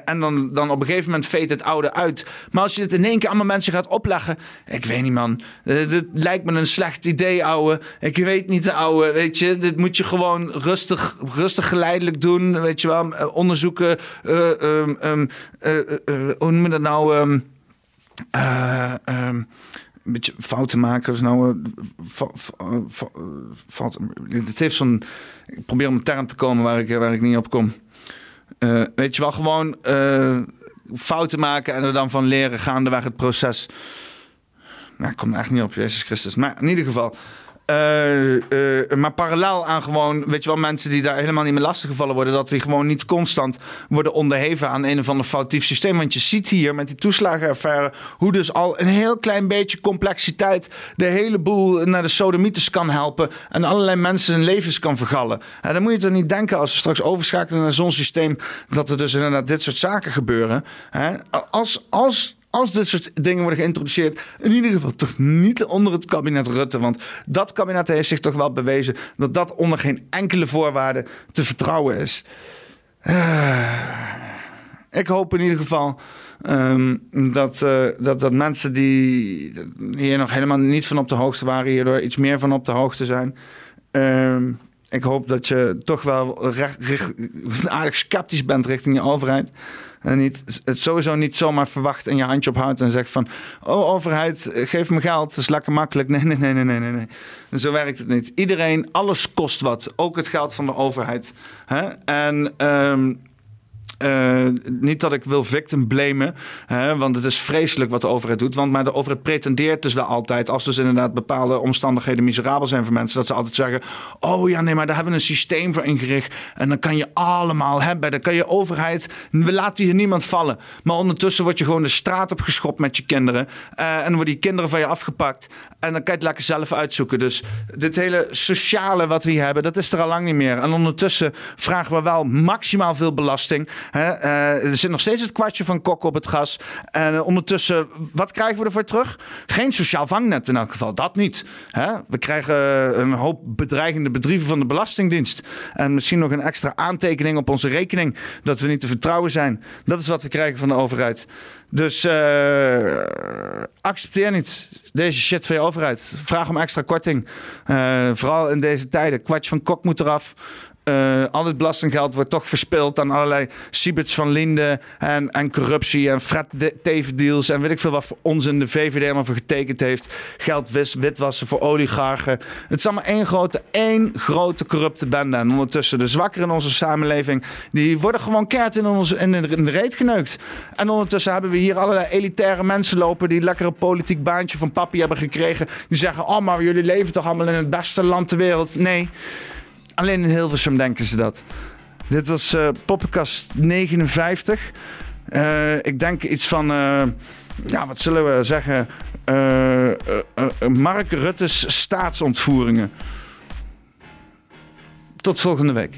En dan, dan op een gegeven moment veet het oude uit. Maar als je dit in één keer allemaal mensen gaat opleggen, ik weet niet man, dit lijkt me een slecht idee, ouwe. Ik weet niet, ouwe, weet je, dit moet je gewoon rustig, rustig geleidelijk doen, weet je wel, Eh, onderzoeken, eh, ehm, ehm, eh, hoe noem je dat nou? ehm, eh, ehm, een beetje fouten maken. Dus nou, uh, fa, fa, fa, fout, het heeft zo'n. Ik probeer om een term te komen waar ik, waar ik niet op kom. Weet je wel, gewoon fouten maken en er dan van leren gaandeweg het proces. Nou, ik kom er echt niet op, Jezus Christus. Maar in ieder geval. Uh, uh, maar parallel aan gewoon, weet je wel, mensen die daar helemaal niet meer lastiggevallen worden, dat die gewoon niet constant worden onderheven aan een of ander foutief systeem. Want je ziet hier met die toeslagenaffaire hoe dus al een heel klein beetje complexiteit de hele boel naar de sodomieters kan helpen en allerlei mensen hun levens kan vergallen. En dan moet je toch niet denken als we straks overschakelen naar zo'n systeem dat er dus inderdaad dit soort zaken gebeuren. Hè? Als, als als dit soort dingen worden geïntroduceerd, in ieder geval toch niet onder het kabinet Rutte. Want dat kabinet heeft zich toch wel bewezen dat dat onder geen enkele voorwaarde te vertrouwen is. Uh, ik hoop in ieder geval um, dat, uh, dat, dat mensen die hier nog helemaal niet van op de hoogte waren, hierdoor iets meer van op de hoogte zijn. Um, ik hoop dat je toch wel recht, aardig sceptisch bent richting je overheid. En niet, het sowieso niet zomaar verwacht en je handje ophoudt en zegt van... Oh, overheid, geef me geld, dat is lekker makkelijk. Nee, nee, nee, nee, nee, nee. Zo werkt het niet. Iedereen, alles kost wat. Ook het geld van de overheid. Hè? En... Um, uh, niet dat ik wil victim blamen, hè, want het is vreselijk wat de overheid doet. Want maar de overheid pretendeert dus wel altijd, als dus inderdaad bepaalde omstandigheden miserabel zijn voor mensen, dat ze altijd zeggen: Oh ja, nee, maar daar hebben we een systeem voor ingericht. En dan kan je allemaal hebben. Dan kan je overheid, we laten hier niemand vallen. Maar ondertussen word je gewoon de straat op geschopt met je kinderen. Uh, en worden die kinderen van je afgepakt. En dan kan je het lekker zelf uitzoeken. Dus dit hele sociale wat we hier hebben, dat is er al lang niet meer. En ondertussen vragen we wel maximaal veel belasting. Hè? Uh, er zit nog steeds het kwartje van kok op het gas. En uh, ondertussen, wat krijgen we ervoor terug? Geen sociaal vangnet in elk geval. Dat niet. Hè? We krijgen een hoop bedreigende bedrijven van de Belastingdienst. En misschien nog een extra aantekening op onze rekening. Dat we niet te vertrouwen zijn. Dat is wat we krijgen van de overheid. Dus accepteer niet deze shit van je overheid. Vraag om extra korting. Vooral in deze tijden. Kwartje van kok moet eraf. Uh, al dit belastinggeld wordt toch verspild aan allerlei Sieberts van Linde en, en corruptie en Fred tevendeals en weet ik veel wat voor onzin de VVD helemaal voor getekend heeft. Geld witwassen voor oligarchen. Het is allemaal één grote, één grote corrupte bende. En ondertussen de zwakkeren in onze samenleving, die worden gewoon keert in, onze, in, de, in de reet geneukt. En ondertussen hebben we hier allerlei elitaire mensen lopen die lekker een politiek baantje van papi hebben gekregen. Die zeggen, oh maar jullie leven toch allemaal in het beste land ter wereld. Nee. Alleen in Hilversum denken ze dat. Dit was uh, Poppenkast 59. Uh, ik denk iets van, uh, ja, wat zullen we zeggen? Mark Rutte's staatsontvoeringen. Tot volgende week.